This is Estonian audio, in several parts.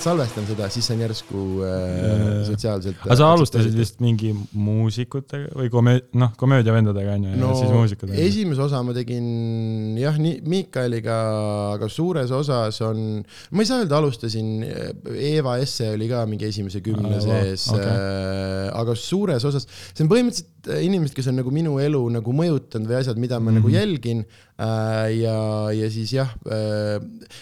ainult salvestan seda, siis on järsku äh, sotsiaalselt. aga sa alustasid vist mingi muusikutega või komöö-, noh, komöödiavendadega on ju, no ja siis muusikud. esimese osa ma tegin jah, nii Miikaliga, aga suures osas on, ma ei saa öelda, alustasin, Eeva Esse oli ka mingi esimese kümne sees okei. äh, aga suures osas, see on põhimõtteliselt äh, inimesed, kes on nagu minu elu nagu mõjutanud või asjad, mida ma mm -hmm. nagu jälgin äh, ja, ja siis jah äh,,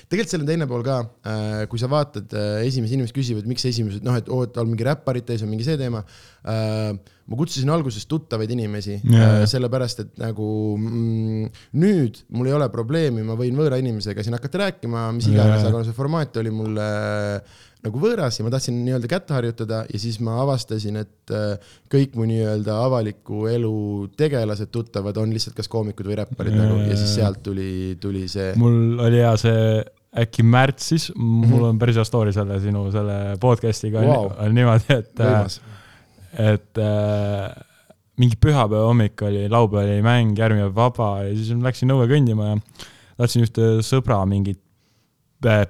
tegelikult seal on teine pool ka äh,, kui sa vaatad äh,, esimesed inimesed küsivad, miks esimesed noh, et oo, et on mingi räpparid täis, on mingi see teema äh,. ma kutsusin alguses tuttavaid inimesi Jaa, äh, sellepärast et nagu mm, nüüd mul ei ole probleemi, ma võin võõra inimesega siin hakata rääkima, mis iganes, Jaa. aga see formaat oli mulle äh, nagu võõras ja ma tahtsin nii-öelda kätte harjutada ja siis ma avastasin, et äh, kõik mu nii-öelda avaliku elu tegelased, tuttavad on lihtsalt kas koomikud või räpparid Jaa, nagu ja siis sealt tuli, tuli see. mul oli hea see äkki märtsis, mul Mhm. on päris hea story selle sinu selle podcast'iga Vau. on niimoodi, et, võimas. et äh, mingi pühapäeva hommik oli, laupäeval oli mäng, järgmine päev vaba ja siis läksin õue kõndima ja tahtsin ühte sõbra mingit äh,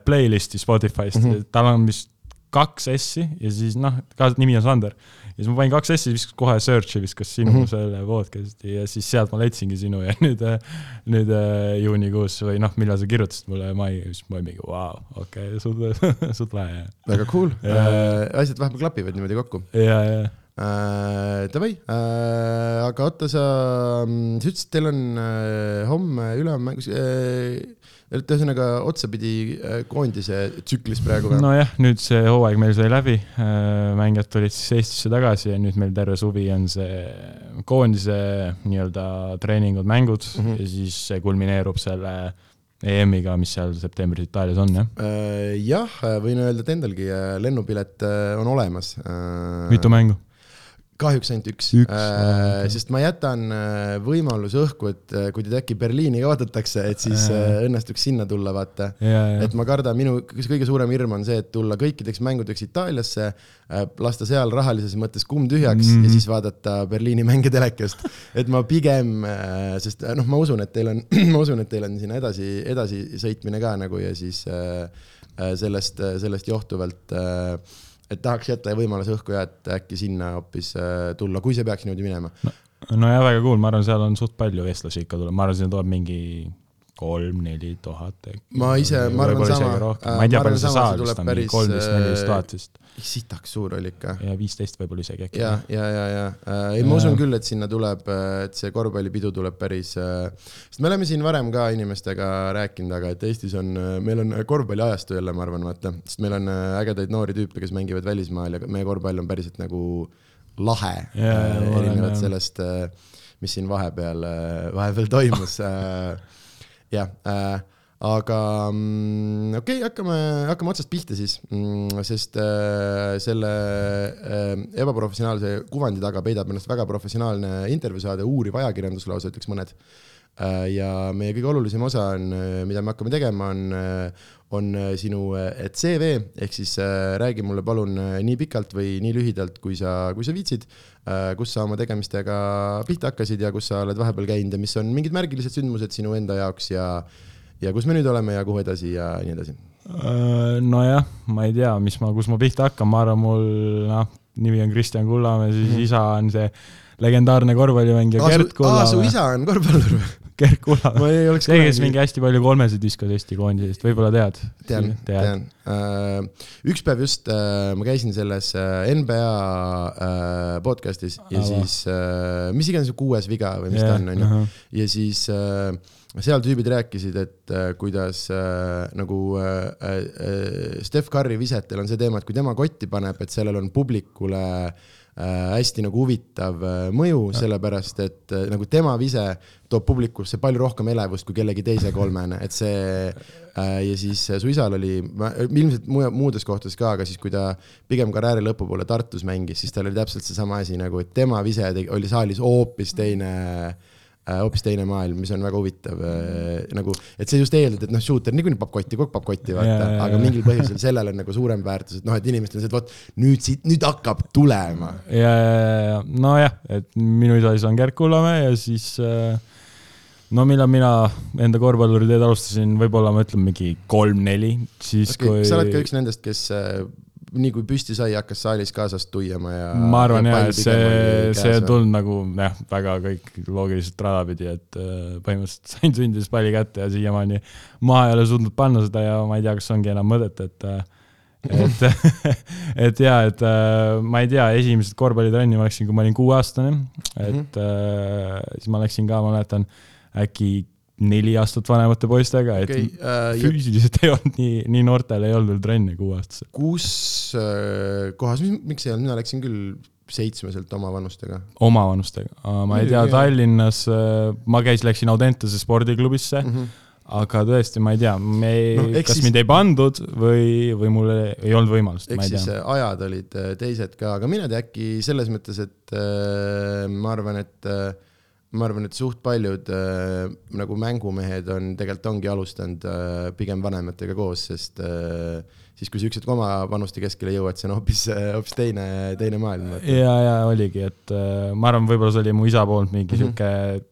playlist'i Spotify'st mm. -hmm. tal on vist kaks S-i ja siis noh, ka nimi on Sander. ja siis ma panin kaks S-i, viskas kohe search'i, viskas sinu mm. -hmm. selle podcast'i ja siis sealt ma leidsingi sinu ja nüüd, nüüd äh, juunikuus või noh, millal sa kirjutasid mulle mai, siis ma mingi vau, okei okay,, suht, suht lahe. väga cool äh,, asjad vahepeal klapivad niimoodi kokku ja, ja, äh,. Davai äh,, aga oota, sa, sa ütlesid, teil on äh, homme, ülehomme mängus äh,, olete ühesõnaga otsapidi äh, koondise tsüklis praegu nojah, nüüd see hooaeg meil sai läbi, mängijad tulid siis Eestisse tagasi ja nüüd meil terve suvi on see koondise nii-öelda treeningud, mängud mm. -hmm. ja siis see kulmineerub selle EM-iga, mis seal septembris Itaalias on, jah. Äh, jah, võin öelda, et endalgi äh, lennupilet äh, on olemas äh,. mitu mängu? Kahjuks ainult üks, Üks, äh, sest ma jätan äh, võimaluse õhku, et äh, kui teid äkki Berliini kaotatakse, et siis äh, õnnestuks sinna tulla, vaata. et, ma kardan, minu kõige suurem hirm on see, et tulla kõikideks mängudeks Itaaliasse äh,, lasta seal rahalises mõttes kumm tühjaks mm Mhm. -hmm. ja siis vaadata Berliini mänge telekast. et ma pigem, sest äh, noh, ma usun, et teil on, ma usun, et teil on sinna edasi, edasisõitmine ka nagu ja siis äh, äh, sellest, sellest johtuvalt äh, et tahaks jätta võimaluse õhku ja et äkki sinna hoopis äh, tulla, kui see peaks niimoodi minema. nojah, väga cool, ma arvan, seal on suht palju eestlasi ikka tuleb, ma arvan, sinna tuleb mingi kolm-neli tuhat. Ma ise- ma arvan sama, ma ei tea, äh, palju saal tuleb vist on, mingi päris, kolmteist, neliteist äh, tuhat vist sitaks suur oli ikka. ja viisteist võib-olla isegi äkki. ja, ja, ja, ja äh, ei, ma usun küll, et sinna tuleb, et see korvpallipidu tuleb päris, sest me oleme siin varem ka inimestega rääkinud, aga et Eestis on, meil on korvpalliajastu jälle, ma arvan, vaata, sest meil on äh, ägedaid noori tüüpe, kes mängivad välismaal ja meie korvpall on päriselt nagu lahe äh, olen, erinevalt sellest, mis siin vahepeal, vahepeal toimus. Jah äh, aga mm, okei okay,, hakkame, hakkame otsast pihta siis mm,, sest äh, selle äh, ebaprofessionaalse kuvandi taga peidab ennast väga professionaalne intervjuu saade, uuriv ajakirjandus lausa, ütleks mõned äh,. ja meie kõige olulisem osa on, mida me hakkame tegema, on, on äh, sinu äh, CV ehk siis äh, räägi mulle palun nii pikalt või nii lühidalt, kui sa, kui sa viitsid kus sa oma tegemistega pihta hakkasid ja kus sa oled vahepeal käinud ja mis on mingid märgilised sündmused sinu enda jaoks ja ja kus me nüüd oleme ja kuhu edasi ja nii edasi. Nojah, ma ei tea, mis ma, kus ma pihta hakkan, ma arvan, mul noh, nimi on Kristjan Kullamäe, siis Mhm. isa on see legendaarne korvpallimängija Gert aa, su Kullamäe. isa on korvpallur või? Gert Kullamäe. ma ei oleks see, kes mingi hästi palju kolmesid viskas Eesti koondisest, võib-olla tead? tean, tean. üks päev just äh, ma käisin selles äh, NBA äh, podcast'is ja Aa, siis äh, mis iganes see kuues viga või mis ta on, onju. ja siis äh, seal tüübid rääkisid, et äh, kuidas äh, nagu äh, äh, Steph Curry visetel on see teema, et kui tema kotti paneb, et sellel on publikule äh, hästi nagu huvitav äh, mõju, sellepärast et äh, nagu tema vise toob publikusse palju rohkem elevust kui kellegi teise kolmene, et see äh, ja siis äh, su isal oli, ilmselt mu- muudes kohtades ka, aga siis kui ta pigem karjääri lõpupoole Tartus mängis, siis tal oli täpselt seesama asi nagu, et tema vise tegi- oli saalis hoopis teine äh, hoopis teine maailm, mis on väga huvitav äh, nagu, et see just eeldad, et noh, shooter niikuinii paneb kotti, kogu aeg paneb kotti, vaata jaa, aga jaa. mingil põhjusel sellel on nagu suurem väärtus, et noh, et inimestel on see, et vot nüüd siit, nüüd hakkab tulema. ja, ja, ja nojah, et minu isa siis on Gert Kullamäe ja siis äh, no millal mina enda korvpalluriteed alustasin, võib-olla ma ütlen mingi kolm-neli, siis okay, kui. sa oled ka üks nendest, kes äh, nii kui püsti sai, hakkas saalis kaasast tuiama ja. ma arvan ja, et see, see on tulnud nagu jah, väga kõik loogiliselt rada pidi, et äh, põhimõtteliselt sain sündides palli kätte ja siiamaani maha ei ole suutnud panna seda ja ma ei tea, kas ongi enam mõtet, et äh, et et ja, et äh, ma ei tea, esimesed korvpallitrenni ma läksin, kui ma olin kuueaastane, et mm -hmm. siis ma läksin ka, ma mäletan äkki neli aastat vanemate poistega, et okay, äh, füüsiliselt ei olnud nii, nii noortel ei olnud veel trenne kuueaastasel. kus äh, kohas, miks ei olnud, mina läksin küll seitsmeselt omavanustega. omavanustega, ma ei tea, Tallinnas äh, ma käis, läksin Audentese spordiklubisse mm. -hmm aga tõesti, ma ei tea, me ei no,, kas siis... mind ei pandud või, või mul ei, olnud võimalust, ma ei tea. Äh, ajad olid äh, teised ka, aga mine tea, äkki selles mõttes, et äh, ma arvan, et äh, ma arvan, et suht paljud äh, nagu mängumehed on, tegelikult ongi alustanud äh, pigem vanematega koos, sest äh, siis, kui sa ükskord oma vanuste keskele jõuad, see on hoopis, äh, hoopis teine, teine maailm. ja, ja oligi, et äh, ma arvan, võib-olla see oli mu isa poolt mingi mm -hmm. sihuke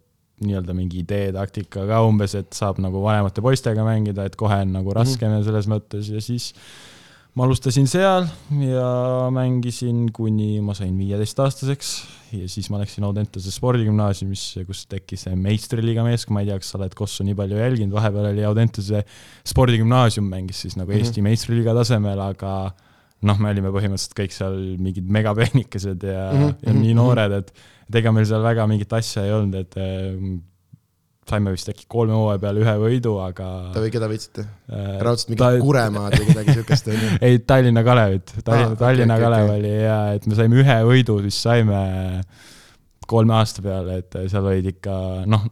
nii-öelda mingi idee, taktika ka umbes, et saab nagu vanemate poistega mängida, et kohe on nagu raskem mm -hmm. ja selles mõttes ja siis ma alustasin seal ja mängisin kuni ma sain viieteistaastaseks ja siis ma läksin Audentese spordigümnaasiumisse, kus tekkis see meistriliiga meeskond, ma ei tea, kas sa oled Kossu nii palju jälginud, vahepeal oli Audentese spordigümnaasium mängis siis nagu mm -hmm. Eesti meistriliiga tasemel, aga noh, me olime põhimõtteliselt kõik seal mingid megapeenikesed ja mm, -hmm. ja nii mhm. noored, et et ega meil seal väga mingit asja ei olnud, et saime vist äkki kolme hooaja peale ühe võidu, aga. või keda võitsite äh,? raudselt mingit ta... Kuremaad või midagi siukest onju? ei, Tallinna Kalevit, Tallinna ah,, Tallinna okay, Kalev okay. oli ja, et me saime ühe võidu, siis saime kolme aasta peale, et seal olid ikka noh,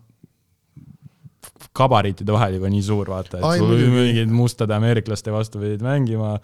gabariitide vahel juba nii suur, vaata, et Ai, sul mingid mustade ameeriklaste vastu pidid mängima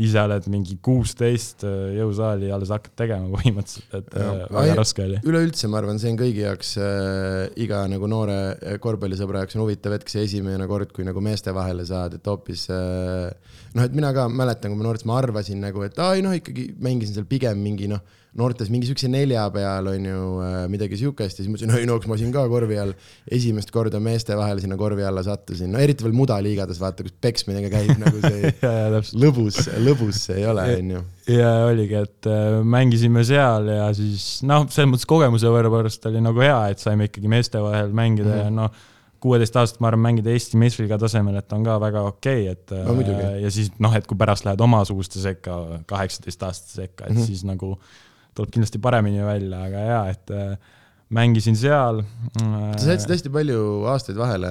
ise oled mingi kuusteist äh, jõusaali alles hakkad tegema põhimõtteliselt, et ja, äh, väga raske oli. üleüldse ma arvan, see on kõigi jaoks äh,, iga nagu noore äh, korvpallisõbra jaoks on huvitav hetk, see esimene kord, kui nagu meeste vahele saad, et hoopis äh, noh, et mina ka mäletan, kui ma noorest, ma arvasin nagu, et ai noh, ikkagi mängisin seal pigem mingi noh noortes mingi siukse nelja peal on ju äh, midagi siukest ja siis mõtlesin, oi no kas ma siin ka korvi all esimest korda meeste vahel sinna korvi alla sattusin, no eriti veel mudaliigades vaata, kus peksmine käib nagu see lõbus, lõbus see ei ole, on ju. ja oligi, et äh, mängisime seal ja siis noh, selles mõttes kogemuse võrra oli nagu hea, et saime ikkagi meeste vahel mängida mm -hmm. ja noh kuueteist aastat, ma arvan, mängida Eesti meistriliiga tasemel, et on ka väga okei okay,, et no, äh, ja siis noh, et kui pärast lähed omasuguste sekka, kaheksateist aastaste sekka, et mm -hmm. siis nagu tuleb kindlasti paremini välja, aga jaa, et äh, mängisin seal. Äh, sa jätsid hästi palju aastaid vahele,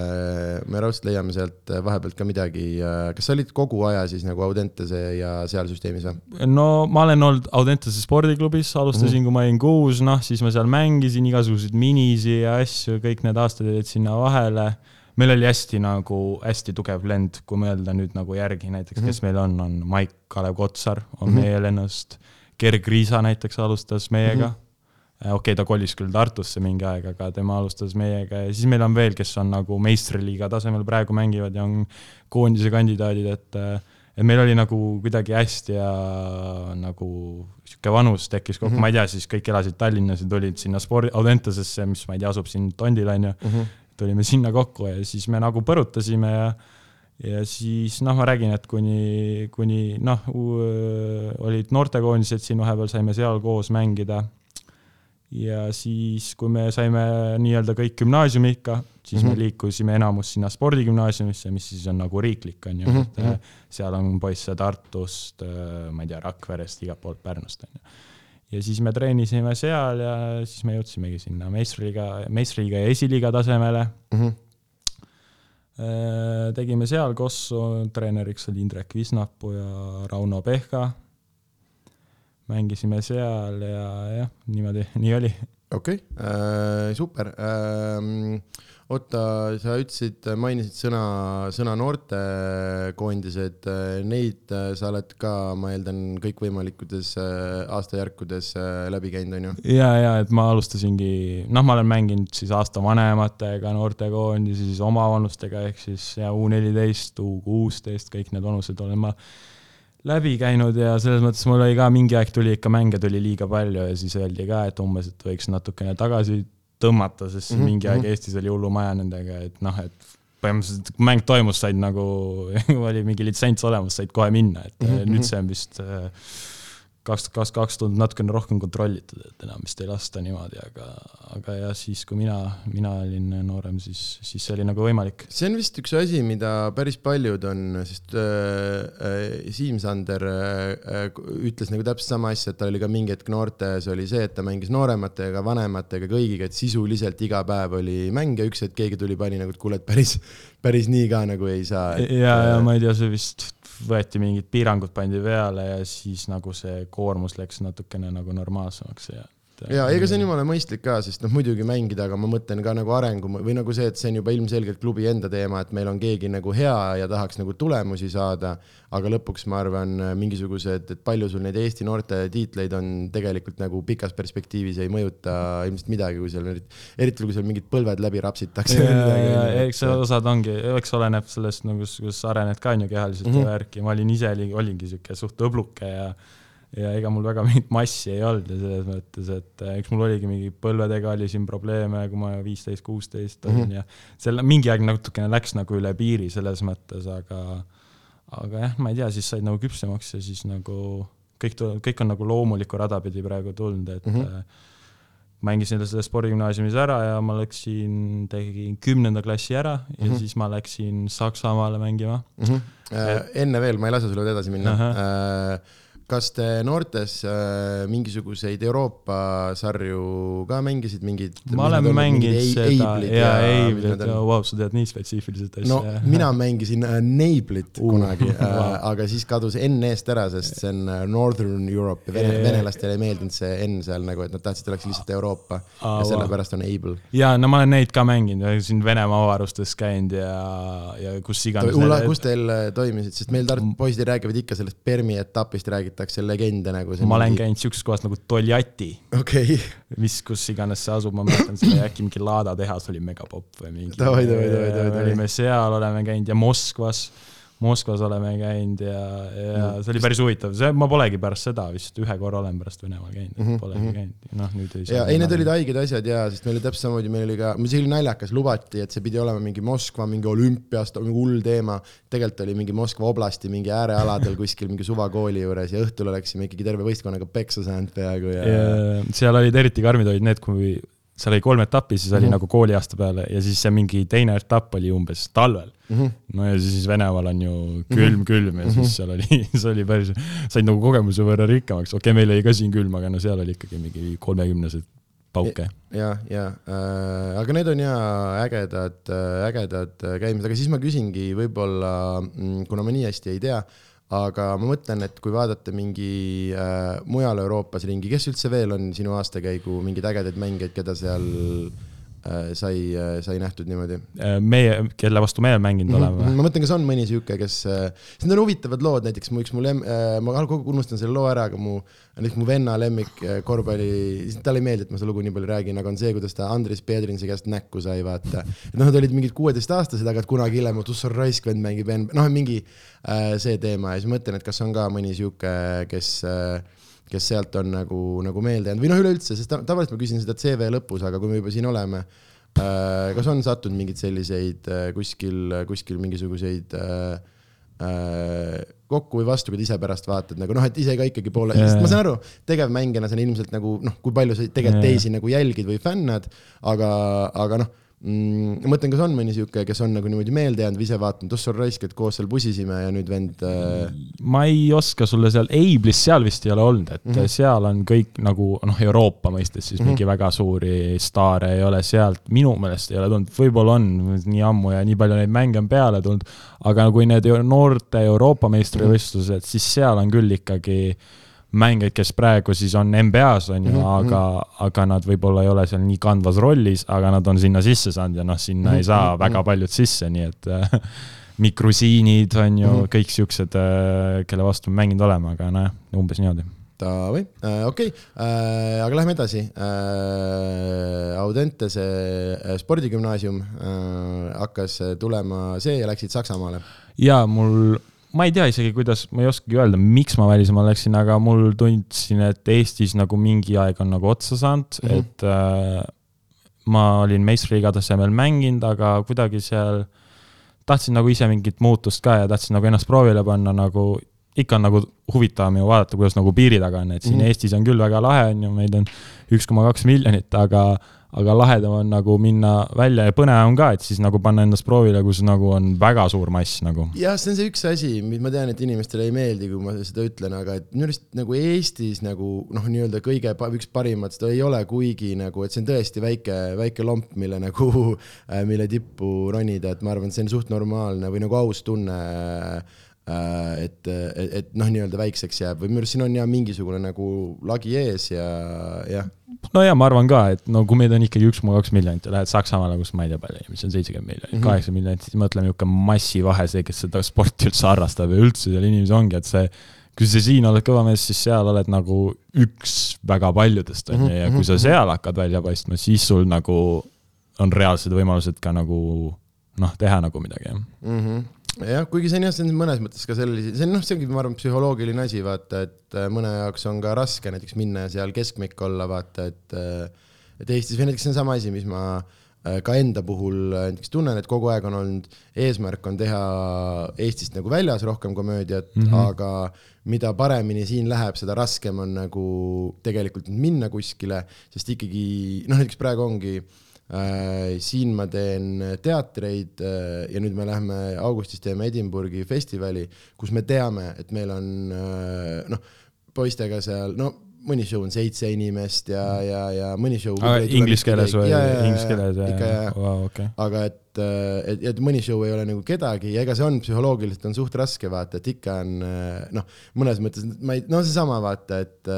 me raudselt leiame sealt vahepealt ka midagi. kas sa olid kogu aja siis nagu Audentese ja seal süsteemis või? no ma olen olnud Audentese spordiklubis, alustasin mm, -hmm. kui ma olin kuus, noh siis ma seal mängisin igasuguseid minisi ja asju, kõik need aastad olid sinna vahele meil oli hästi nagu, hästi tugev lend, kui mõelda nüüd nagu järgi näiteks mm, -hmm. kes meil on, on Maik Kalev Kotsar on mm -hmm. meie lennust Gerg Riisa näiteks alustas meiega mm. -hmm okei okay,, ta kolis küll Tartusse mingi aeg, aga tema alustas meiega ja siis meil on veel, kes on nagu meistriliiga tasemel praegu mängivad ja on koondise kandidaadid, et et meil oli nagu kuidagi hästi ja nagu sihuke vanus tekkis kokku mm, -hmm. ma ei tea, siis kõik elasid Tallinnas ja tulid sinna spordi, Audentesesse, mis ma ei tea, asub siin Tondil on ju mm, -hmm. tulime sinna kokku ja siis me nagu põrutasime ja ja siis noh, ma räägin, et kuni, kuni noh, olid noortekoondised siin vahepeal, saime seal koos mängida. ja siis, kui me saime nii-öelda kõik gümnaasiumi ikka, siis mm -hmm. me mhm. liikusime enamus sinna spordigümnaasiumisse, mis siis on nagu riiklik, on ju mm, -hmm. et mhm. seal on poisse Tartust, ma ei tea, Rakverest, igalt poolt Pärnust, on ju ja siis me treenisime seal ja siis me jõudsimegi sinna meistriliiga, meistriliiga ja esiliiga tasemele mm. -hmm Äh, tegime seal Kossu, treeneriks oli Indrek Visnapuu ja Rauno Pehka. mängisime seal ja jah, niimoodi, nii oli. okei okay. äh,, super äh, oota, sa ütlesid, mainisid sõna, sõna noortekoondised, neid äh, sa oled ka, ma eeldan, kõikvõimalikutes äh, aastajärkudes läbi käinud, on ju? ja, ja et ma alustasingi, noh, ma olen mänginud siis aasta vanematega noortekoondisi, siis omavanustega ehk siis ja U neliteist, U kuusteist, kõik need vanused olen ma läbi käinud ja selles mõttes mul oli ka mingi aeg tuli ikka mänge tuli liiga palju ja siis öeldi ka, et umbes, et võiks natukene tagasi tõmmata, sest mm -hmm. mingi aeg mhm. Eestis oli hullumaja nendega, et noh, et põhimõtteliselt kui mäng toimus, said nagu oli mingi litsents olemas, said kohe minna, et mm -hmm. nüüd see on vist äh, kaks, kaks, kaks tundub natukene rohkem kontrollitud, et enam vist ei lasta niimoodi, aga, aga jah, siis kui mina, mina olin noorem, siis, siis see oli nagu võimalik. see on vist üks asi, mida päris paljud on, sest äh, äh Siim Sander äh, äh, ütles nagu täpselt sama asja, et tal oli ka mingi hetk noortes oli see, et ta mängis noorematega, vanematega, kõigiga, et sisuliselt iga päev oli mäng ja üks hetk keegi tuli, pani nagu, et kuule, et päris, päris nii ka nagu ei saa et.... ja, ja ma ei tea, see vist võeti mingid piirangud pandi peale ja siis nagu see koormus läks natukene nagu normaalsemaks ja ja ega see on jumala mõistlik ka, sest noh, muidugi mängida, aga ma mõtlen ka nagu arengu või nagu see, et see on juba ilmselgelt klubi enda teema, et meil on keegi nagu hea ja tahaks nagu tulemusi saada. aga lõpuks ma arvan, mingisugused, et palju sul neid Eesti noorte tiitleid on tegelikult nagu pikas perspektiivis ei mõjuta ilmselt midagi, kui seal eriti, eriti kui seal mingid põlved läbi rapsitakse. eks osad ongi, eks oleneb sellest nagu, kus arened ka on ju kehaliselt mm -hmm. ja värki, ma olin ise, olingi sihuke suht õbluke ja ja ega mul väga mingit massi ei olnud ja selles mõttes, et äh, eks mul oligi mingi põlvedega oli siin probleeme, kui ma viisteist, kuusteist olin -hmm. ja selle mingi aeg natukene läks nagu üle piiri selles mõttes, aga aga jah, ma ei tea, siis said nagu küpsemaks ja siis nagu kõik, kõik on nagu loomulikku rada pidi praegu tulnud, et mm -hmm. mängisin selles spordigümnaasiumis ära ja ma läksin, tegin kümnenda klassi ära mm -hmm. ja mhm. siis ma läksin Saksamaale mängima mm. -hmm. Äh, enne veel, ma ei lase sul edasi minna uh. -huh. Kas te noortes äh, mingisuguseid Euroopa sarju ka mängisid, mingid? ma olen mänginud seda ja Eiblit ja vau, sa tead nii spetsiifiliselt asja. no mina mängisin äh, Neiblit uh, kunagi äh, wow. aga siis kadus N eest ära, sest see on äh, Northern Europe ja vene, venelastele ei meeldinud see N seal nagu, et nad tahtsid, oleks lihtsalt Euroopa ah, ja sellepärast on Able. ja no ma olen neid ka mänginud ja siin Venemaa avarustes käinud ja, ja kus iganes. kus teil äh, toimisid, sest meil Tartu poisid räägivad ikka sellest Permi etapist räägitakse räägitakse legende nagu. ma olen mingi... käinud siukses kohas nagu Toljati okay.. mis, kus iganes see asub, ma mäletan seda äkki mingi Lada tehas oli megapopp või mingi. olime seal, oleme käinud ja Moskvas Moskvas oleme käinud ja, ja mm. see oli päris huvitav, see, ma polegi pärast seda vist ühe korra olen pärast Venemaal käinud mm, -hmm. polegi mhm. käinud, noh nüüd ei saa. ja ei, need olid haiged asjad ja, sest meil oli täpselt samamoodi, meil oli ka, see oli naljakas, lubati, et see pidi olema mingi Moskva mingi olümpiast, mingi hull teema. tegelikult oli mingi Moskva oblasti mingi äärealadel kuskil mingi suvakooli juures ja õhtul oleksime ikkagi terve võistkonnaga peksa saanud peaaegu ja, ja. seal olid eriti karmid olid need, kui seal oli kolm etappi, siis oli mm -hmm. nagu kooliaasta peale ja siis see mingi teine etapp oli umbes talvel mm. -hmm. no ja siis Venemaal on ju külm mm, -hmm. külm ja mm -hmm. siis seal oli, see oli päris, said nagu kogemuse võrra rikkamaks, okei okay,, meil oli ka siin külm, aga no seal oli ikkagi mingi kolmekümnesed pauke. ja, ja äh,, aga need on ja ägedad, ägedad käimised, aga siis ma küsingi võib-olla, mm, kuna ma nii hästi ei tea äh,, aga ma mõtlen, et kui vaadata mingi äh, mujal Euroopas ringi, kes üldse veel on sinu aastakäigu mingeid ägedaid mängijaid, keda seal äh, sai äh,, sai nähtud niimoodi? Äh, meie, kelle vastu meie mänginud mm -hmm. oleme? ma mõtlen, kas on mõni sihuke, kes äh,, need on huvitavad lood, näiteks mu üks mu lem- äh,, ma kogu aeg unustan selle loo ära, aga mu näiteks mu venna lemmik äh, korvpalli, talle ei meeldi, et ma seda lugu nii palju räägin, aga on see, kuidas ta Andris Pedrinsi käest näkku sai, vaata. et noh, nad olid mingid kuueteistaastased, aga kunagi hiljem, et ussor raisk vend mängib, noh, mingi äh, see teema ja siis mõtlen, et kas on ka mõni sihuke, kes äh, kes sealt on nagu, nagu meelde jäänud. või noh, üleüldse, sest tavaliselt ma küsin seda CV lõpus, aga kui me juba siin oleme äh,, kas on sattunud mingeid selliseid äh, kuskil, kuskil mingisuguseid äh, kokku või vastu, kui sa ise pärast vaatad nagu noh, et ise ka ikkagi poole sest ma saan aru, tegevmängijana see on ilmselt nagu noh, kui palju sa tegelikult teisi nagu jälgid või fännad, aga, aga noh mm,. ma mõtlen, kas on mõni sihuke, kes on nagu niimoodi meelde jäänud või ise vaatanud, ossa raisk, et koos seal pusisime ja nüüd vend äh.... ma ei oska sulle seal, Eiblis seal vist ei ole olnud, et mm -hmm. seal on kõik nagu noh, Euroopa mõistes siis mm -hmm. mingi väga suuri staare ei ole sealt, minu meelest ei ole tulnud, võib-olla on nii ammu ja nii palju neid mänge on peale tulnud. aga kui need noorte Euroopa meistrivõistlused, siis seal on küll ikkagi mängijaid, kes praegu siis on NBA-s, on ju mm, -hmm. aga, aga nad võib-olla ei ole seal nii kandvas rollis, aga nad on sinna sisse saanud ja noh, sinna mm -hmm. ei saa mhm. väga paljud sisse, nii et äh, mikrusiinid on ju mm -hmm. kõik siuksed, äh, kelle vastu me mänginud oleme, aga nojah, umbes niimoodi. Davai äh,, okei aga lähme edasi. Audentese spordigümnaasium hakkas tulema see ja läksid Saksamaale. ja mul ma ei tea isegi, kuidas, ma ei oskagi öelda, miks ma välismaale läksin, aga mul tundsin, et Eestis nagu mingi aeg on nagu otsa saanud mm, -hmm. et äh, ma olin meistriliiga tasemel mänginud, aga kuidagi seal tahtsin nagu ise mingit muutust ka ja tahtsin nagu ennast proovile panna nagu ikka on nagu huvitavam ju vaadata, kuidas nagu piiri taga on, et siin mm -hmm. Eestis on küll väga lahe, on ju, meid on üks koma kaks miljonit, aga aga lahedam on nagu minna välja ja põnev on ka, et siis nagu panna ennast proovile, kus nagu on väga suur mass nagu. jah, see on see üks asi, mis ma tean, et inimestele ei meeldi, kui ma seda ütlen, aga et minu arust nagu Eestis nagu noh, nii-öelda kõige üks parimat, seda ei ole kuigi nagu, et see on tõesti väike, väike lomp, mille nagu, mille tippu ronida, et ma arvan, et see on suht normaalne või nagu aus tunne Äh, et, et, et noh, nii-öelda väikseks jääb või minu arust siin on ja mingisugune nagu lagi ees ja jah. No ja ma arvan ka, et no kui meid on ikkagi üks koma kaks miljonit ja lähed Saksamaale, kus ma ei tea palju inimesi on, seitsekümmend miljonit, mhm. kaheksa miljonit, siis mõtleme niisugune massivahe, see, kes seda sporti üldse harrastab ja üldse seal inimesi ongi, et see kui sa siin oled kõva mees, siis seal oled nagu üks väga paljudest, on ju, ja kui sa mhm, seal hakkad välja paistma, siis sul nagu on reaalsed võimalused ka nagu noh, teha nagu midagi, jah. Mm -hmm jah, kuigi see on jah, see on mõnes mõttes ka sellise, see on noh, see ongi, ma arvan, psühholoogiline asi, vaata, et äh, mõne jaoks on ka raske näiteks minna ja seal keskmik olla, vaata, et äh, et Eestis või näiteks see on sama asi, mis ma äh, ka enda puhul näiteks tunnen, et kogu aeg on olnud, eesmärk on teha Eestist nagu väljas rohkem komöödiat mm, -hmm. aga mida paremini siin läheb, seda raskem on nagu tegelikult minna kuskile, sest ikkagi noh, näiteks praegu ongi äh, Äh, siin ma teen teatreid äh, ja nüüd me läheme augustis teeme Edinburghi festivali, kus me teame, et meil on äh, noh, poistega seal, no mõni show on seitse inimest ja, ja, ja mõni show. Inglise keeles või? Inglise keeles, jah. Wow, okay. aga et, et, et mõni show ei ole nagu kedagi ja ega see on psühholoogiliselt on suht raske vaata, et ikka on noh, mõnes mõttes ma ei, no seesama vaata, et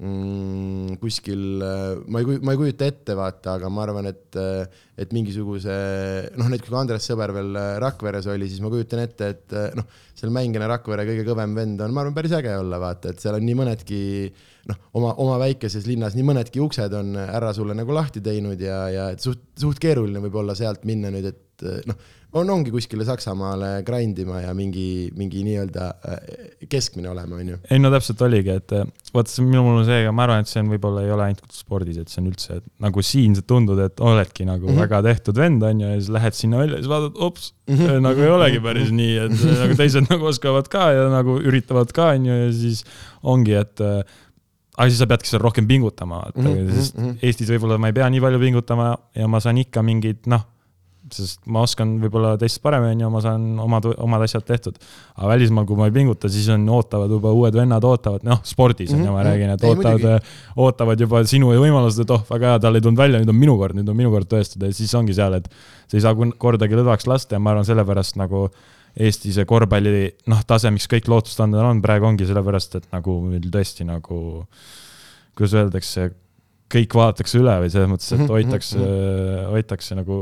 mm, kuskil, äh, ma ei, ma ei kujuta ette, vaata, aga ma arvan, et, äh, et mingisuguse noh, näiteks kui Andres Sõber veel äh, Rakveres oli, siis ma kujutan ette, et noh, seal mängijana Rakvere kõige kõvem vend on, ma arvan, päris äge olla, vaata, et seal on nii mõnedki noh, oma, oma väikeses linnas nii mõnedki uksed on ära sulle nagu lahti teinud ja, ja et suht, suht keeruline võib olla sealt minna nüüd, et noh on, ongi kuskile Saksamaale grind ima ja mingi, mingi nii-öelda äh, keskmine olema, onju. ei no täpselt oligi, et äh, vaata, see minul on see, ma arvan, et see on võib-olla ei ole ainult spordis, et see on üldse, et nagu siin sa tundud, et oledki nagu mm -hmm. väga tehtud vend, onju, ja siis lähed sinna välja ja siis vaatad, ops mm, -hmm. nagu ei olegi päris nii, et nagu teised nagu oskavad ka ja nagu üritavad ka, onju, ja siis ongi, et aga siis sa peadki seal rohkem pingutama, vaata mm, -hmm. sest mhm. Eestis võib-olla ma ei pea nii palju pingutama ja ma saan ikka mingid, noh sest ma oskan võib-olla teist paremini ma saan omad, omad asjad tehtud. aga välismaal, kui ma ei pinguta, siis on, ootavad juba uued vennad ootavad, noh, spordis on ju, ma mhm, räägin, et ei, ootavad, ootavad juba sinu võimalused, et oh, väga hea, tal ei tulnud välja, nüüd on minu kord, nüüd on minu kord tõestada ja siis ongi seal, et sa ei saa kordagi lõdvaks lasta ja ma arvan, sellepärast nagu Eesti see korvpalli noh, tase, miks kõik lootustandard on, praegu ongi sellepärast, et nagu meil tõesti nagu, kuidas öeldakse, kõik vaadatakse üle või selles mõttes, et mhm, hoitakse, mhm, hoitakse nagu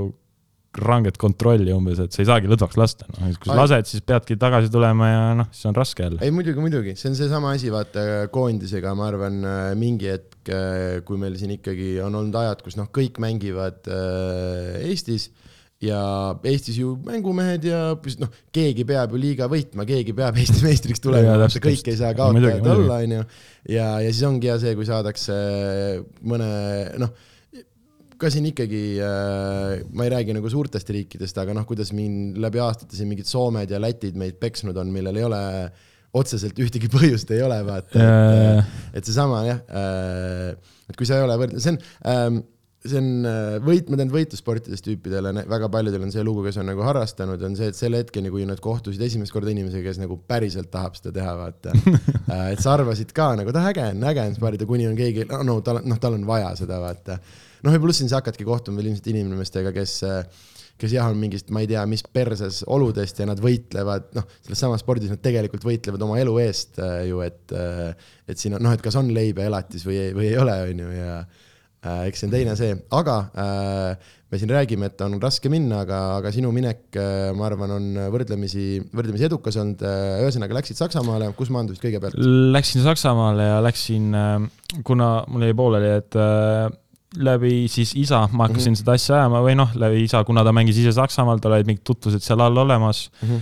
ranget kontrolli umbes, et sa ei saagi lõdvaks lasta, noh, kui sa lased, siis peadki tagasi tulema ja noh, siis on raske jälle. ei muidugi, muidugi, see on seesama asi, vaata koondisega, ma arvan, äh, mingi hetk, äh, kui meil siin ikkagi on olnud ajad, kus noh, kõik mängivad äh, Eestis ja Eestis ju mängumehed ja noh, keegi peab ju liiga võitma, keegi peab Eesti meistriks tulema, kõik ei saa kaotajad olla, onju. ja, ja siis ongi hea see, kui saadakse mõne noh ka siin ikkagi äh,, ma ei räägi nagu suurtest riikidest, aga noh, kuidas min läbi aastate siin mingid Soomed ja Lätid meid peksnud on, millel ei ole otseselt ühtegi põhjust ei ole, vaata, et, et seesama jah äh,, et kui sa ei ole võrdne, see on ähm, see on äh, võit, ma tean võitlussportides tüüpidele, väga paljudel on see lugu, kes on nagu harrastanud, on see, et selle hetkeni, kui nad kohtusid esimest korda inimesega, kes nagu päriselt tahab seda teha, vaata. Äh, et sa arvasid ka nagu, et ah äge on, äge on sparrida, kuni on keegi, no tal, noh, tal on vaja seda, vaata noh, ja pluss siin sa hakkadki kohtuma veel ilmselt inimestega, kes, kes jah, on mingist, ma ei tea, mis perses oludest ja nad võitlevad, noh, selles samas spordis nad tegelikult võitlevad oma elu eest äh, ju, et, äh, et siin on noh, et kas on leib ja elatis või, või ei ole, on ju, ja äh, eks see on teine see, aga äh, me siin räägime, et on raske minna, aga, aga sinu minek, ma arvan, on võrdlemisi, võrdlemisi edukas olnud. ühesõnaga läksid Saksamaale, kus maandusid kõigepealt? Läksin Saksamaale ja läksin, kuna mul jäi pooleli, et läbi siis isa, ma hakkasin mm -hmm. seda asja ajama või noh, läbi isa, kuna ta mängis ise Saksamaal, tal olid mingid tutvused seal all olemas mm. -hmm.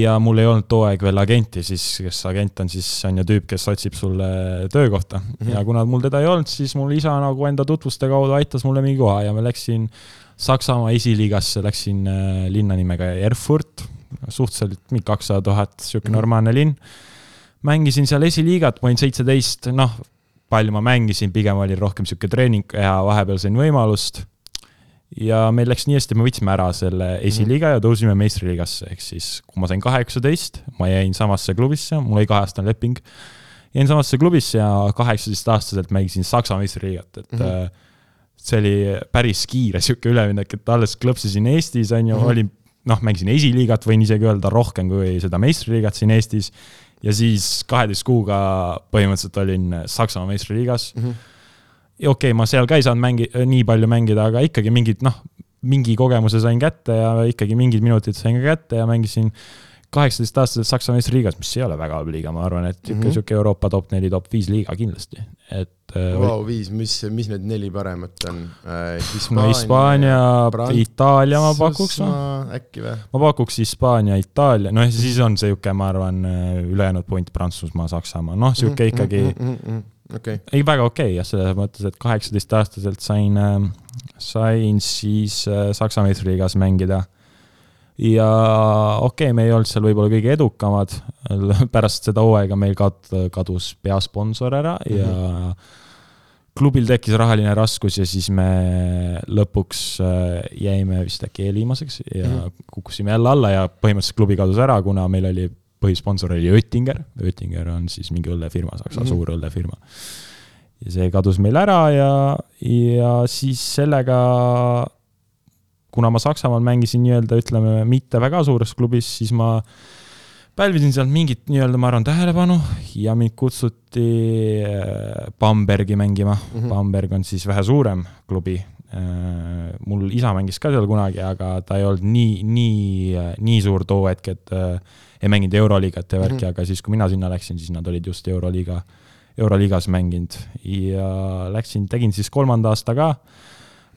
ja mul ei olnud too aeg veel agenti, siis kes agent on, siis on ju tüüp, kes otsib sulle töökohta mm. -hmm. ja kuna mul teda ei olnud, siis mul isa nagu enda tutvuste kaudu aitas mulle mingi koha ja ma läksin Saksamaa esiliigasse, läksin äh, linna nimega Erfurt, suhteliselt mingi kakssada tuhat, sihuke -hmm. normaalne linn. mängisin seal esiliigat, ma olin seitseteist, noh, palju ma mängisin, pigem oli rohkem sihuke treening ja vahepeal sain võimalust ja meil läks nii hästi, me võtsime ära selle esiliiga ja tõusime meistriliigasse, ehk siis kui ma sain kaheksateist, ma jäin samasse klubisse, mul oli kaheaastane leping. jäin samasse klubisse ja kaheksateistaastaselt mängisin Saksa meistriliigat, et mm -hmm. see oli päris kiire sihuke üleminek, et alles klõpsisin Eestis, on ju -hmm. olin noh, mängisin esiliigat, võin isegi öelda rohkem kui seda meistriliigat siin Eestis. Ja siis kaheteist kuuga põhimõtteliselt olin Saksamaa meistriliigas mm. -hmm okei okay,, ma seal ka ei saanud mängi-, nii palju mängida, aga ikkagi mingid noh, mingi kogemuse sain kätte ja ikkagi mingid minutid sain ka kätte ja mängisin kaheksateistaastaselt Saksa meistriliigas, mis ei ole väga halb liiga, ma arvan, et sihuke mm -hmm. Euroopa top neli, top viis liiga kindlasti, et. Vau, äh, viis, mis, mis need neli paremat on äh,? No Hispaania, Itaalia ma pakuks. äkki või? ma pakuks Hispaania, Itaalia, noh siis on see sihuke, ma arvan, äh, ülejäänud punt Prantsusmaa, Saksamaa, noh sihuke mhm, ikkagi mm. -hmm, mm -hmm okay.. ei, väga okei okay, jah, selles mõttes, et kaheksateistaastaselt sain äh,, sain siis äh, Saksa meistriliigas mängida. ja okei okay,, me ei olnud seal võib-olla kõige edukamad, pärast seda hooaega meil kad-, kadus peasponsor ära mm -hmm. ja klubil tekkis rahaline raskus ja siis me lõpuks äh, jäime vist äkki eelviimaseks ja mm -hmm. kukkusime jälle alla ja põhimõtteliselt klubi kadus ära, kuna meil oli põhisponsor oli Oettinger, Oettinger on siis mingi õllefirma, Saksa mm -hmm. suur õllefirma. ja see kadus meil ära ja, ja siis sellega, kuna ma Saksamaal mängisin nii-öelda, ütleme, mitte väga suures klubis, siis ma pälvisin sealt mingit nii-öelda, ma arvan, tähelepanu ja mind kutsuti äh, Bambergi mängima mm. -hmm. Bamberg on siis vähe suurem klubi. Äh, mul isa mängis ka seal kunagi, aga ta ei olnud nii, nii, nii suur too hetk, et äh, ei mänginud Euroliigat ja värki mm, -hmm. aga siis, kui mina sinna läksin, siis nad olid just Euroliiga, Euroliigas mänginud ja läksin, tegin siis kolmanda aasta ka.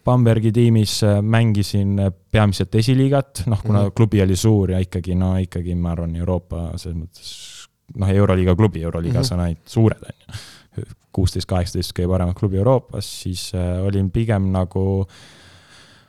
Bambergi tiimis äh, mängisin peamiselt esiliigat, noh, kuna mm -hmm. klubi oli suur ja ikkagi, no ikkagi ma arvan, Euroopa selles mõttes noh, Euroliiga klubi, Euroliigas mm -hmm. on ainult suured, on ju. kuusteist, kaheksateist kõige paremat klubi Euroopas, siis äh, olin pigem nagu äh,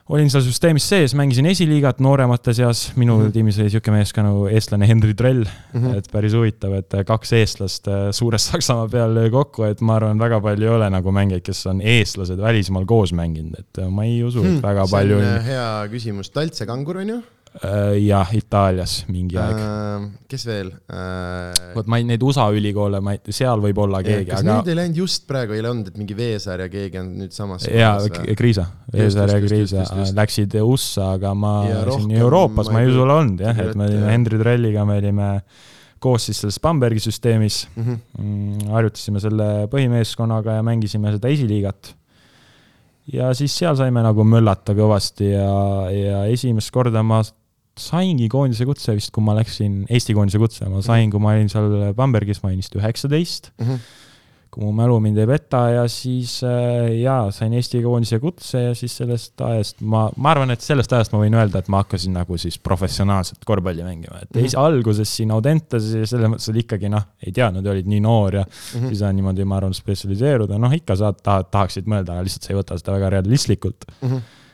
olin seal süsteemis sees, mängisin esiliigat nooremate seas, minu mm -hmm. tiimis oli niisugune mees ka nagu eestlane Henri Drell mm, -hmm. et päris huvitav, et kaks eestlast äh, suures Saksamaa peal lõi kokku, et ma arvan, väga palju ei ole nagu mängijaid, kes on eestlased välismaal koos mänginud, et äh, ma ei usu, et hmm, väga palju. on äh, hea küsimus, Taltse kangur on ju? Äh, jah, Itaalias mingi aeg äh,. kes veel äh...? vot ma ei, neid USA ülikoole, ma ei, seal võib olla keegi, kas aga. Need ei läinud just praegu, ei olnud, et mingi Veesaar ja keegi on nüüd samas. jaa, Kriisa, Veesaar ja Kriisa läksid USA, aga ma siin Euroopas ma ei usu olnud jah, et me olime Henry Trelliga, me olime koos siis selles Bambergi süsteemis mhm. mm. -hmm. harjutasime selle põhimeeskonnaga ja mängisime seda esiliigat ja siis seal saime nagu möllata kõvasti ja, ja esimest korda ma saingi koondise kutse vist, kui ma läksin, Eesti koondise kutse, ma sain, kui ma olin seal Bambergis, ma olin vist üheksateist mm. -hmm. kui mu mälu mind ei peta ja siis äh, jaa, sain Eesti koondise kutse ja siis sellest ajast ma, ma arvan, et sellest ajast ma võin öelda, et ma hakkasin nagu siis professionaalselt korvpalli mängima, et mm -hmm. alguses siin Audentes ja selles mõttes oli ikkagi noh, ei teadnud, olid nii noor ja mm -hmm. siis on niimoodi, ma arvan, spetsialiseeruda, noh ikka sa tahad, tahaksid mõelda, aga lihtsalt sa ei võta seda väga realistlikult mm. -hmm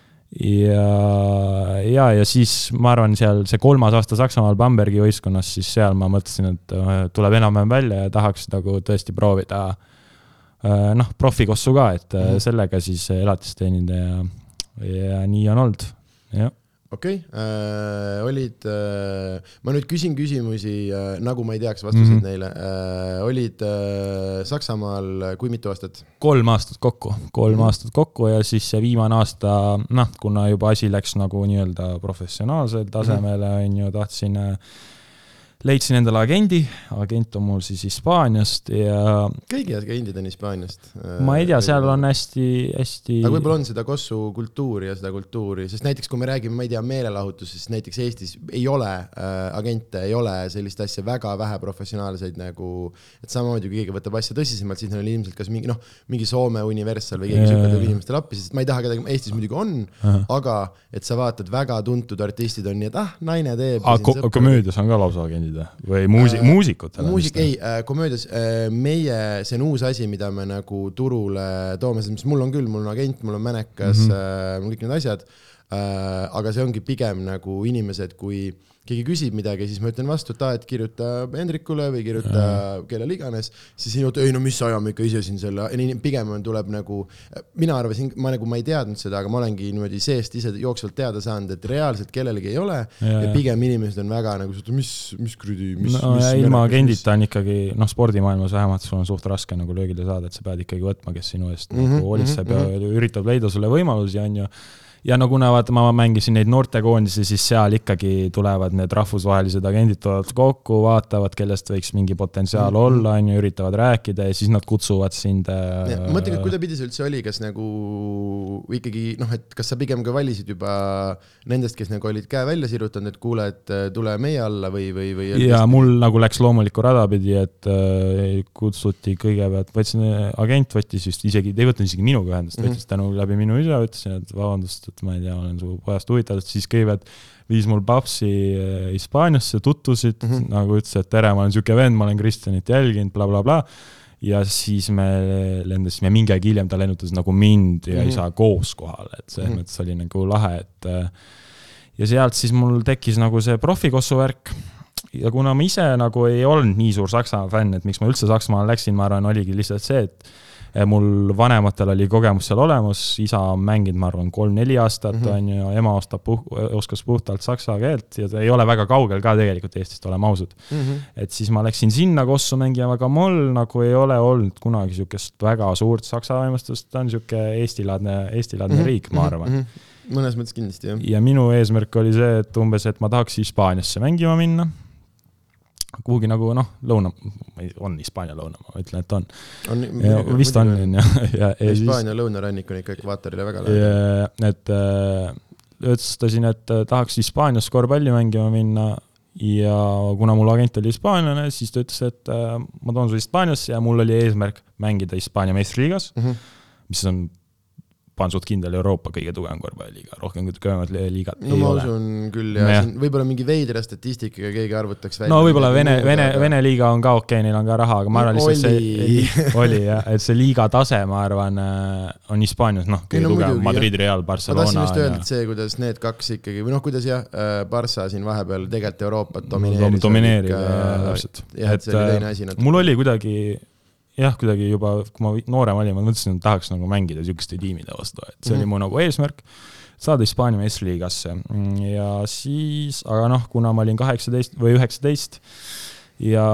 ja, ja, ja siis ma arvan, seal see kolmas aasta Saksamaal Bambergi võistkonnas, siis seal ma mõtlesin, et äh, tuleb enam-vähem välja ja tahaks nagu tõesti proovida äh, noh, profikossu ka, et mm -hmm. sellega siis elatist teenida ja, ja nii on olnud, jah okei okay. äh,, olid äh,, ma nüüd küsin küsimusi äh,, nagu ma ei teaks vastuseid mm -hmm. neile olid Saksamaal kui mitu aastat? kolm aastat kokku, kolm mm -hmm. aastat kokku ja siis see viimane aasta, noh, kuna juba asi läks nagu nii-öelda professionaalsele tasemele mm, -hmm. on ju, tahtsin äh, leidsin endale agendi, agent on mul siis Hispaaniast ja. kõigi agendid on Hispaaniast. ma ei tea, seal on hästi, hästi. aga võib-olla on seda kossu kultuuri ja seda kultuuri, sest näiteks kui me räägime, ma ei tea, meelelahutusest, näiteks Eestis ei ole äh, agente, ei ole sellist asja, väga vähe professionaalseid nagu, et samamoodi kui keegi võtab asja tõsisemalt, siis neil on ilmselt kas mingi noh, mingi Soome Universal või keegi siuke tuleb inimestele appi, sest ma ei taha kedagi, Eestis muidugi on, aga et sa vaatad, väga tuntud artistid on nii, et ah, naine teeb. aga komöödias on ka lausa agendid? Bändide või muusi- äh,, muusikutele? muusik, ei äh,, komöödias äh, meie, see on uus asi, mida me nagu turule toome, selles mõttes mul on küll, mul on agent, mul on mänekas mm, -hmm. äh, mul kõik need asjad äh,. aga see ongi pigem nagu inimesed, kui äh, keegi küsib midagi, siis ma ütlen vastu, et aa, et kirjuta Hendrikule või kirjuta kellele iganes, siis ei oota, ei no mis aja me ikka ise siin selle, pigem on, tuleb nagu, mina arvasin, ma nagu, ma ei teadnud seda, aga ma olengi niimoodi seest ise jooksvalt teada saanud, et reaalselt kellelgi ei ole ja, ja pigem inimesed on väga nagu, mis, mis kuradi, mis no, mis ilma agendita on ikkagi, noh, spordimaailmas vähemalt sul on suht raske nagu löögile saada, et sa pead ikkagi võtma, kes sinu eest mm -hmm, nagu hoolitseb mm -hmm. ja mhm. üritab leida sulle võimalusi, on ju ja no kuna vaata, ma mängisin neid noortekoondisi, siis seal ikkagi tulevad need rahvusvahelised agendid tulevad kokku, vaatavad, kellest võiks mingi potentsiaal mm -hmm. olla, on ju, üritavad rääkida ja siis nad kutsuvad sind. Äh, ma mõtlen, et kuidapidi see üldse oli, kas nagu ikkagi noh, et kas sa pigem ka valisid juba nendest, kes nagu olid käe välja sirutanud, et kuule, et äh, tule meie alla või, või, või? ja mul nagu läks loomulikku rada pidi, et äh, kutsuti kõigepealt, võtsin, agent võttis vist isegi, ei võtnud isegi minuga ühendust mm, -hmm. võttis tänu läbi minu isa, ütlesin, et vabandust et ma ei tea, olen su pojast huvitatud, siis kõigepealt viis mul papsi äh, Hispaaniasse, tutvusid mm, -hmm. nagu ütles, et tere, ma olen sihuke vend, ma olen Kristjanit jälginud bla, bla, blablabla. ja siis me lendasime mingi aeg hiljem, ta lennutas nagu mind ja mm -hmm. isa koos kohale, et selles mm -hmm. mõttes oli nagu lahe, et äh, ja sealt siis mul tekkis nagu see profikossu värk ja kuna ma ise nagu ei olnud nii suur Saksamaa fänn, et miks ma üldse Saksamaale läksin, ma arvan, oligi lihtsalt see, et mul vanematel oli kogemus seal olemas, isa on mänginud, ma arvan, kolm-neli aastat, mhm. on ju, ema ostab puh-, oskas puhtalt saksa keelt ja ta ei ole väga kaugel ka tegelikult Eestist, oleme ausad mm. -hmm. et siis ma läksin sinna kossu mängima, aga mul nagu ei ole olnud kunagi sihukest väga suurt saksa aimastust, ta on sihuke Eesti-laadne, Eesti-laadne mm -hmm. riik, ma arvan mm. -hmm mõnes mõttes kindlasti, jah. ja minu eesmärk oli see, et umbes, et ma tahaks Hispaaniasse mängima minna kuhugi nagu noh, lõuna, on Hispaania lõuna, ma ütlen, et on. on vist on, on ju. Hispaania lõunarannik on ikka ekvaatorile väga lähedal. et äh, otsustasin, et äh, tahaks Hispaanias korvpalli mängima minna ja kuna mul agent oli hispaanlane, siis ta ütles, et äh, ma toon su Hispaaniasse ja mul oli eesmärk mängida Hispaania meistriliigas mm, -hmm. mis on suht kindel Euroopa kõige tugevam korvpalliliiga, rohkem kui tugevamat liigat no ma ole. usun küll ja, ja. siin võib-olla mingi veidra statistikaga keegi arvutaks välja. no võib-olla Vene, Vene, Vene liiga on ka okei okay,, neil on ka raha, aga ma arvan lihtsalt see, oli jah, et see liiga tase, ma arvan, äh, on Hispaanias noh, kõige no, tugevam, Madridi Real, Barcelona. ma tahtsin just öelda, et see, kuidas need kaks ikkagi või noh, kuidas jah, äh, Barca siin vahepeal tegelikult Euroopat domineeris. domineerib, täpselt. jah, et see oli teine asi natuke. mul oli kuidagi jah, kuidagi juba, kui ma noorem olin, ma mõtlesin, et tahaks nagu mängida niisuguste tiimide vastu, et see mm -hmm. oli mu nagu eesmärk, saada Hispaania meistriliigasse ja siis, aga noh, kuna ma olin kaheksateist või üheksateist ja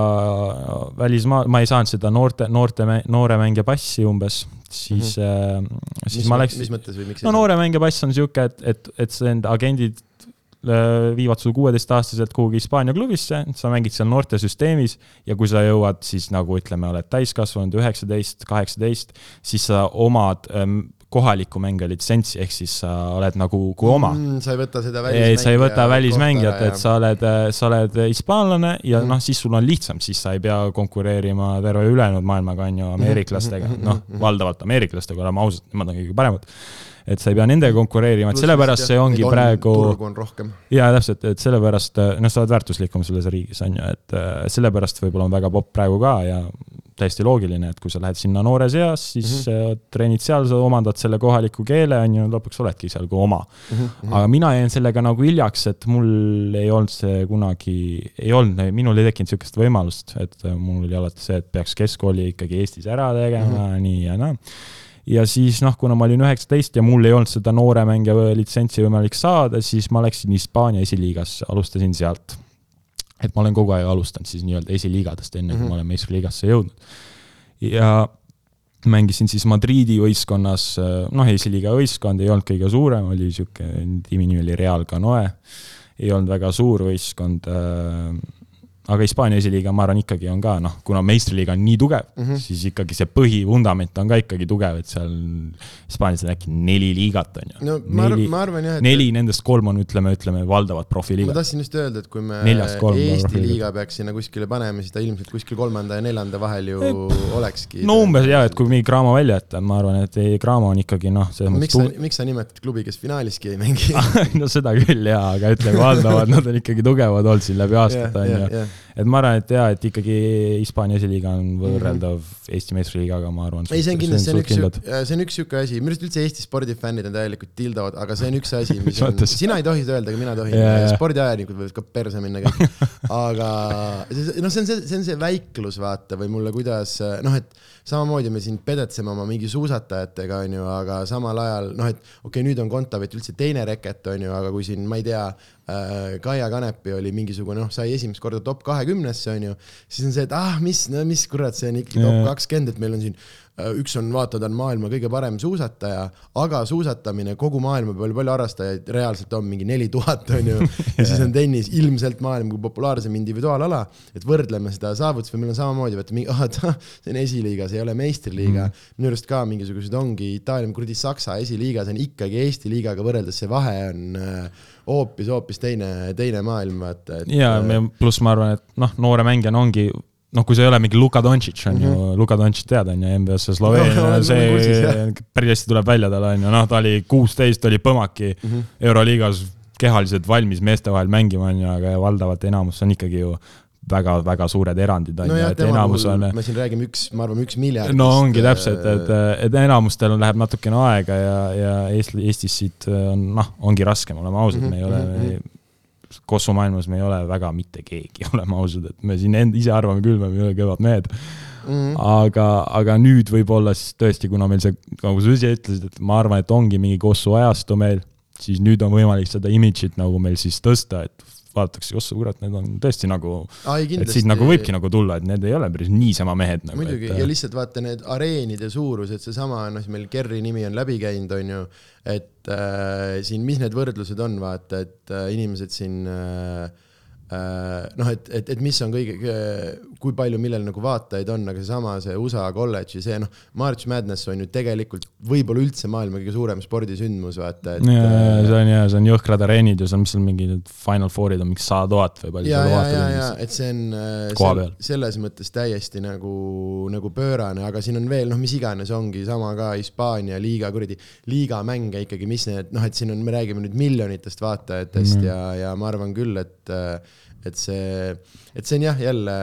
välismaa, ma ei saanud seda noorte, noorte, noore mängija passi umbes, siis mm, -hmm. siis mis, ma läksin. mis mõttes või miks? no noore mängija pass on niisugune, et, et, et see enda agendid viivad su kuueteistaastaselt kuhugi Hispaania klubisse, sa mängid seal noortesüsteemis ja kui sa jõuad siis nagu ütleme, oled täiskasvanud, üheksateist, kaheksateist, siis sa omad ähm, kohaliku mängija litsentsi, ehk siis sa oled nagu kui oma mm,. sa ei võta seda välismängijat. sa ei võta välismängijat, et sa oled, sa oled hispaanlane ja mm. noh, siis sul on lihtsam, siis sa ei pea konkureerima terve ülejäänud maailmaga, on ju, ameeriklastega, noh, valdavalt ameeriklastega, oleme ausad, nemad on kõige paremad et sa ei pea nendega konkureerima, et sellepärast see ongi on, praegu. turgu on rohkem. jaa, täpselt, et sellepärast, noh, sa oled väärtuslikum selles riigis, on ju, et äh, sellepärast võib-olla on väga popp praegu ka ja täiesti loogiline, et kui sa lähed sinna noores eas, siis mm -hmm. treenid seal, sa omandad selle kohaliku keele, on ju, lõpuks oledki seal kui oma mm. -hmm. aga mina jäin sellega nagu hiljaks, et mul ei olnud see kunagi, ei olnud, minul ei tekkinud niisugust võimalust, et äh, mul oli alati see, et peaks keskkooli ikkagi Eestis ära tegema mm, -hmm. nii ja naa ja siis noh, kuna ma olin üheksateist ja mul ei olnud seda noore mängija litsentsi võimalik saada, siis ma läksin Hispaania esiliigasse, alustasin sealt. et ma olen kogu aeg alustanud siis nii-öelda esiliigadest, enne mm -hmm. kui mhm. ma olen meistriliigasse jõudnud. ja mängisin siis Madridi võistkonnas, noh, esiliiga võistkond ei olnud kõige suurem, oli niisugune, tiimi nimi oli Real Canoe, ei olnud väga suur võistkond, aga Hispaania esiliiga, ma arvan, ikkagi on ka noh, kuna meistriliiga on nii tugev mm, -hmm. siis ikkagi see põhivundament on ka ikkagi tugev, et seal Hispaanias on äkki neli liigat, on ju. no ma, neli, ma arvan jah, et neli nendest kolm on, ütleme, ütleme valdavad profiliigad. ma tahtsin just öelda, et kui me Eesti liiga peaks sinna kuskile panema, siis ta ilmselt kuskil kolmanda ja neljanda vahel ju et, olekski. no umbes jaa, et kui mingi Graamo välja jätta, ma arvan, et ei, Graamo on ikkagi noh, selles mõttes. miks sa, miks sa nimetad klubi, kes finaaliski ei mängi no seda küll jaa, aga ütleme, valdavad nad on ikkagi tugevad olnud siin läbi aastate, on ju. Et ma arvan, et jaa, et ikkagi Hispaania esiliiga on võrreldav mm -hmm. Eesti meistriliigaga, ma arvan. ei, see on kindlasti, see on üks, see on üks sihuke asi, minu arust üldse Eesti spordifännid on täielikult tildavad, aga see on üks asi, mis on, sina ei tohi seda öelda, aga mina tohin yeah.. spordiajanikud võivad ka perse minna kõik. aga noh, see on see, see on see väiklus, vaata, või mulle kuidas noh, et samamoodi me siin pedetseme oma mingi suusatajatega, onju, aga samal ajal noh, et okei okay,, nüüd on Kontaveit üldse teine reket, onju, aga kui siin, ma ei tea äh,, Kaia Kanepi oli mingisugune, noh, sai esimest korda top kahekümnesse, onju, siis on see, et ah, mis, no mis kurat, see on ikkagi top kakskümmend, et meil on siin üks on, vaata, ta on maailma kõige parem suusataja, aga suusatamine kogu maailma peal, palju harrastajaid reaalselt on, mingi neli tuhat on ju. ja siis on tennis ilmselt maailma kõige populaarsem individuaalala, et võrdleme seda saavutust või meil on samamoodi, vaata mingi, ah, see on esiliiga, see ei ole meistriliiga mm.. minu arust ka mingisugused ongi Itaalia, kuradi Saksa esiliiga, see on ikkagi Eesti liigaga võrreldes, see vahe on äh, hoopis, hoopis teine, teine maailm, vaata. ja äh, pluss ma arvan, et noh, noore mängijana ongi noh, kui sa ei ole mingi Luka Doncic on mm -hmm. ju, mhm. Luka Doncic tead, on ju, NBA-sse Sloveenia no,, see kursis, päris hästi tuleb välja tal on ju, noh, ta oli kuusteist, oli põmaki mm -hmm. Euroliigas kehaliselt valmis meeste vahel mängima, on ju, aga valdavalt enamus on ikkagi ju väga-väga suured erandid on ju, et enamus on. me siin räägime üks, ma arvan, üks miljard. no ongi täpselt, et, et enamustel läheb natukene aega ja, ja Eesti, Eestis siit on noh, ongi raskem, oleme ausad mm, -hmm. me ei ole mm, -hmm kossumaailmas me ei ole väga mitte keegi, oleme ausad, et me siin end ise arvame küll, me oleme kõvad mehed mm. -hmm. aga, aga nüüd võib-olla siis tõesti, kuna meil see, nagu sa ise ütlesid, et ma arvan, et ongi mingi kossu ajastu meil, siis nüüd on võimalik seda imidžit nagu meil siis tõsta, et vaadatakse, ossa kurat, need on tõesti nagu, et siit nagu võibki nagu tulla, et need ei ole päris niisama mehed nagu. muidugi ja lihtsalt vaata need areenide suurused, seesama, noh, meil Kerri nimi on läbi käinud, on ju, et äh, siin, mis need võrdlused on, vaata, et äh, inimesed siin äh, Äh, noh, et, et, et mis on kõige, kui palju, millel nagu vaatajaid on, aga seesama see USA kolledži, see noh, March Madness on ju tegelikult võib-olla üldse maailma kõige suurem spordisündmus, vaata, et. ja, ja äh, see on ja see on jõhkrad areenid ja see on, mis seal mingi need Final Fourid on mingi sada tuhat või palju. ja, ja, ja, ja et see on äh, sel, selles mõttes täiesti nagu, nagu pöörane, aga siin on veel noh, mis iganes ongi sama ka Hispaania liiga, kuradi liigamänge ikkagi, mis need noh, et siin on, me räägime nüüd miljonitest vaatajatest mm. ja, ja ma arvan küll, et et see, et see on jah, jälle,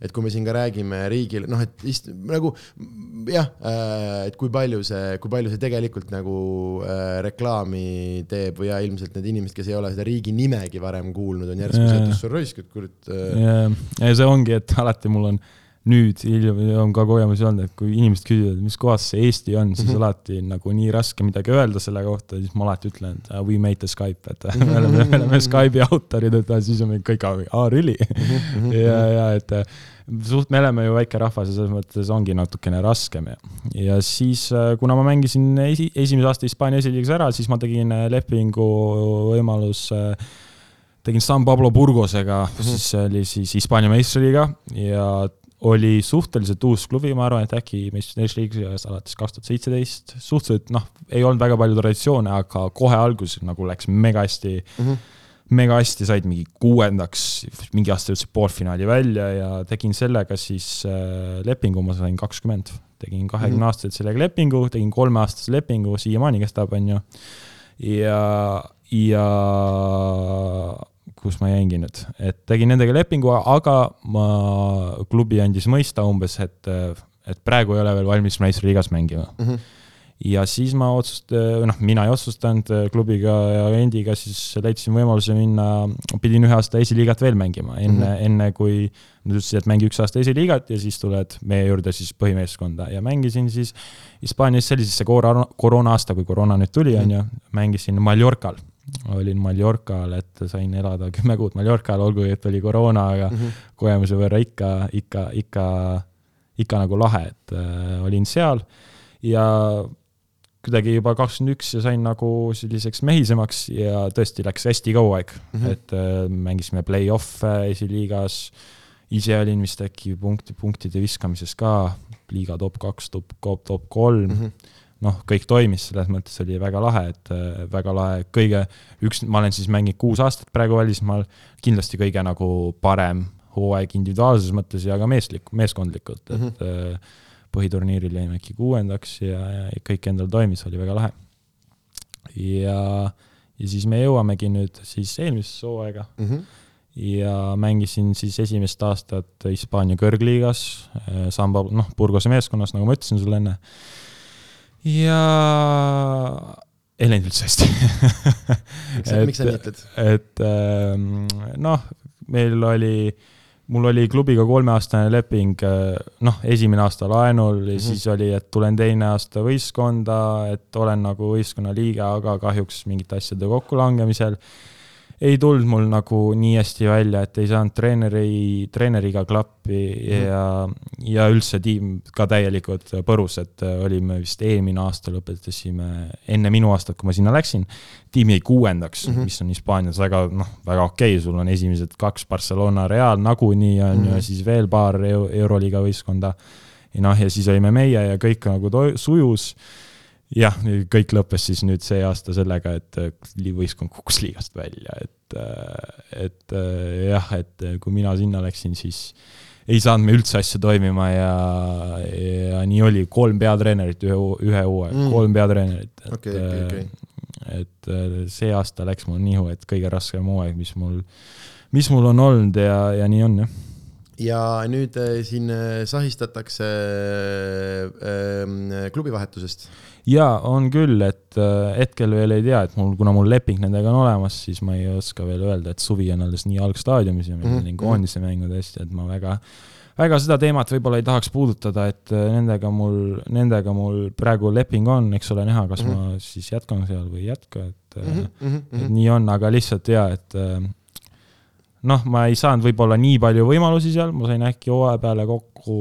et kui me siin ka räägime riigile, noh, et ist, nagu jah, et kui palju see, kui palju see tegelikult nagu äh, reklaami teeb või ja ilmselt need inimesed, kes ei ole seda riigi nimegi varem kuulnud, on järsku et issand raisk, et kurat äh.... ja see ongi, et alati mul on nüüd hiljem on ka kogemusi olnud, et kui inimesed küsivad, mis kohas see Eesti on, siis mm -hmm. alati nagu nii raske midagi öelda selle kohta, siis ma alati ütlen, et uh, we made the Skype, et me oleme, me oleme Skype'i autorid, et siis on kõik, aa, really mm? -hmm. ja, ja et suht, me oleme ju väike rahvas ja selles mõttes ongi natukene raskem ja, ja siis, kuna ma mängisin esi, esimese aasta Hispaania esiliigas ära, siis ma tegin lepingu võimalus tegin San Pablo Burgosega mm, -hmm. siis see oli siis Hispaania meistriliiga ja oli suhteliselt uus klubi, ma arvan, et äkki Nations League'is alates kaks tuhat seitseteist, suhteliselt noh, ei olnud väga palju traditsioone, aga kohe alguses nagu läks mega hästi mm, -hmm. mega hästi, said mingi kuuendaks, mingi aasta jõudsid poolfinaali välja ja tegin sellega siis äh, lepingu, ma sain kakskümmend. tegin kahekümne aastaselt sellega lepingu, tegin kolmeaastase lepingu, siiamaani kestab, on ju. ja, ja kus ma jäingi nüüd, et tegin nendega lepingu, aga ma, klubi andis mõista umbes, et, et praegu ei ole veel valmis meistriliigas mängima mm. -hmm. ja siis ma otsustasin, noh, mina ei otsustanud klubiga ja endiga, siis leidsin võimaluse minna, pidin ühe aasta esiliigat veel mängima, enne mm, -hmm. enne kui nad ütlesid, et mängi üks aasta esiliigat ja siis tuled meie juurde siis põhimeeskonda ja mängisin siis Hispaanias, see oli siis see koroona, koroona aasta, kui koroona nüüd tuli, on ju, mängisin Mallorcal olin Mallorcal, et sain elada kümme kuud Mallorcal, olgugi et oli koroona, aga mm -hmm. kogemuse võrra ikka, ikka, ikka, ikka nagu lahe, et äh, olin seal. Ja kuidagi juba kakskümmend üks ja sain nagu selliseks mehisemaks ja tõesti läks hästi kaua aeg. Mm, -hmm. et äh, mängisime play-off'e esiliigas, ise olin vist äkki punkti, punktide viskamises ka, liiga top kaks, top, top kolm. Mm -hmm noh, kõik toimis, selles mõttes oli väga lahe, et äh, väga lahe, kõige, üks, ma olen siis mänginud kuus aastat praegu välismaal, kindlasti kõige nagu parem hooaeg individuaalses mõttes ja ka meeslik, meeskondlikult, et mm -hmm. põhiturniiril jäime äkki kuuendaks ja, ja kõik endal toimis, oli väga lahe. ja, ja siis me jõuamegi nüüd siis eelmisesse hooaega mm. -hmm ja mängisin siis esimest aastat Hispaania kõrgliigas, äh, Samba, noh, Burgose meeskonnas, nagu ma ütlesin sulle enne ja ei läinud üldse hästi miks sa, miks sa nii ütled? et ähm, noh, meil oli, mul oli klubiga kolmeaastane leping, äh, noh, esimene aasta laenul ja mm -hmm. siis oli, et tulen teine aasta võistkonda, et olen nagu võistkonna liige, aga kahjuks mingite asjade kokkulangemisel ei tulnud mul nagu nii hästi välja, et ei saanud treeneri, treeneriga klappi mm. ja, ja üldse tiim ka täielikult põrus, et olime vist eelmine aasta lõpetasime, enne minu aastat, kui ma sinna läksin, tiim jäi kuuendaks mm, -hmm. mis on Hispaanias väga, noh, väga okei okay,, sul on esimesed kaks Barcelona Real nagunii on mm -hmm. ju, ja siis veel paar Euroliiga võistkonda. ja noh, ja siis olime meie ja kõik nagu sujus jah, kõik lõppes siis nüüd see aasta sellega, et äh, võistkond kukkus liigast välja, et, äh, et äh, jah, et kui mina sinna läksin, siis ei saanud me üldse asja toimima ja, ja nii oli, kolm peatreenerit ühe, ühe hooaja mm., kolm peatreenerit, et okay,, okay, okay. et see aasta läks mul nihu, et kõige raskem hooaeg, mis mul, mis mul on olnud ja, ja nii on, jah ja nüüd siin sahistatakse äh, klubivahetusest jaa, on küll, et äh, hetkel veel ei tea, et mul, kuna mul leping nendega on olemas, siis ma ei oska veel öelda, et suvi on alles nii algstaadiumis ja meil mm -hmm. on koondise mängud hästi, et ma väga, väga seda teemat võib-olla ei tahaks puudutada, et äh, nendega mul, nendega mul praegu leping on, eks ole, näha, kas mm -hmm. ma siis jätkan seal või ei jätka, et mm, -hmm. et nii on, aga lihtsalt jaa, et noh, ma ei saanud võib-olla nii palju võimalusi seal, ma sain äkki hooaja peale kokku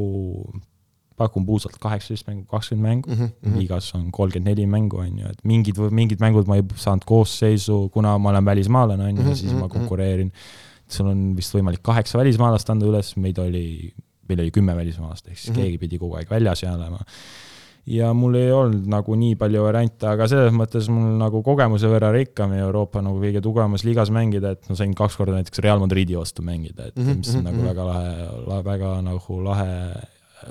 pakun puusalt kaheksateist mängu, kakskümmend mängu mm, -hmm. liigas on kolmkümmend neli mängu, on ju, et mingid, mingid mängud ma ei saanud koosseisu, kuna ma olen välismaalane, on ju, ja mhm, siis ma mhm, mhm. konkureerin. sul on vist võimalik kaheksa välismaalast anda üles, meid oli, meil oli kümme välismaalast, ehk siis mm -hmm. keegi pidi kogu aeg väljas olema. ja mul ei olnud nagu nii palju variante, aga selles mõttes mul nagu kogemuse võrra rikkam ja Euroopa nagu kõige tugevamas liigas mängida, et ma sain kaks korda näiteks Real Madridi vastu mängida, et mm -hmm. mis on nagu väga lahe, väga nagu lahe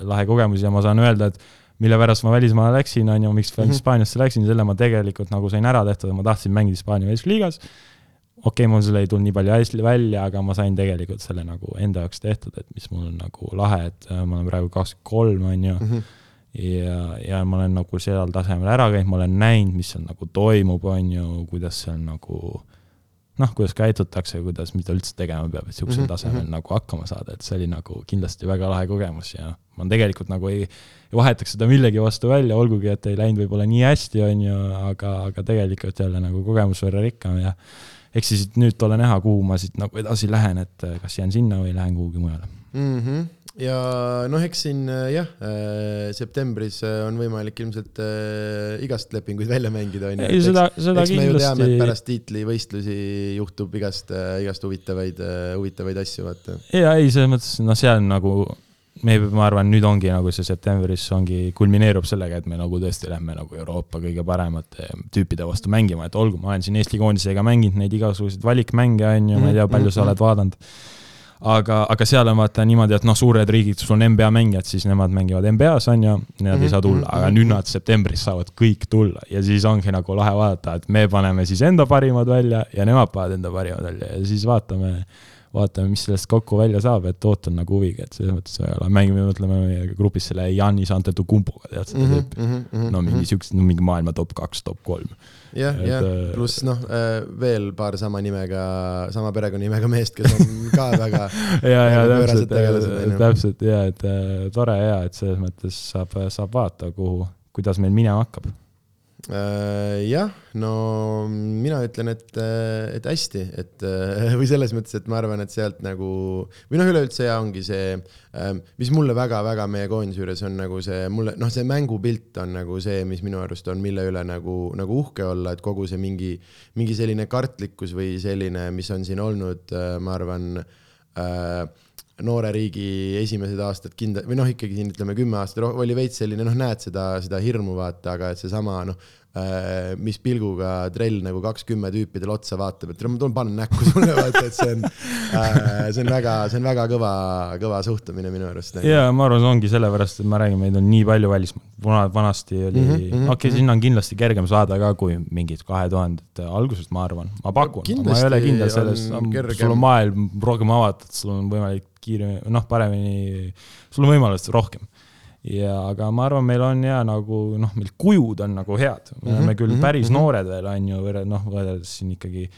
lahe kogemus ja ma saan öelda, et mille pärast ma välismaale läksin, on ju, miks ma mhm. Hispaaniasse läksin, selle ma tegelikult nagu sain ära tehtud ma tahtsin mängida Hispaania meistriliigas. okei okay,, mul selle ei tulnud nii palju hästi välja, aga ma sain tegelikult selle nagu enda jaoks tehtud, et mis mul on nagu lahe, et äh, ma olen praegu kakskümmend kolm, on ju. -hmm ja, ja ma olen nagu seal tasemel ära käinud, ma olen näinud, mis seal nagu toimub, on ju, kuidas seal nagu noh, kuidas käitutakse, kuidas, mida üldse tegema peab, et niisugusel mm -hmm. tasemel mhm. nagu hakkama saada, et see oli nagu kindlasti väga lahe kogemus ja ma tegelikult nagu ei, ei vahetaks seda millegi vastu välja, olgugi et ei läinud võib-olla nii hästi, on ju, aga, aga tegelikult jälle nagu kogemus võrra rikkam ja eks siis nüüd ole näha, kuhu ma siit nagu edasi lähen, et kas jään sinna või lähen kuhugi mujale mm. -hmm ja noh, eks siin äh, jah, äh, septembris äh, on võimalik ilmselt igast lepinguid välja mängida, onju. ei, seda, seda eks kindlasti. teame, et pärast tiitlivõistlusi juhtub igast, igast huvitavaid, huvitavaid asju, vaata. ja ei, selles mõttes, noh, see on nagu me, ma arvan, nüüd ongi nagu see septembris ongi, kulmineerub sellega, et me nagu tõesti lähme nagu Euroopa kõige paremate tüüpide vastu mängima, et olgu, ma olen siin Eesti koondisega mänginud neid igasuguseid valikmänge, on ju, ma ei tea, palju sa oled vaadanud aga, aga seal on vaata niimoodi, et noh, suured riigid, sul on NBA mängijad, siis nemad mängivad NBA-s on ju, nemad mm -hmm. ei saa tulla, aga nüüd nad septembris saavad kõik tulla. Ja siis ongi nagu lahe vaadata, et me paneme siis enda parimad välja ja nemad panevad enda parimad välja. Ja siis vaatame vaatame, mis sellest kokku välja saab, et ootan nagu huviga, et selles mõttes väga lahe, mängime, mõtleme meie grupis selle Janis Antetokumpuga, tead seda tüüpi. mm -hmm,. no mingi siukse, no mingi maailma top kaks, top kolm. Jah, jah, äh, pluss noh, äh, veel paar sama nimega, sama perekonnanimega meest, kes on ka väga ja, ja täpselt, täpselt ja et äh, tore ja et selles mõttes saab, saab vaadata, kuhu, kuidas meil minema hakkab. Äh, jah, no mina ütlen, et, et hästi, et või selles mõttes, et ma arvan, et sealt nagu või noh, üleüldse ja ongi see, ähm, mis mulle väga-väga meie koondise juures on nagu see mulle noh, see mängupilt on nagu see, mis minu arust on, mille üle nagu, nagu uhke olla, et kogu see mingi, mingi selline kartlikkus või selline, mis on siin olnud, äh, ma arvan äh, noore riigi esimesed aastad kindla- või noh, ikkagi siin ütleme kümme aastat oli veits selline noh, näed seda, seda hirmu vaata, aga et seesama noh, Äh, mis pilguga trell nagu kaks kümme tüüpidele otsa vaatab, et ma tulen panen näkku sulle, vaata, et see on, äh, see on väga, see on väga kõva, kõva suhtumine minu arust. ja ma arvan, see ongi sellepärast, et ma räägin, meid on nii palju välismaal, vana, vanasti oli mm -hmm,, okei okay, mm -hmm., sinna on kindlasti kergem saada ka kui mingid kahe tuhandete algusest, ma arvan, ma pakun no,, ma ei ole kindel selles, sul on maailm rohkem avatud, sul on võimalik kiiremini, noh, paremini, sul on võimalust rohkem ja, aga ma arvan, meil on ja nagu noh, meil kujud on nagu head, me oleme mm -hmm, küll mhm, päris mm -hmm. noored veel, on ju, noh, võrreldes siin ikkagi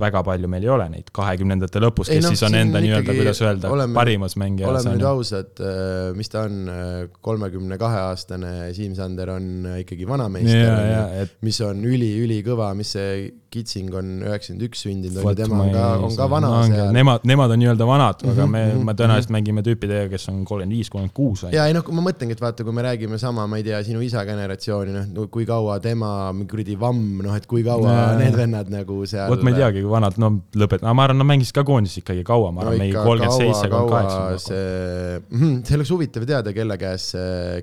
väga palju meil ei ole neid kahekümnendate lõpus, kes ei, no, siis on enda nii-öelda, kuidas öelda, parimas mängijas. oleme nüüd ausad, äh, mis ta on, äh, kolmekümne kahe aastane Siim Sander on äh, ikkagi vanameister, et... mis on üli-ülikõva, mis see Kitsing on üheksakümmend üks sündinud, on ju, tema on ka, on ka vana no, seal. Nemad, nemad on nii-öelda vanad mm, -hmm, aga me mm, -hmm, me tõenäoliselt mm -hmm. mängime tüüpidega, kes on kolmkümmend viis, kolmkümmend kuus. ja ei noh, ma mõtlengi, et vaata, kui me räägime sama, ma ei tea, sinu isa generatsiooni, noh, kui kaua tema, kuradi vamm, noh, et kui kaua ja, need vennad nagu seal. vot ma ei teagi, kui vanad, no lõpet-, ma arvan, nad mängisid ka koondises ikkagi kaua, ma arvan no,, mingi kolmkümmend seitse, kolmkümmend kaheksa. see, mhm, see oleks huvitav teada, kelle käes,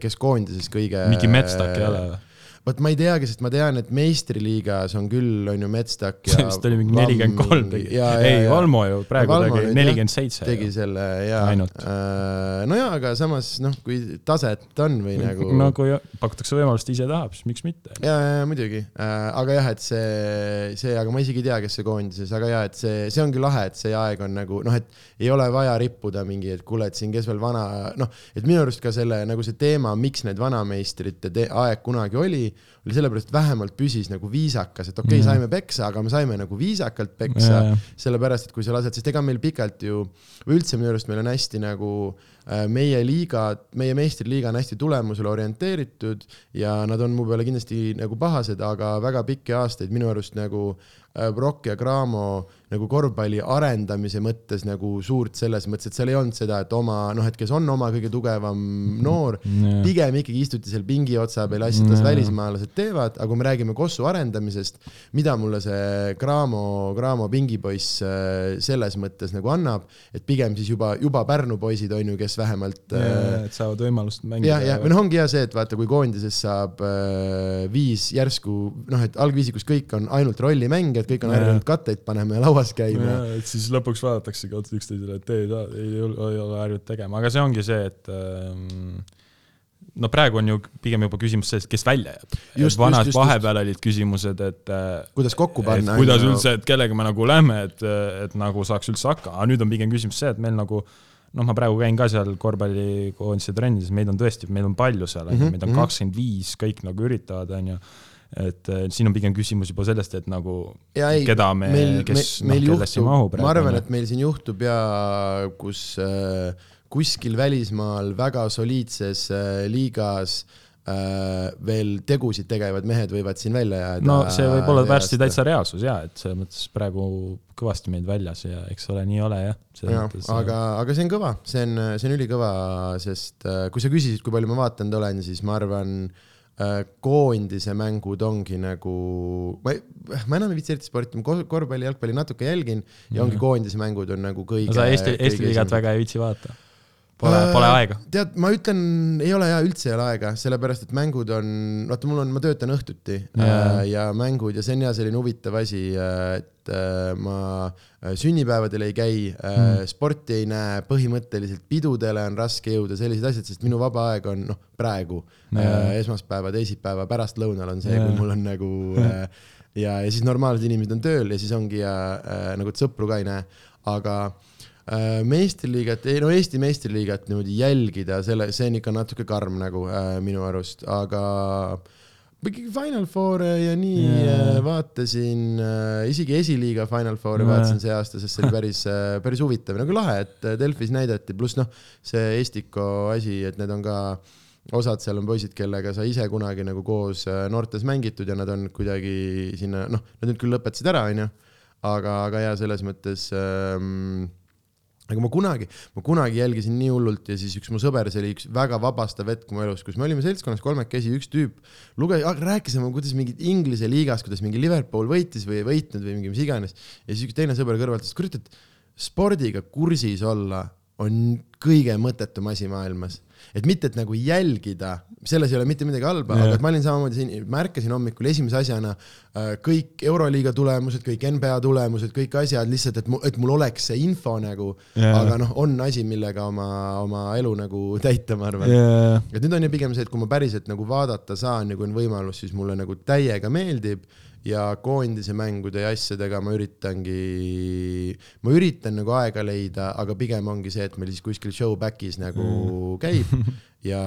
kes koondises kõige. mingi Metstak ei ole või? Vot ma ei teagi, sest ma tean, et meistriliigas on küll, on ju Metstak ja vist oli mingi nelikümmend kolm tegi. ei, Valmo ju praegu Valmo tegi nelikümmend seitse. tegi selle ja. Äh, no jaa, aga samas noh, kui taset on või nagu. no kui pakutakse võimalust, ise tahab, siis miks mitte. ja, ja muidugi äh,, aga jah, et see, see, aga ma isegi ei tea, kes see koondises, aga ja, et see, see ongi lahe, et see aeg on nagu noh, et ei ole vaja rippuda mingi, et kuule, et siin, kes veel vana, noh, et minu arust ka selle nagu see teema, miks need vanameistrite aeg kunagi oli oli sellepärast, et vähemalt püsis nagu viisakas, et okei okay, mm., saime peksa, aga me saime nagu viisakalt peksa sellepärast et kui sa lased, sest ega meil pikalt ju, või üldse minu arust meil on hästi nagu äh, meie liiga, meie meistriliiga on hästi tulemusele orienteeritud ja nad on mu peale kindlasti nagu pahased, aga väga pikki aastaid minu arust nagu Brock ja Cramo nagu korvpalli arendamise mõttes nagu suurt selles mõttes, et seal ei olnud seda, et oma noh, et kes on oma kõige tugevam noor yeah., pigem ikkagi istuti seal pingi otsa peal, asjad las yeah. välismaalased teevad, aga kui me räägime Kossu arendamisest, mida mulle see Cramo, Cramo pingipoiss äh, selles mõttes nagu annab, et pigem siis juba, juba Pärnu poisid on ju, kes vähemalt yeah,. et saavad võimalust mängida. jah, jah, või noh, ongi hea see, et vaata, kui koondises saab äh, viis järsku noh, et algviisikus kõik on ainult rollimängijad, kõik on harjunud katteid panema ja lauas käima. et siis lõpuks vaadataksegi otsa üksteisele, et ei, ei, ei ole harjunud tegema, aga see ongi see, et ähm, no praegu on ju pigem juba küsimus selles, kes välja jääb. vanad vahepeal olid küsimused, et äh, kuidas kokku panna. kuidas üldse, et kellega me nagu lähme, et, et nagu saaks üldse hakkama, aga nüüd on pigem küsimus see, et meil nagu noh, ma praegu käin ka seal korvpallikoondise trennides, meid on tõesti, meil on palju seal mm, -hmm, meid on mhm. kakskümmend viis, kõik nagu üritavad, onju et siin on pigem küsimus juba sellest, et nagu ja ei, keda me, kes, noh, kellesse mahub. ma arvan, et meil siin juhtub ja kus äh, kuskil välismaal väga soliidses äh, liigas äh, veel tegusid tegevad mehed võivad siin välja jääda. no see võib olla varsti täitsa reaalsus ja, et selles mõttes praegu kõvasti meid väljas ja eks ole, nii ole jah. ja, aga, aga see on kõva, see on, see on ülikõva, sest äh, kui sa küsisid, kui palju ma vaadanud olen, siis ma arvan Äh, koondise mängud ongi nagu, ma ma enam ei viitsi eriti sporti, ma korvpalli, jalgpalli natuke jälgin ja ongi koondise mängud on nagu kõige. no sa Eesti, Eesti liigat väga ei viitsi vaadata? Pole äh,, pole aega? tead, ma ütlen, ei ole jaa, üldse ei ole aega, sellepärast et mängud on, vaata, mul on, ma töötan õhtuti ja, äh, ja mängud ja see on ja selline huvitav asi, et äh, ma sünnipäevadel ei käi mm., sporti ei näe, põhimõtteliselt pidudele on raske jõuda, sellised asjad, sest minu vaba aeg on noh, praegu yeah. esmaspäeva, teisipäeva pärastlõunal on see yeah., kui mul on nagu yeah. ja, ja siis normaalsed inimesed on tööl ja siis ongi ja nagu sõpru ka ei näe, aga meistriliigat, ei no Eesti meistriliigat niimoodi jälgida, selle, see on ikka natuke karm nagu äh, minu arust, aga äh, ikkagi Final Four'e ja nii yeah. vaatasin äh,, isegi esiliiga Final Four'e yeah. vaatasin see aasta, sest see oli päris äh,, päris huvitav, nagu lahe, et äh, Delfis näidati, pluss noh, see Estiko asi, et need on ka osad seal on poisid, kellega sa ise kunagi nagu koos äh, noortes mängitud ja nad on kuidagi sinna, noh, nad nüüd küll lõpetasid ära, onju, aga, aga ja selles mõttes ähm, aga ma kunagi, ma kunagi jälgisin nii hullult ja siis üks mu sõber, see oli üks väga vabastav hetk mu elus, kus me olime seltskonnas kolmekesi, üks tüüp luges, rääkisime, kuidas mingit Inglise liigas, kuidas mingi Liverpool võitis või ei võitnud või mingi mis iganes. ja siis üks teine sõber kõrvalt ütles, kurat, et spordiga kursis olla on kõige mõttetum asi maailmas et mitte, et nagu jälgida, selles ei ole mitte midagi halba yeah., aga et ma olin samamoodi siin, ma ärkasin hommikul esimese asjana äh, kõik Euroliiga tulemused, kõik NBA tulemused, kõik asjad lihtsalt, et, et mul oleks see info nagu yeah., aga noh, on asi, millega oma, oma elu nagu täita, ma arvan yeah.. et nüüd on ju pigem see, et kui ma päriselt nagu vaadata saan ja kui on võimalus, siis mulle nagu täiega meeldib ja koondise mängude ja asjadega ma üritangi, ma üritan nagu aega leida, aga pigem ongi see, et meil siis kuskil show back'is nagu mm. käib ja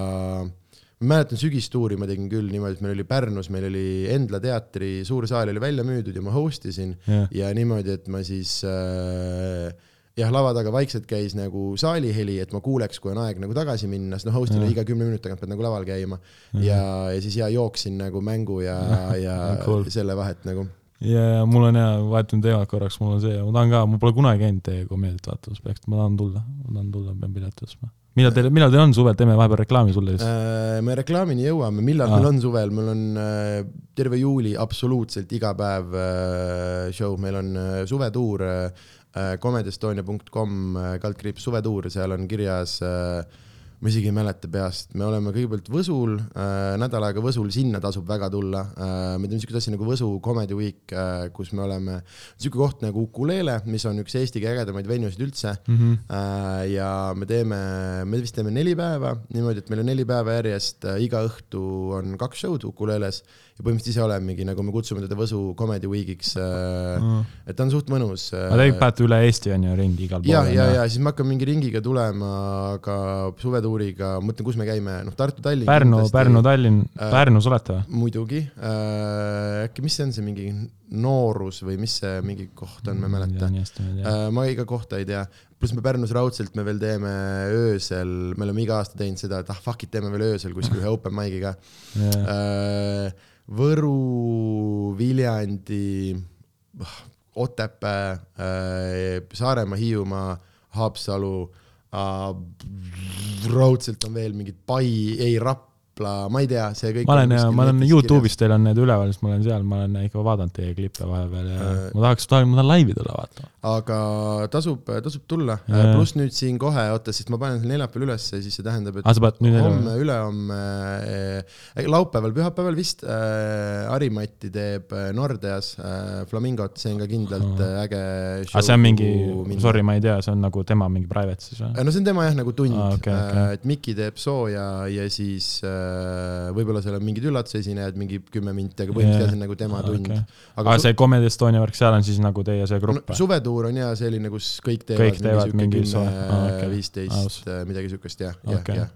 ma mäletan sügistuuri ma tegin küll niimoodi, et meil oli Pärnus, meil oli Endla teatri suur saal oli välja müüdud ja ma host isin yeah. ja niimoodi, et ma siis äh, jah, lava taga vaikselt käis nagu saali heli, et ma kuuleks, kui on aeg nagu tagasi minna, sest noh, host'ile iga kümne minuti tagant pead nagu laval käima mm. ja, ja siis ja jooksin nagu mängu ja, ja cool. selle vahet nagu. ja, ja mul on hea, vahetan teemat korraks, mul on see, ma tahan ka, ma pole kunagi käinud teie komöödiat vaatamas, peaks, ma tahan tulla, ma tahan tulla, pean pileti ostma millal teil, millal teil on suvel, teeme vahepeal reklaami sulle siis äh,. me reklaamini jõuame, millal ah. meil on suvel, meil on äh, terve juuli absoluutselt iga päev äh, show, meil on äh, suvetuur Äh, comedyestonia.com äh, kaldkriips suvetuur, seal on kirjas äh, ma isegi ei mäleta peast, me oleme kõigepealt Võsul äh,, nädal aega Võsul, sinna tasub väga tulla äh,. me teeme siukest asja nagu Võsu Comedy Week äh,, kus me oleme, siuke koht nagu Ukulele, mis on üks Eesti kõige ägedamaid venusid üldse mm. -hmm. Äh, ja me teeme, me vist teeme neli päeva niimoodi, et meil on neli päeva järjest äh,, iga õhtu on kaks show'd Ukuleles ja põhimõtteliselt ise olemegi, nagu me kutsume teda Võsu Comedy Weekiks äh, mm.. et ta on suht mõnus äh,. aga te panete üle Eesti on ju ringi igal pool? ja, ja, ja siis me hakkame mingi ringiga tulema ka suvetuuriga, mõtlen, kus me käime, noh Tartu, Tallinn. Pärnu, Pärnu, Tallinn äh,, Pärnus olete või? muidugi äh,, äkki, mis see on, see mingi noorus või mis see mingi koht on, ma ei mäleta. Äh, ma iga kohta ei tea, pluss me Pärnus raudselt me veel teeme öösel, me oleme iga aasta teinud seda, et ah fuck it, teeme veel öösel kuskil ühe open mic'i ka yeah.. Äh, Võru, Viljandi, Otepää, äh, Saaremaa, Hiiumaa, Haapsalu, äh, raudselt on veel mingid Pai, ei Rapla, Rapla, ma ei tea, see kõik. ma olen, ma olen Youtube'is, teil on need üleval, siis ma olen seal, ma olen ikka vaadanud teie klippe vahepeal ja äh, ma tahaks, tahan, ma tahan laivi tulla vaatama. aga tasub, tasub tulla, pluss nüüd siin kohe, oota, sest ma panen selle neljapäeval ülesse, siis see tähendab, et ah, homme, ülehomme äh,, laupäeval, pühapäeval vist äh, Harimati teeb äh, Nordeas äh, Flamingot, see on ka kindlalt äh, äge show. aga see on mingi, sorry, ma ei tea, see on nagu tema mingi private siis või? Äh, no see on tema jah, nagu tund ah,, okay, okay. Äh, et Miki teeb sooja ja siis äh, Äh, võib-olla seal on mingid üllatusesinejad, mingi kümme minti, aga põhimõtteliselt see on nagu tema tund okay.. aga, aga see Comedy Estonia värk, seal on siis nagu teie see grupp no,? suvetuur on ja selline, kus kõik teevad, kõik teevad mingi kümme, viisteist, äh, midagi siukest jah, jah okay., jah.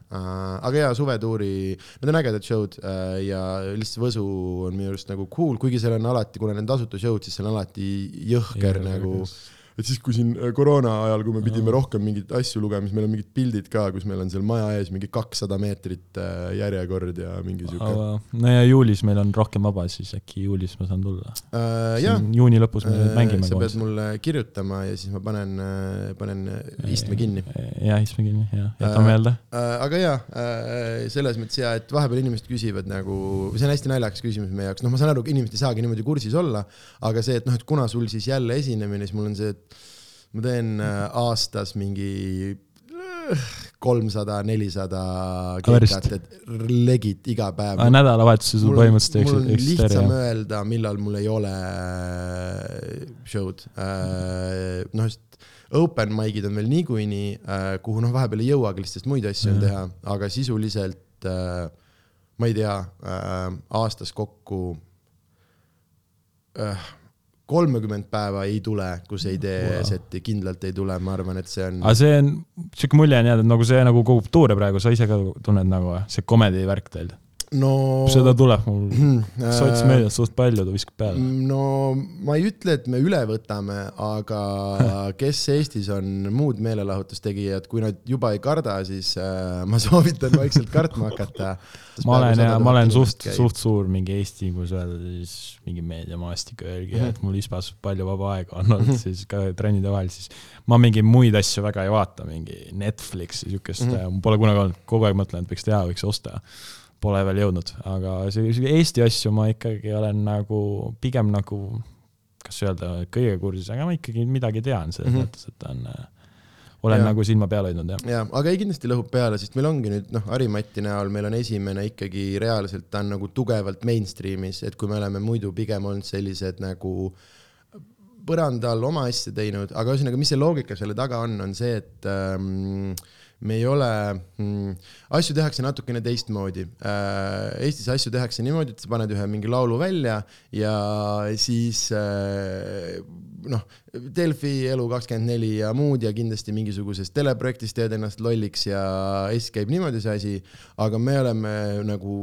aga jaa, suvetuuri, need on ägedad show'd äh, ja lihtsalt Võsu on minu arust nagu cool, kuigi seal on alati, kuna need on tasuta show'd, siis seal on alati jõhker ja, nagu just et siis, kui siin äh, koroona ajal, kui me pidime rohkem mingeid asju lugema, siis meil on mingid pildid ka, kus meil on seal maja ees mingi kakssada meetrit äh, järjekord ja mingi siuke. no ja juulis meil on rohkem vaba, siis äkki juulis ma saan tulla uh,. juuni lõpus me uh, mängime sa pead mulle kirjutama ja siis ma panen, panen istme kinni. ja, istme kinni, ja, jätan meelde uh,. aga jaa, selles mõttes ja, et vahepeal inimesed küsivad nagu, see on hästi naljakas küsimus meie jaoks, noh, ma saan aru, inimesed ei saagi niimoodi kursis olla, aga see, et noh, et kuna sul siis jälle esinemine, siis mul on see, et ma teen äh, aastas mingi äh, kolmsada, nelisada kekat, et legit iga päev. nädalavahetusel sul põhimõtteliselt mul on lihtsam öelda, millal mul ei ole äh, show'd. noh, sest open mic'id on veel niikuinii, kuhu noh, vahepeal ei jõuagi lihtsalt muid asju on teha, aga sisuliselt ma ei tea, aastas kokku kolmekümmend päeva ei tule, kus ei tee wow. seti, kindlalt ei tule, ma arvan, et see on. aga see on, sihuke mulje on jäänud, nagu see nagu kogub tuure praegu, sa ise ka tunned nagu see komedi värk teil? No seda tuleb mul sotsmeedias suht palju, ta viskab peale. no ma ei ütle, et me üle võtame, aga kes Eestis on muud meelelahutustegijad, kui nad juba ei karda, siis äh, ma soovitan vaikselt kartma hakata. ma olen ja ma olen suht, suht suur mingi Eesti, kuidas öelda siis mingi meediamaastik öelgi mm, -hmm. et mul ISPAs palju vaba aega on olnud siis ka trennide vahel, siis ma mingeid muid asju väga ei vaata, mingi Netflixi siukest mm, -hmm. pole kunagi olnud, kogu aeg mõtlen, et võiks teha, võiks osta pole veel jõudnud, aga see Eesti asju ma ikkagi olen nagu pigem nagu, kas öelda, kõige kursis, aga ma ikkagi midagi tean selles mm -hmm. mõttes, et on olen ja. nagu silma peal hoidnud, jah. jaa, aga ei, kindlasti lõhub peale, sest meil ongi nüüd noh, Harimati näol meil on esimene ikkagi reaalselt, ta on nagu tugevalt mainstream'is, et kui me oleme muidu pigem olnud sellised nagu põranda all oma asja teinud, aga ühesõnaga, mis see loogika selle taga on, on see, et ähm, me ei ole mm,, asju tehakse natukene teistmoodi äh,. Eestis asju tehakse niimoodi, et sa paned ühe mingi laulu välja ja siis äh, noh, Delfi Elu24 ja muud ja kindlasti mingisuguses teleprojektis teed ennast lolliks ja Eestis käib niimoodi see asi, aga me oleme nagu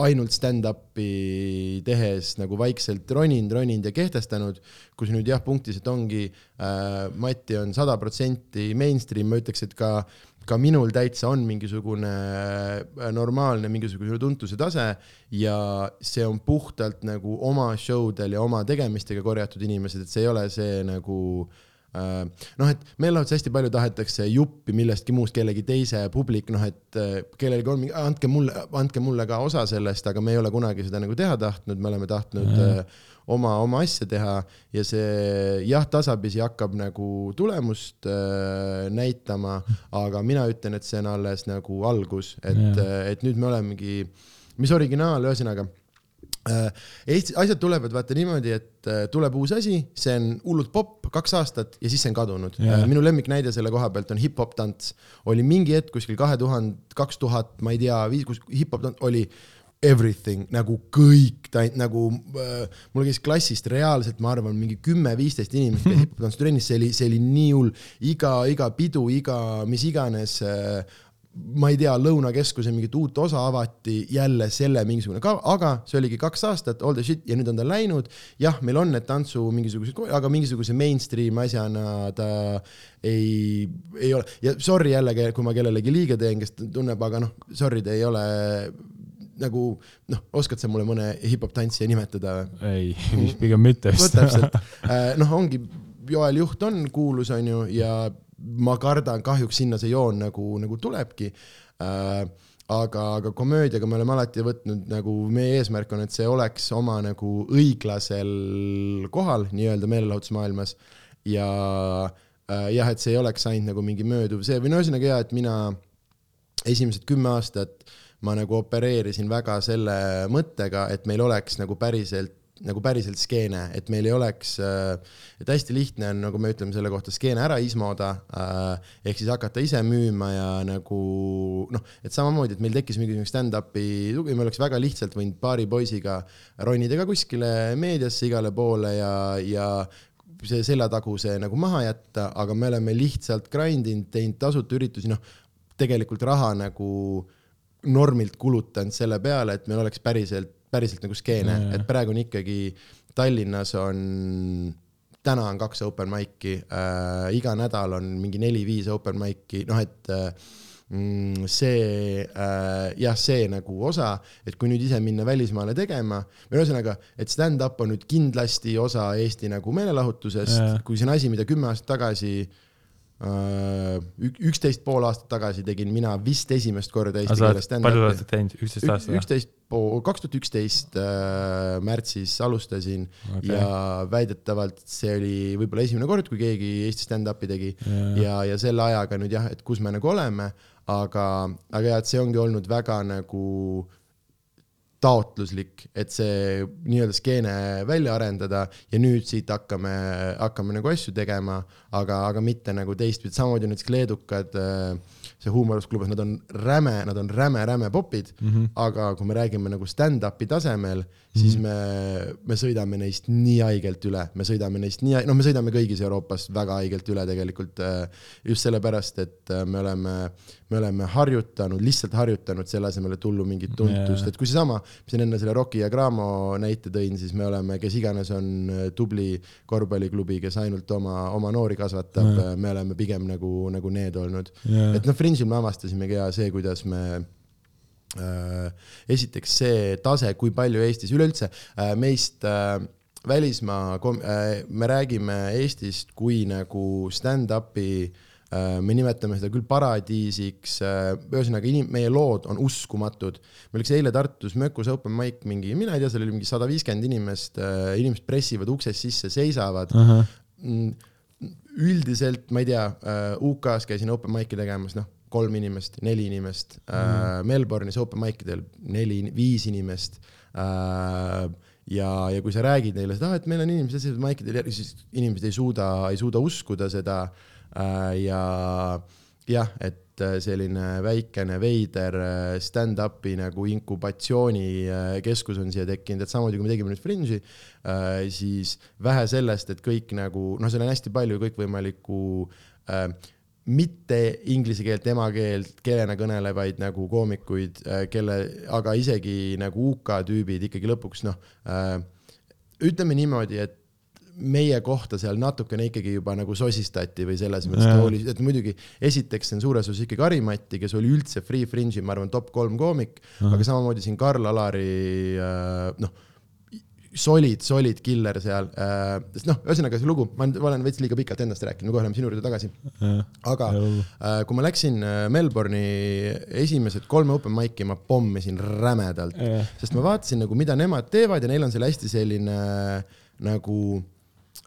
ainult stand-up'i tehes nagu vaikselt roninud, roninud ja kehtestanud, kus nüüd jah, punktis, et ongi äh,, Mati on sada protsenti mainstream, ma ütleks, et ka äh, ka minul täitsa on mingisugune äh, normaalne mingisugune tuntuse tase ja see on puhtalt nagu oma show del ja oma tegemistega korjatud inimesed, et see ei ole see nagu äh, noh, et meelelahutuses hästi palju tahetakse juppi millestki muust kellegi teise publik, noh, et äh, kellelgi on mingi, andke mulle, andke mulle ka osa sellest, aga me ei ole kunagi seda nagu teha tahtnud, me oleme tahtnud mm. äh, oma, oma asja teha ja see jah, tasapisi hakkab nagu tulemust äh, näitama, aga mina ütlen, et see on alles nagu algus, et, et nüüd me olemegi, mis originaal, ühesõnaga äh, Eesti asjad tulevad vaata niimoodi, et äh, tuleb uus asi, see on hullult popp, kaks aastat ja siis see on kadunud. Yeah.. minu lemmiknäide selle koha pealt on hip-hop tants. oli mingi hetk kuskil kahe tuhande, kaks tuhat, ma ei tea, viis, kus hip-hop tants oli everything nagu kõik, ta nagu äh,, mul käis klassist reaalselt, ma arvan, mingi kümme-viisteist inimest käis hip-hop-tantsu see oli, see oli nii hull, iga, iga pidu, iga mis iganes äh, ma ei tea, Lõunakeskuse mingit uut osa avati, jälle selle mingisugune ka, aga see oligi kaks aastat, all the shit ja nüüd on ta läinud. jah, meil on need tantsu mingisugused, aga mingisuguse mainstream asjana ta ei, ei ole. Ja sorry jällegi, kui ma kellelegi liiga teen, kes tunneb, aga noh, sorry, te ei ole nagu noh, oskad sa mulle mõne hip-hop tantsija nimetada? Ei, pigem mitte vist. täpselt, äh, noh, ongi, Joel Juht on kuulus, on ju, ja ma kardan, kahjuks sinna see joon nagu, nagu tulebki. Äh, aga, aga komöödiaga me oleme alati võtnud nagu meie eesmärk on, et see oleks oma nagu õiglasel kohal nii-öelda meelelahutusmaailmas. Ja äh, jah, et see ei oleks ainult nagu mingi mööduv see või no ühesõnaga ja et mina esimesed kümme aastat ma nagu opereerisin väga selle mõttega, et meil oleks nagu päriselt nagu päriselt skeene, et meil ei oleks, et hästi lihtne on, nagu me ütleme selle kohta, skeene ära ismoda äh,, ehk siis hakata ise müüma ja nagu noh, et samamoodi, et meil tekkis mingisugune stand-up'i tugi, me oleks väga lihtsalt võinud paari poisiga ronida ka kuskile meediasse igale poole ja, ja see seljataguse nagu maha jätta, aga me oleme lihtsalt grind inud, teinud tasuta üritusi, noh, tegelikult raha nagu äh, normilt kulutanud selle peale, et meil oleks päriselt, päriselt nagu skeene, et praegu on ikkagi Tallinnas on, täna on kaks open mic'i äh,, iga nädal on mingi neli-viis open mic'i, noh et äh, mm, see äh, jah, see nagu osa, et kui nüüd ise minna välismaale tegema, või ühesõnaga, et stand-up on nüüd kindlasti osa Eesti nagu meelelahutusest, kui see on asi, mida kümme aastat tagasi Äh, üksteist pool aastat tagasi tegin mina vist esimest korda eesti keeles stand-up'i. palju olete teinud, üksteist aastat? üksteist pool, kaks tuhat üksteist äh, märtsis alustasin okay. ja väidetavalt see oli võib-olla esimene kord, kui keegi Eesti stand-up'i tegi ja, ja, ja selle ajaga nüüd jah, et kus me nagu oleme, aga, aga jah, et see ongi olnud väga nagu taotluslik, et see nii-öelda skeene välja arendada ja nüüd siit hakkame, hakkame nagu asju tegema, aga, aga mitte nagu teistpidi, samamoodi näiteks leedukad äh, see huumorusklubis, nad on räme, nad on räme-räme popid mm, -hmm. aga kui me räägime nagu stand-up'i tasemel, siis -hmm. me, me sõidame neist nii haigelt üle, me sõidame neist nii, noh, me sõidame kõigis Euroopas väga haigelt üle tegelikult äh, just sellepärast, et äh, me oleme, me oleme harjutanud, lihtsalt harjutanud selle asemel, et hullu mingit tuntust. Et kui seesama, ma siin enne selle Rocki ja Gramo näite tõin, siis me oleme, kes iganes on äh, tubli korvpalliklubi, kes ainult oma, oma noori kasvatab me oleme pigem nagu, nagu need olnud. Et noh, Fringe'il me avastasimegi ja see, kuidas me esiteks see tase, kui palju Eestis üleüldse äh, meist äh, välismaa äh,, me räägime Eestist kui nagu stand-up'i äh, me nimetame seda küll paradiisiks, äh, ühesõnaga inim-, meie lood on uskumatud. meil üks eile Tartus Mökus open mic mingi, mina ei tea, seal oli mingi sada viiskümmend inimest, inimesed pressivad uksest sisse, seisavad uh. -huh. Mm, üldiselt, ma ei tea, UK-s käisin open mic'i tegemas, noh kolm inimest, neli inimest mm., äh, Melbourne'is open mic idel neli, viis inimest äh,. ja, ja kui sa räägid neile seda, et meil on inimesed sellised mic idel, siis inimesed ei suuda, ei suuda uskuda seda äh,. ja jah, et selline väikene veider äh, stand-up'i nagu inkubatsioonikeskus äh, on siia tekkinud, et samamoodi kui me tegime nüüd Fringe'i, äh, siis vähe sellest, et kõik nagu noh, seal on hästi palju kõikvõimalikku äh, mitte inglise keelt emakeelt keelena kõnelevaid nagu koomikuid, äh, kelle, aga isegi nagu UK tüübid ikkagi lõpuks noh äh,, ütleme niimoodi, et meie kohta seal natukene ikkagi juba nagu sosistati või selles mõttes, et oli, et muidugi esiteks see on suures osas ikkagi Harimati, kes oli üldse Free Fringe'i, ma arvan, top kolm koomik, aga samamoodi siin Karl Alari äh, noh solid, solid killer seal äh,. sest noh, ühesõnaga see lugu, ma olen veits liiga pikalt endast rääkinud, kohe läheme sinu juurde tagasi. aga äh, kui ma läksin äh, Melbourne'i esimesed kolme open mic'i, ma pommisin rämedalt, sest ma vaatasin nagu, mida nemad teevad ja neil on seal hästi selline nagu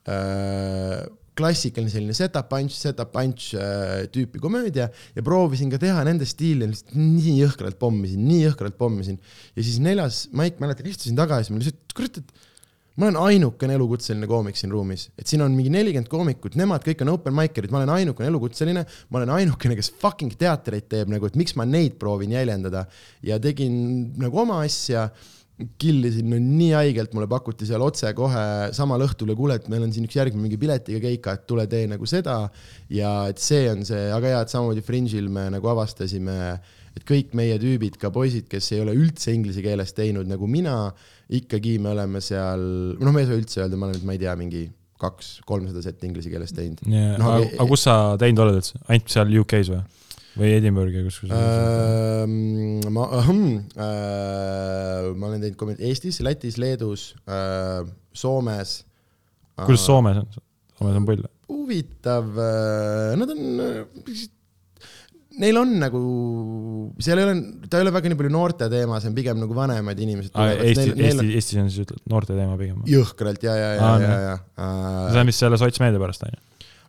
äh, klassikaline selline set-up punch, set-up punch äh, tüüpi komöödia ja proovisin ka teha nende stiili, lihtsalt nii jõhkralt pommisin, nii jõhkralt pommisin. ja siis neljas maik, mäletan, istusin taga ja siis ma lihtsalt, kurat, et ma olen ainukene elukutseline koomik siin ruumis, et siin on mingi nelikümmend koomikut, nemad kõik on open mic'erid, ma olen ainukene elukutseline, ma olen ainukene, kes fucking teatreid teeb nagu, et miks ma neid proovin jäljendada ja tegin nagu oma asja killisin no nii haigelt, mulle pakuti seal otsekohe samal õhtul ja kuule, et meil on siin üks järgmine mingi piletiga keika, et tule tee nagu seda. ja et see on see, aga jaa, et samamoodi Fringe'il me nagu avastasime, et kõik meie tüübid, ka poisid, kes ei ole üldse inglise keeles teinud nagu mina, ikkagi me oleme seal, noh, ma ei saa üldse öelda, ma olen ma ei tea, mingi kaks-kolmsada setti inglise keeles teinud yeah.. No, aga, aga kus sa teinud oled üldse, ainult seal UK-s või? Või Edinburgh'i kuskil äh,? ma äh,, ma olen teinud komment- Eestis, Lätis, Leedus äh,, Soomes. kuidas Soomes on? Soomes on palju. huvitav äh,, nad on äh, neil on nagu, seal ei ole, ta ei ole väga nii palju noorte teema, see on pigem nagu vanemad inimesed. Eesti, Eesti, on... Eestis on siis ütled noorte teema pigem? jõhkralt ja, ja, ja, ja, ja. see on vist selle sotsmeedia pärast on ju?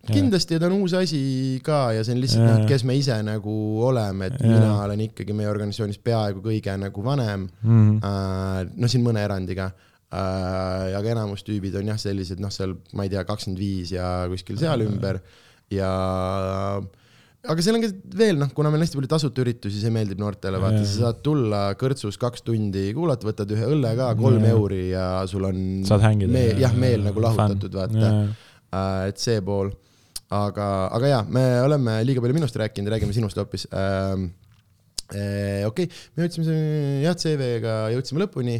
Kindlasti ta on uus asi ka ja see on lihtsalt noh, kes me ise nagu oleme, et ja. mina olen ikkagi meie organisatsioonis peaaegu kõige nagu vanem mm. -hmm. No siin mõne erandiga uh,. aga enamus tüübid on jah, sellised noh, seal ma ei tea, kakskümmend viis ja kuskil seal ümber ja aga seal on ka veel noh, kuna meil on hästi palju tasuta üritusi, see meeldib noortele, vaata, sa saad tulla kõrtsus kaks tundi kuulata, võtad ühe õlle ka, kolm ja. euri ja sul on saad hängida. meel, jah, meel nagu lahutatud, vaata. Uh, et see pool aga, aga jaa, me oleme liiga palju minust rääkinud, räägime sinust hoopis ähm,. Äh, okei okay., me jõudsime jah, CV-ga jõudsime lõpuni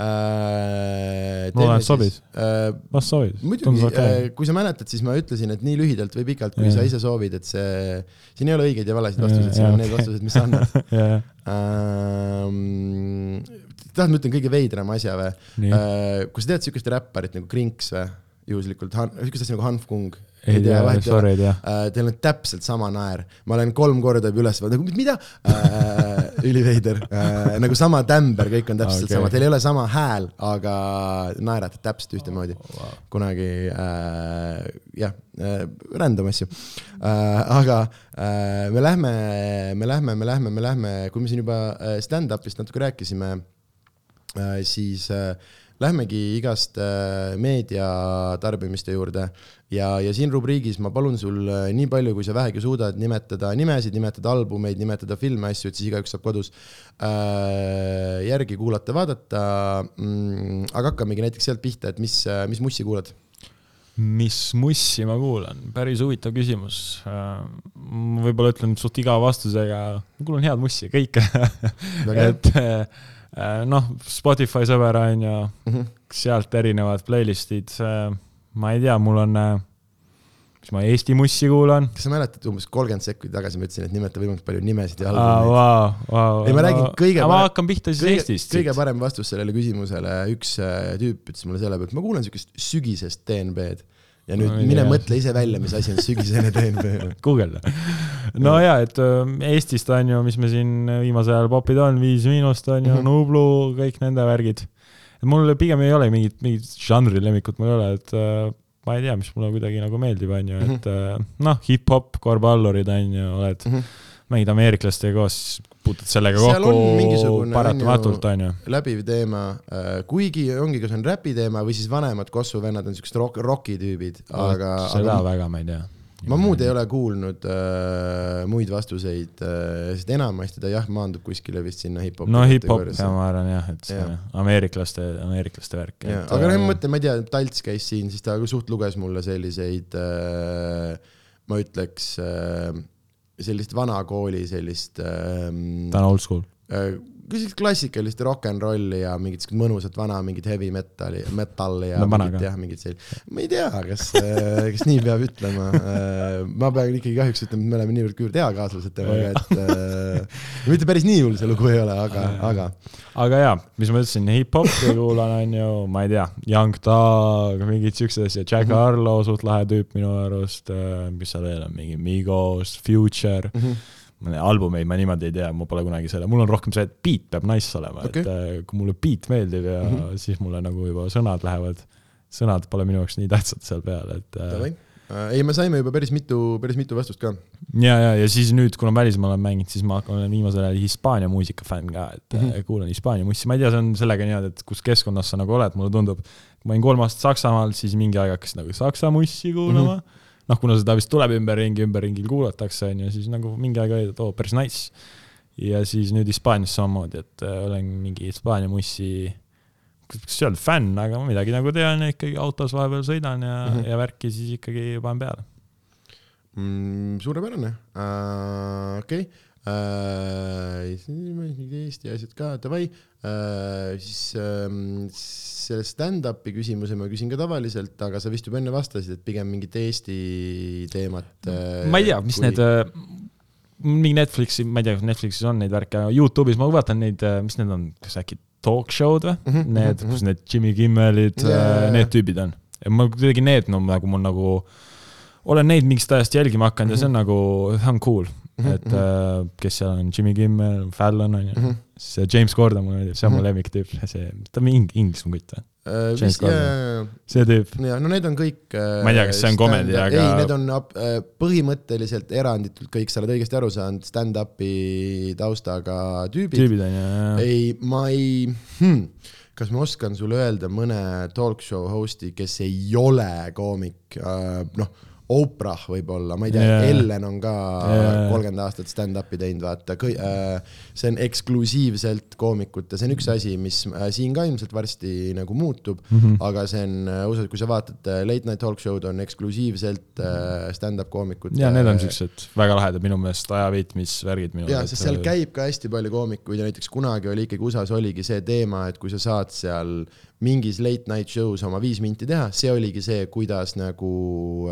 äh,. ma olen sobis äh,, las sobis. muidugi, äh, kui sa mäletad, siis ma ütlesin, et nii lühidalt või pikalt, kui yeah. sa ise soovid, et see, siin ei ole õigeid ja valesid vastuseid, siin on okay. need vastused, mis sa annad yeah. ähm, tahad, ma ütlen kõige veidrama asja või? Äh, kui sa tead siukest räpparit nagu Krinks või? juhuslikult, siukest asja nagu Hanf Kung ei tea, sorry, ei tea uh,. Teil on täpselt sama naer, ma olen kolm korda juba üles vaadanud, nagu mida uh,? üliveider uh,, nagu sama tämber, kõik on täpselt okay. sama, teil ei ole sama hääl, aga naerate täpselt ühtemoodi oh,. Wow. kunagi uh, jah uh,, random asju uh,. aga uh, me lähme, me lähme, me lähme, me lähme, kui me siin juba stand-up'ist natuke rääkisime siis lähmegi igast meedia tarbimiste juurde. Ja, ja siin rubriigis ma palun sul nii palju, kui sa vähegi suudad nimetada nimesid, nimetada albumeid, nimetada filme, asju, et siis igaüks saab kodus äh, järgi kuulata, vaadata. Mm,. aga hakkamegi näiteks sealt pihta, et mis, mis mussi kuulad? Mis mussi ma kuulan, päris huvitav küsimus. ma võib-olla ütlen suht igava vastusega, ma kuulan head mussi, kõike. Et noh, Spotify sõber on ju mm, -hmm. sealt erinevad playlist'id. ma ei tea, mul on, mis ma Eesti mussi kuulan. kas sa mäletad, umbes kolmkümmend sekundit tagasi ma ütlesin, et nimeta võimalikult palju nimesid ja albumeid wow,. Wow, ei, ma räägin kõige parem. ma hakkan pihta siis kõige, Eestist. kõige parem vastus sellele küsimusele, üks äh, tüüp ütles mulle selle peale, et ma kuulan siukest sügisest DNB-d ja nüüd no, mine jah. mõtle ise välja, mis asi on sügisene DNB. guugelda. No ja, et Eestist on ju, mis me siin viimasel ajal popid on, Viis Miinust on ju mm, -hmm. Nublu, kõik nende värgid. mul pigem ei ole mingit, mingit žanri lemmikut mul ei ole, et ma ei tea, mis mulle kuidagi nagu meeldib, on ju, et -hmm. noh, hip-hop, korvpallurid on ju, oled mm, -hmm. mängid ameeriklastega koos, puutud sellega Seal kokku paratamatult, on ju. läbiv teema, kuigi ongi, kas on räpi teema või siis vanemad Kosovo vennad on siuksed rock, roki tüübid, aga. seda aga... väga ma ei tea ma muud ei ole kuulnud äh, muid vastuseid äh,, sest enamasti ta jah, maandub kuskile vist sinna hip-hopi. no hip-hop, ma arvan jah, et see ja. ameeriklaste, ameeriklaste värk. aga noh, ma mõtlen, ma ei tea, Talts käis siin, siis ta suht luges mulle selliseid äh,, ma ütleks äh, sellist vana kooli sellist ähm,. ta on old school äh, sellist klassikalist rock n rolli ja mingit siukest mõnusat vana mingit heavy metali, metalli ja no, mingit jah, mingit sellist. ma ei tea, kas, äh, kas nii peab ütlema. Äh, ma pean ikkagi kahjuks ütlema, et me oleme niivõrd küüned eakaaslased temaga, et äh, mitte päris nii hull see lugu ei ole, aga, aga. aga jaa, mis ma ütlesin, hip-hopi kuulan, on ju, ma ei tea, Young Thug, mingid siuksed asjad, Jack -hmm. Harlow, suht lahe tüüp minu arust, mis seal veel on, mingi Migos, Future mm. -hmm albumeid ma niimoodi ei tea, ma pole kunagi selle, mul on rohkem see, et beat peab nice olema okay., et äh, kui mulle beat meeldib ja mm -hmm. siis mulle nagu juba sõnad lähevad, sõnad pole minu jaoks nii tähtsad seal peal, et. Äh, äh, ei, me saime juba päris mitu, päris mitu vastust ka. ja, ja, ja siis nüüd, kuna välismaal olen mänginud, siis ma olen viimasel ajal Hispaania muusika fänn ka, et mm -hmm. kuulan Hispaania mussi, ma ei tea, see on sellega niimoodi, et kus keskkonnas sa nagu oled, mulle tundub. ma olin kolm aastat Saksamaal, siis mingi aeg hakkasin nagu saksa mussi kuulama mm. -hmm noh, kuna seda vist tuleb ümberringi, ümberringi kuulatakse, on ju, siis nagu mingi aeg oli, et oo, päris nice. ja siis nüüd Hispaanias samamoodi, et äh, olen mingi Hispaania mussi, kas öelda fänn, aga midagi nagu tean ja ikkagi autos vahepeal sõidan ja mm, -hmm. ja värki siis ikkagi panen peale mm,. suurepärane uh,, okei okay. Eesti asjad ka, davai äh,. siis äh, selle stand-up'i küsimuse ma küsin ka tavaliselt, aga sa vist juba enne vastasid, et pigem mingit Eesti teemat äh,. ma ei tea, mis kui... need äh, mingi Netflixi, ma ei tea, kas Netflixis on neid värke, Youtube'is ma vaatan neid, äh, mis need on, kas äkki talk show'd või mm? -hmm, need mm, -hmm. kus need Jimmy Kimmelid yeah., äh, need tüübid on. ma kuidagi need no nagu mul nagu, olen neid mingist ajast jälgima hakanud mm -hmm. ja see on mhm. nagu, see on cool. Et mhm. äh, kes seal on, Jimmy Kimmel, Fallon on ju -hmm. siis James Gordon mulle meeldib, see on mu lemmiktüüp, see, ta on mingi inglismaa kutt või? Uh, James Gordon, see tüüp. ja no need on kõik uh, ma ei tea, kas see on komedi, aga ei, need on põhimõtteliselt eranditult kõik, sa oled õigesti aru saanud, stand-up'i taustaga tüübid. tüübid on ju, jah. ei, ma ei hmm, kas ma oskan sulle öelda mõne talk show host'i, kes ei ole koomik noh Oprah võib-olla, ma ei tea yeah., Ellen on ka kolmkümmend yeah. aastat stand-up'i teinud, vaata, äh, see on eksklusiivselt koomikute, see on üks asi, mis äh, siin ka ilmselt varsti nagu muutub mm, -hmm. aga see on äh, ausalt, kui sa vaatad late night talk show'd on eksklusiivselt stand-up koomikute. ja need on siuksed väga lahedad minu meelest, ajaveetmisvärgid minu meelest. sest seal käib ka hästi palju koomikuid ja näiteks kunagi oli ikkagi USA-s oligi see teema, et kui sa saad seal mingis late night show's oma viis minti teha, see oligi see, kuidas nagu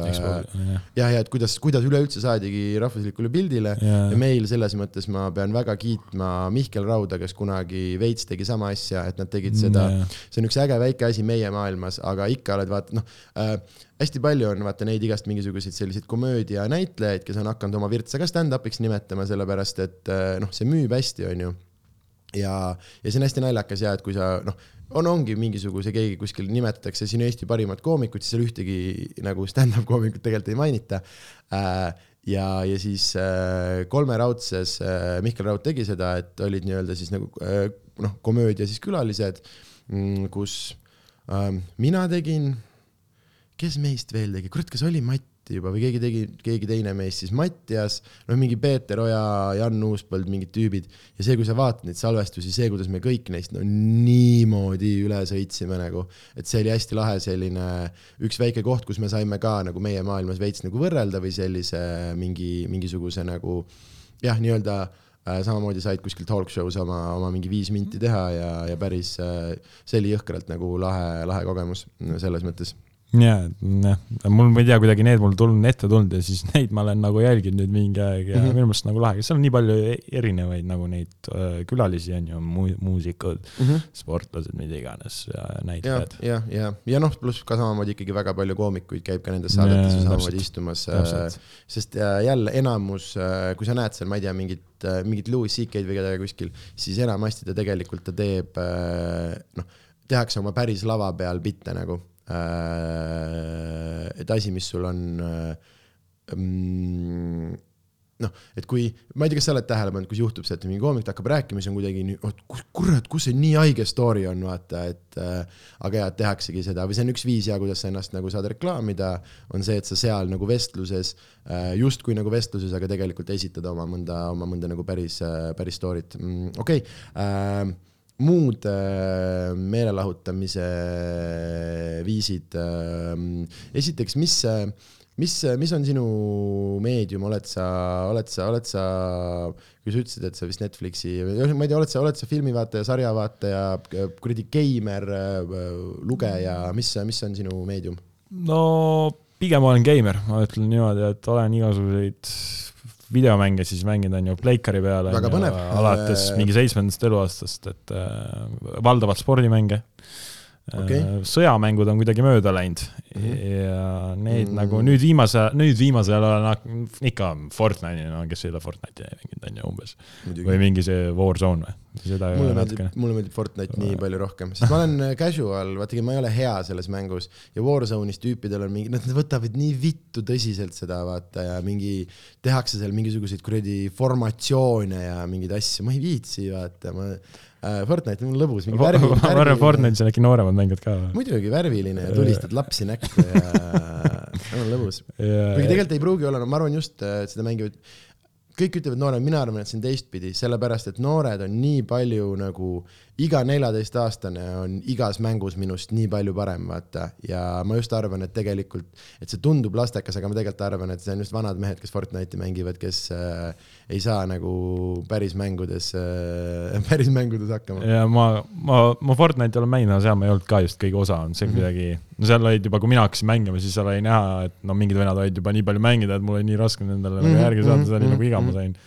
äh, jah, ja, ja et kuidas, kuidas üleüldse saadigi rahvuslikule pildile. Ja. ja meil selles mõttes ma pean väga kiitma Mihkel Rauda, kes kunagi veits tegi sama asja, et nad tegid seda, see on üks äge väike asi meie maailmas, aga ikka oled vaata noh äh,, hästi palju on vaata neid igast mingisuguseid selliseid komöödianäitlejaid, kes on hakanud oma virtsa ka stand-up'iks nimetama, sellepärast et äh, noh, see müüb hästi, onju ja, ja see on hästi naljakas ja et kui sa noh on, ongi mingisuguse, keegi kuskil nimetatakse siin Eesti parimat koomikut, siis seal ühtegi nagu stand-up koomikut tegelikult ei mainita äh,. ja, ja siis äh, kolmeraudses äh, Mihkel Raud tegi seda, et olid nii-öelda siis nagu äh, noh, komöödia siis Külalised, mm, kus ähm, mina tegin, kes meist veel tegi, kurat, kas oli Mati juba või keegi tegi, keegi teine meist, siis Mattias, noh, mingi Peeter Oja, Jan Uuspõld, mingid tüübid. Ja see, kui sa vaatad neid salvestusi, see, kuidas me kõik neist no niimoodi üle sõitsime nagu, et see oli hästi lahe selline üks väike koht, kus me saime ka nagu meie maailmas veits nagu võrrelda või sellise mingi, mingisuguse nagu jah, nii-öelda äh, samamoodi said kuskil talk show's oma, oma mingi viis minti teha ja, ja päris äh,, see oli jõhkralt nagu lahe, lahe kogemus selles mõttes ja, jah, mul, ma ei tea, kuidagi need mul tulnud, ette tulnud ja siis neid ma olen nagu jälginud nüüd mingi aeg ja mm -hmm. minu meelest nagu lahe, seal on nii palju e-, erinevaid nagu neid äh, külalisi on ju mu,, muusikud mm, -hmm. sportlased, mida iganes ja näitlejad. ja, ja, ja, ja noh, pluss ka samamoodi ikkagi väga palju koomikuid käib ka nendes saadetes ju samamoodi istumas äh,, sest äh, jälle enamus äh,, kui sa näed seal, ma ei tea, mingit äh,, mingit Louis CK-d või kedagi kuskil, siis enamasti ta tegelikult ta teeb äh, noh, tehakse oma päris lava peal bitte nagu et asi, mis sul on äh, mm, noh, et kui, ma ei tea, kas sa oled tähele pannud, kus juhtub see, et mingi koomik hakkab rääkima, siis on kuidagi nii, oh kurat, kus see nii haige story on, vaata, et äh, aga jaa, tehaksegi seda või see on üks viis ja kuidas sa ennast nagu saad reklaamida, on see, et sa seal nagu vestluses äh,, justkui nagu vestluses, aga tegelikult esitad oma mõnda, oma mõnda nagu päris äh,, päris story't. Mm,, okei okay, äh, muud äh, meelelahutamise viisid. Ähm, esiteks, mis, mis, mis on sinu meedium, oled sa, oled sa, oled sa, kui sa ütlesid, et sa vist Netflixi, ma ei tea, oled sa, oled sa filmivaataja, sarjavaataja, kuradi geimer, äh, lugeja, mis, mis on sinu meedium? no pigem olen geimer, ma ütlen niimoodi, et olen igasuguseid videomänge siis mängida, on ju, Pleikari peale. alates mingi seitsmendast eluaastast, et äh, valdavalt spordimänge okay.. Äh, sõjamängud on kuidagi mööda läinud mm -hmm. ja need mm -hmm. nagu nüüd viimase, nüüd viimasel ajal on ikka Fortnite'i, no kes ei ole Fortnite'i mänginud, on ju umbes. või mingi see Warzone või? mulle meeldib, mulle meeldib Fortnite nii palju rohkem, sest ma olen äh, casual, vaadake, ma ei ole hea selles mängus ja Warzone'is tüüpidel on mingi, nad võtavad nii vittu tõsiselt seda, vaata, ja mingi, tehakse seal mingisuguseid kuradi formatsioone ja mingeid asju, ma ei viitsi, vaata, ma äh, Fortnite on lõbus, mingi värviline. ma arvan, Fortnite'is on äkki nooremad mängijad ka. muidugi, värviline ja tulistad lapsi näkku ja on lõbus. kuigi tegelikult ei pruugi olla, no ma arvan just, et seda mängivad kõik ütlevad noored, mina arvan, et see on teistpidi, sellepärast et noored on nii palju nagu iga neljateistaastane on igas mängus minust nii palju parem, vaata. ja ma just arvan, et tegelikult, et see tundub lastekas, aga ma tegelikult arvan, et see on just vanad mehed, kes Fortnite'i mängivad, kes äh, ei saa nagu päris mängudes äh,, päris mängudes hakkama. ja ma, ma, ma Fortnite'i olen mänginud, aga seal ma ei olnud ka just kõige osa olnud, see mm -hmm. kuidagi, no seal olid juba, kui mina hakkasin mängima, siis seal oli näha, et no mingid vennad olid juba nii palju mängida, et mul oli nii raske nendele mm -hmm. nagu järgi saada, see oli mm -hmm. nagu iga ma sain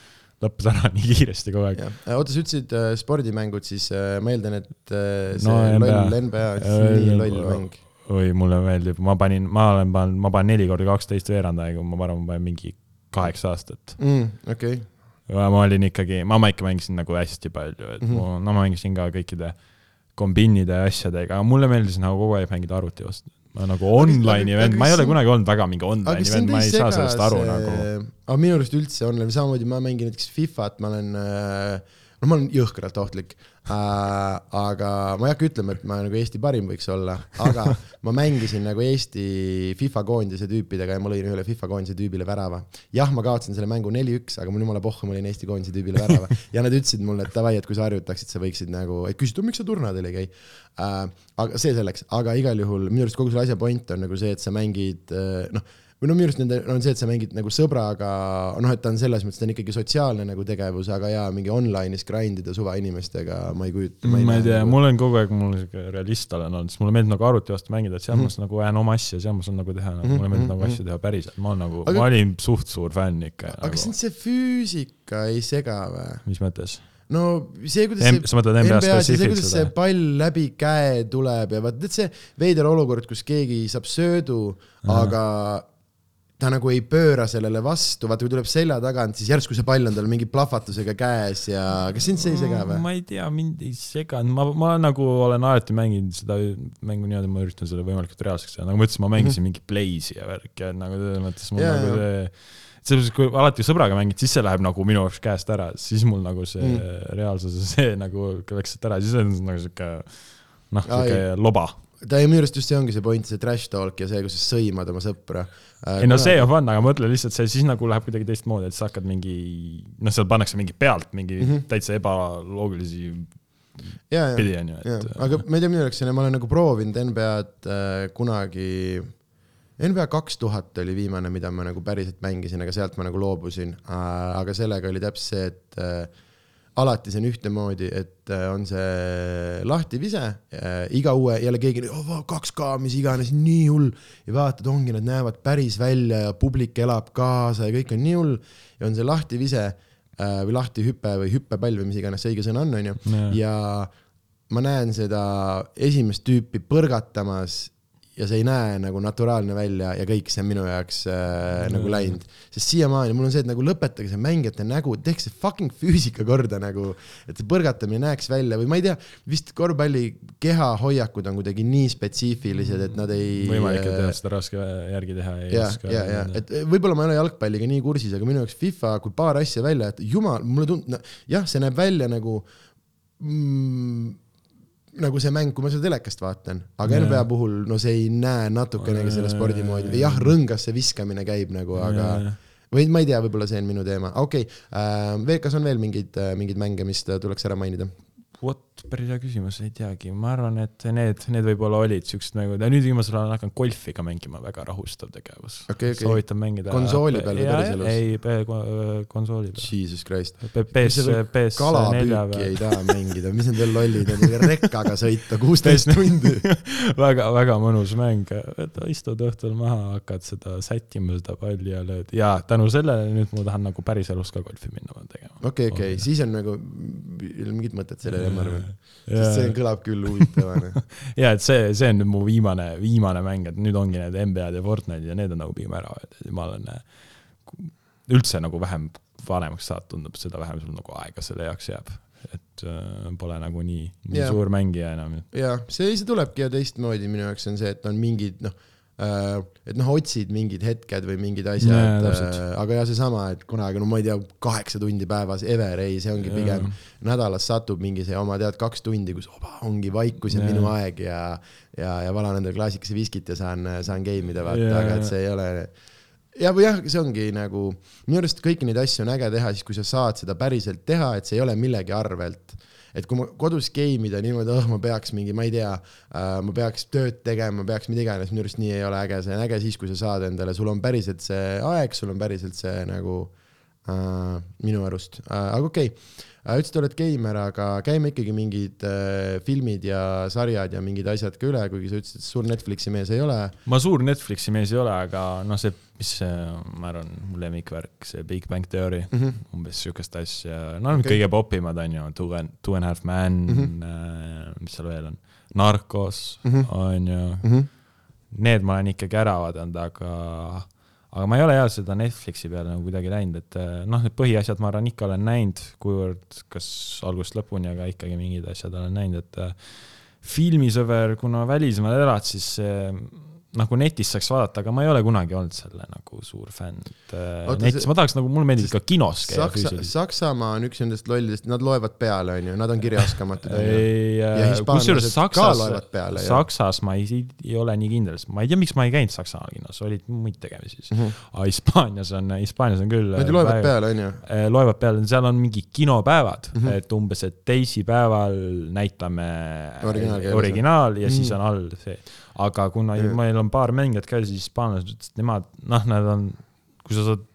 lõppes ära nii kiiresti kogu aeg. oota, sa ütlesid äh, spordimängud, siis äh, ma eeldan, et äh, see no, loll NBA, nii loll mäng. oi, mulle meeldib, ma panin, ma olen pannud, ma panen neli korda kaksteist veerand aega, ma arvan, ma panen mingi kaheksa aastat mm,. okei okay. ma olin ikkagi, ma, ma ikka mängisin nagu hästi palju, et mm -hmm. mu, no ma mängisin ka kõikide kombinide ja asjadega, aga mulle meeldis nagu kogu aeg mängida arvuti vastu nagu online'i vend, ma ei ole kunagi olnud väga mingi online'i vend, ma ei saa sellest aru see... nagu. aga minu arust üldse online, samamoodi ma mängin näiteks Fifat, ma olen äh, no ma olen jõhkralt ohtlik. Aga ma ei hakka ütlema, et ma nagu Eesti parim võiks olla, aga ma mängisin nagu Eesti FIFA koondise tüüpidega ja ma lõin ühele FIFA koondise tüübile värava. jah, ma kaotasin selle mängu neli-üks, aga mul jumala pohhu, ma lõin Eesti koondise tüübile värava ja nad ütlesid mulle, et davai, et kui sa harjutaksid, sa võiksid nagu, et küsida, miks sa turnadel ei käi äh,. aga see selleks, aga igal juhul minu arust kogu selle asja point on nagu see, et sa mängid äh, noh või no minu arust nende on see, et sa mängid nagu sõbraga, noh, et ta on selles mõttes, ta on ikkagi sotsiaalne nagu tegevus, aga jaa, mingi online'is grind ida suva inimestega, ma ei kujuta. ma ei, ma ei tea nagu..., mul on kogu aeg, mul sihuke realist olen olnud, sest mulle meeldib nagu arvuti vastu mängida, et seal mm -hmm. ma saan nagu ajan oma asja, seal ma saan nagu teha nagu, mm -hmm. mulle meeldib nagu mhm, asju teha päriselt, ma olen nagu aga..., ma olin suht suur fänn ikka. aga nagu... kas sind see füüsika ei sega või? mis mõttes? no see, kuidas see, NBA-s, see, kuidas see pall läbi käe tuleb ja vaat, tead see veider olukord, kus keegi saab söödu, aga ta nagu ei pööra sellele vastu, vaata kui tuleb selja tagant, siis järsku see pall on tal mingi plahvatusega käes ja kas sind see ei sega või? ma ei tea, mind ei seganud, ma, ma nagu olen alati mänginud seda mängu niimoodi, ma üritan selle võimalikult reaalseks teha, nagu ma ütlesin, ma mängisin mm -hmm. mingi Blaze'i ja värki ja nagu selles mõttes mul yeah, nagu see selles mõttes, kui alati sõbraga mängid, siis see läheb nagu minu jaoks käest ära, siis mul nagu see mm. reaalsuses see nagu läks sealt ära, siis on nagu sihuke noh, sihuke loba ta minu arust just see ongi see point, see trash talk ja see, kus sa sõimad oma sõpra. Äh, ei no see on fun, aga mõtle lihtsalt see siis nagu läheb kuidagi teistmoodi, et sa hakkad mingi, noh, seal pannakse mingi pealt mingi mm -hmm. täitsa ebaloogilisi pidi, on ju, et. aga ma ei tea, minu jaoks ma olen nagu proovinud NBA-d äh, kunagi NBA kaks tuhat oli viimane, mida ma nagu päriselt mängisin, aga sealt ma nagu loobusin. aga sellega oli täpselt see, et äh, alati see on ühtemoodi, et äh, on see lahtivise äh,, iga uue, jälle keegi oh,, 2K, mis iganes, nii hull. ja vaatad, ongi, nad näevad päris välja ja publik elab kaasa ja kõik on nii hull. ja on see lahtivise äh, või lahtihüpe või hüppepall või mis iganes see õige sõna on, onju. ja ma näen seda esimest tüüpi põrgatamas ja see ei näe nagu naturaalne välja ja kõik see on minu jaoks äh, nagu läinud. sest siiamaani mul on see, et nagu lõpetage see mängijate nägu, tehke see fucking füüsika korda nagu, et see põrgatamine näeks välja või ma ei tea, vist korvpalli kehahoiakud on kuidagi nii spetsiifilised, et nad ei. võimalik, et jah, seda raske järgi teha ei ja, oska. ja, ja, et võib-olla ma ei ole jalgpalliga nii kursis, aga minu jaoks FIFA, kui paar asja välja, et jumal, mulle tundub no,, jah, see näeb välja nagu mm, nagu see mäng, kui ma seda telekast vaatan, aga yeah. NBA puhul no see ei näe natukenegi selle spordi moodi jah, rõngas see viskamine käib nagu, aga yeah. või ma ei tea, võib-olla see on minu teema, okei okay. äh,. kas on veel mingeid, äh, mingeid mänge, mis tuleks ära mainida? Vot, päris hea küsimus, ei teagi, ma arvan, et need, need võib-olla olid siuksed mängud ja nüüd viimasel ajal hakkan golfiga mängima, väga rahustav tegevus okay,. Okay. soovitan mängida. konsooli peal või päriselus? ei, konsooli peal. Jesus Christ. PS, PS nelja peal. ei taha mängida, mis need veel lollid on, rekkaga sõita kuusteist tundi väga, väga mõnus mäng, istud õhtul maha, hakkad seda sättima, seda palli ja lööd ja tänu sellele nüüd ma tahan nagu päriselus ka golfi minna tegema. okei okay,, okei okay., siis on nagu mingit mõtet sellele ma arvan. sest see kõlab küll huvitavana ja et see, see on nüüd mu viimane, viimane mäng, et nüüd ongi need NBA-d ja Fortnite'id ja need on nagu pigem ära, et ma olen üldse nagu vähem vanemaks saad, tundub, seda vähem sul nagu aega selle jaoks jääb et äh, pole nagu nii, nii yeah. suur mängija enam. ja see, see tulebki ja teistmoodi minu jaoks on see, et on mingid noh Äh, et noh, otsid mingid hetked või mingid asjad, äh, aga jah, seesama, et kunagi, no ma ei tea, kaheksa tundi päevas ever ei, see ongi pigem nädalas satub mingi see oma tead kaks tundi, kus oba, ongi vaikus ja, ja minu aeg ja, ja, ja valan endale klaasikese viskit ja saan, saan game ida vaata, aga et see ei ole ja, või jah, see ongi nagu, minu arust kõiki neid asju on äge teha siis, kui sa saad seda päriselt teha, et see ei ole millegi arvelt et kui ma kodus game ida niimoodi, oh ma peaks mingi, ma ei tea äh,, ma peaks tööd tegema, peaks mida iganes, minu arust nii ei ole äge, see on äge siis, kui sa saad endale, sul on päriselt see aeg, sul on päriselt see nagu äh, minu arust. Äh,, aga okei. okay ütlesid, oled geimer, aga käime ikkagi mingid äh, filmid ja sarjad ja mingid asjad ka üle, kuigi sa ütlesid, et suur Netflixi mees ei ole. ma suur Netflixi mees ei ole, aga noh, see mis see, ma arvan, mu lemmikvärk, see Big Bang Theory mm, -hmm. umbes siukest asja, no okay. kõige popimad on ju, Two and, Two and a Half Man mm, -hmm. äh, mis seal veel on, Narcos mm -hmm. on ju mm, -hmm. need ma olen ikkagi ära vaadanud, aga, aga ma ei ole jah seda Netflixi peale nagu kuidagi näinud, et äh, noh, need põhiasjad ma arvan ikka olen näinud, kuivõrd kas algusest lõpuni, aga ikkagi mingid asjad olen näinud, et äh, filmisõber, kuna välismaal elad, siis nagu netis saaks vaadata, aga ma ei ole kunagi olnud selle nagu suur fänn, et äh, Oota, netis, ma tahaks nagu, mulle meeldib ka kinos käia Saksa, füüsiliselt. Saksamaa on üks nendest lollidest, nad loevad peale, onju, nad on kirjaoskamatud. Äh, kusjuures Saksas, Saksas ma ei, ei ole nii kindel, sest ma ei tea, miks ma ei käinud Saksamaa kinos, olid muid tegemisi siis mm. -hmm. aga Hispaanias on, Hispaanias on küll. Nad ju loevad peale, onju. Äh, loevad peale, seal on mingi kinopäevad mm, -hmm. et umbes, et teisipäeval näitame originaal, originaal ja mm -hmm. siis on all see aga kuna mm. meil on paar mängijat ka, siis hispaanlased ütlesid, et nemad, noh, nad on, kui sa saad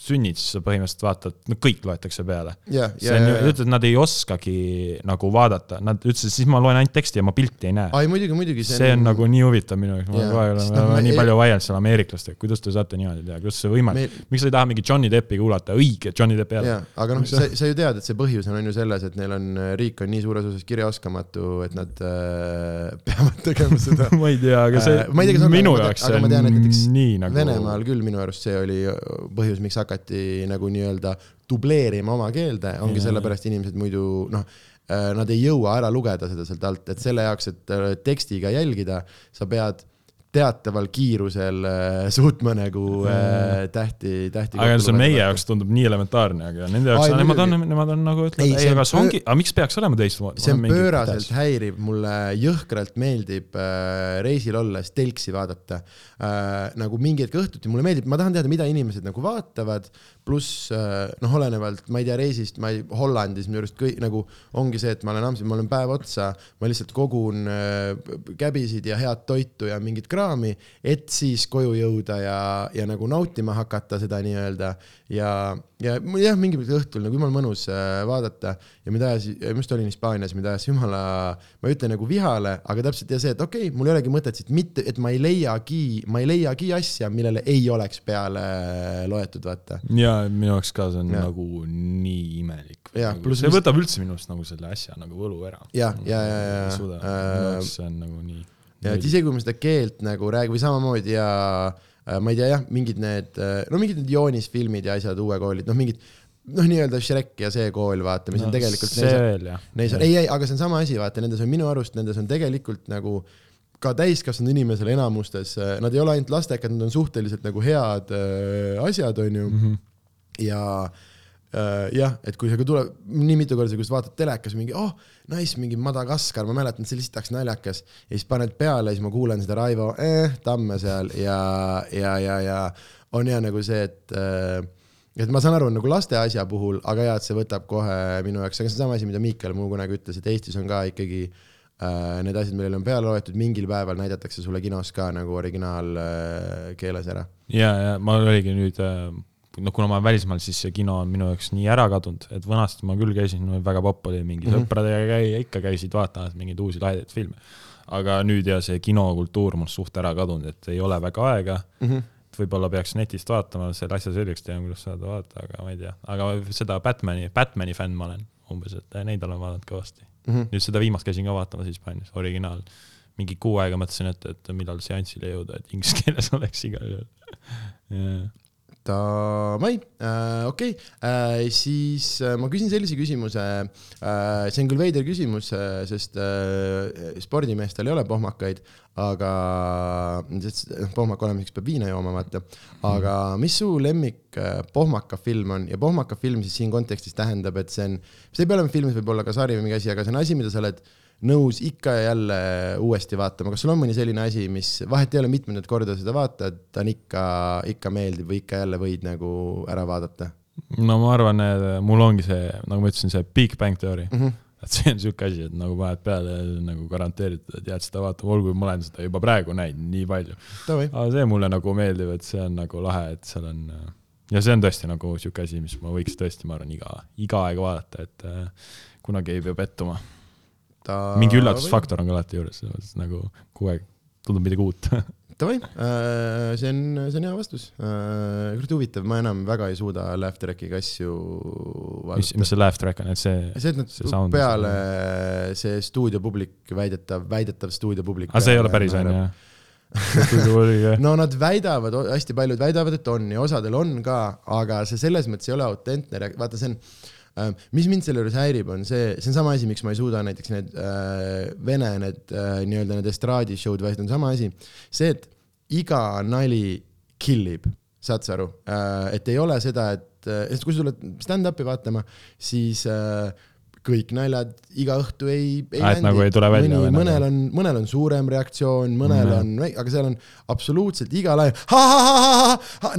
sünnid, siis sa põhimõtteliselt vaatad, no kõik loetakse peale yeah,. see on, ütlesid, et nad ei oskagi nagu vaadata, nad ütlesid, siis ma loen ainult teksti ja ma pilti ei näe. ai muidugi, muidugi. see on, see on nagu nii huvitav minu jaoks, ma kogu aeg olen no, nii palju vaielnud seal ameeriklastega, kuidas te saate niimoodi teha, kuidas see võimalik meil..., miks sa ei taha mingi Johnny Deppi kuulata, õige Johnny Deppi häält. jaa, aga noh, sa, sa ju tead, et see põhjus on, on ju selles, et neil on, riik on nii suures osas kirjaoskamatu, et nad äh, peavad tegema seda ma ei tea, aga see äh,, tea, minu jaoks see on nii nagu Venemaal küll minu arust see oli põhjus, miks hakati nagu nii-öelda dubleerima oma keelde, ongi sellepärast inimesed muidu noh, äh, nad ei jõua ära lugeda seda sealt alt, et selle jaoks, et äh, tekstiga jälgida, sa pead teataval kiirusel äh, suutma nagu äh, tähti, tähti. aga see meie jaoks tundub nii elementaarne, aga nende jaoks, nemad on, nemad on nagu ütlevad, ei, aga see ongi, aga miks peaks olema teistmoodi? see on pööraselt häiriv, mulle jõhkralt meeldib äh, reisil olles telksi vaadata äh,. nagu mingi hetk õhtuti mulle meeldib, ma tahan teada, mida inimesed nagu vaatavad, pluss äh, noh, olenevalt, ma ei tea, reisist, ma ei, Hollandis minu arust kõik nagu ongi see, et ma olen Amsterdam, ma olen päev otsa, ma lihtsalt kogun äh, käbisid ja head toitu ja mingit kraami kraami, et siis koju jõuda ja, ja nagu nautima hakata seda nii-öelda ja, ja jah, mingi õhtul nagu jumala mõnus äh, vaadata ja mind ajas, ma just olin Hispaanias, mind ajas jumala, ma ei ütle nagu vihale, aga täpselt ja see, et okei okay,, mul ei olegi mõtet siit mitte, et ma ei leiagi, ma ei leiagi asja, millele ei oleks peale loetud, vaata. ja minu jaoks ka see on ja. nagu nii imelik. Nagu, see mis... võtab üldse minust nagu selle asja nagu võlu ära. ja, ja, ja, ja. Äh, see on nagu nii ja et isegi kui me seda keelt nagu räägime või samamoodi ja äh, ma ei tea jah, mingid need, äh, no mingid need joonisfilmid ja asjad, uue koolid, noh, mingid noh, nii-öelda Shrek ja see kool, vaata, mis no, on tegelikult. see veel jah. Neis on, ei, ei, aga see on sama asi, vaata, nendes on minu arust, nendes on tegelikult nagu ka täiskasvanud inimesele enamustes, äh, nad ei ole ainult lastekad, nad on suhteliselt nagu head äh, asjad, onju mm. -hmm. ja äh, jah, et kui see tuleb nii mitu korda, kui sa vaatad telekas mingi, oh, nice, mingi Madagaskar, ma mäletan, see lihtsalt läks naljakas ja siis paned peale ja siis ma kuulen seda Raivo eh, Tamme seal ja, ja, ja, ja on hea nagu see, et uh, et ma saan aru nagu laste asja puhul, aga hea, et see võtab kohe minu jaoks, aga see on sama asi, mida Miikel mul kunagi ütles, et Eestis on ka ikkagi uh, need asjad, millele on peale loetud, mingil päeval näidatakse sulle kinos ka nagu originaalkeeles uh, ära. ja, ja ma oligi nüüd uh noh, kuna ma olen välismaal, siis see kino on minu jaoks nii ära kadunud, et vanasti ma küll käisin, väga popp oli mingi mm -hmm. sõpradega käia, ikka käisid vaatamas mingeid uusi lahedaid filme. aga nüüd ja see kinokultuur mul suht ära kadunud, et ei ole väga aega mm. -hmm võib-olla peaks netist vaatama, selle asja selgeks tegema, kuidas saada vaadata, aga ma ei tea, aga seda Batman'i, Batman'i fänn ma olen umbes, et neid olen vaadanud kõvasti mm. -hmm. nüüd seda viimast käisin ka vaatamas Hispaanias, originaal. mingi kuu aega mõtlesin, et, et millal seansile jõuda, et inglise keeles oleks igal juhul Davai äh,, okei okay. äh,, siis äh, ma küsin sellise küsimuse äh,. see on küll veider küsimus äh,, sest äh, spordimeestel ei ole pohmakaid, aga, sest noh, pohmaka olemiseks peab viina jooma, vaata. aga mis su lemmik äh, pohmaka film on ja pohmaka film siis siin kontekstis tähendab, et see on, see ei pea olema film, see võib olla ka sari või mingi asi, aga see on asi, mida sa oled nõus ikka ja jälle uuesti vaatama, kas sul on mõni selline asi, mis vahet ei ole, mitmendat korda seda vaatad, ta on ikka, ikka meeldib või ikka jälle võid nagu ära vaadata? no ma arvan, mul ongi see, nagu ma ütlesin, see Big Bang Theory mm. -hmm et see on siuke asi, et nagu paned peale nagu garanteeritud, et jääd seda vaatama, olgu ma olen seda juba praegu näinud nii palju. aga see mulle nagu meeldib, et see on nagu lahe, et seal on ja see on tõesti nagu siuke asi, mis ma võiks tõesti, ma arvan, iga, iga aeg vaadata, et äh, kunagi ei pea pettuma ta mingi üllatusfaktor on ka alati juures, nagu kogu aeg tundub midagi uut Davai, äh, see on, see on hea vastus. Äh, kurat huvitav, ma enam väga ei suuda laugh track'iga asju vaadata. mis, mis see laugh track on, et see? see, et nad peale see stuudiopublik, väidetav, väidetav stuudiopublik. aga see ei ole päris on ju? no nad väidavad, hästi paljud väidavad, et on ja osadel on ka, aga see selles mõttes ei ole autentne, vaata, see on Äh, mis mind selle juures häirib, on see, see on sama asi, miks ma ei suuda näiteks need äh, vene, need äh, nii-öelda need estraadishow'd, vaid on sama asi. see, et iga nali kill ib, saad sa aru äh,, et ei ole seda, et, sest kui sa tuled stand-up'i vaatama, siis äh, kõik naljad iga õhtu ei, ei ah, nagu ei tule välja Mõni, mõnel on, mõnel on suurem reaktsioon, mõnel mm. on, aga seal on absoluutselt iga laine,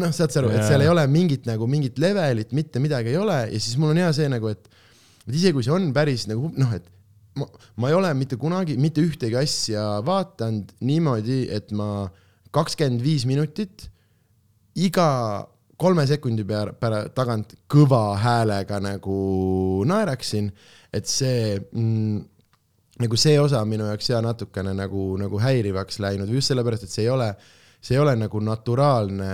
noh, saad sa aru, et seal ei ole mingit nagu mingit levelit, mitte midagi ei ole ja siis mul on hea see nagu, et, et isegi kui see on päris nagu noh, et ma, ma ei ole mitte kunagi mitte ühtegi asja vaadanud niimoodi, et ma kakskümmend viis minutit iga kolme sekundi peale, peale tagant kõva häälega nagu naeraksin, et see mm, nagu see osa minu jaoks ja natukene nagu, nagu häirivaks läinud just sellepärast, et see ei ole, see ei ole nagu naturaalne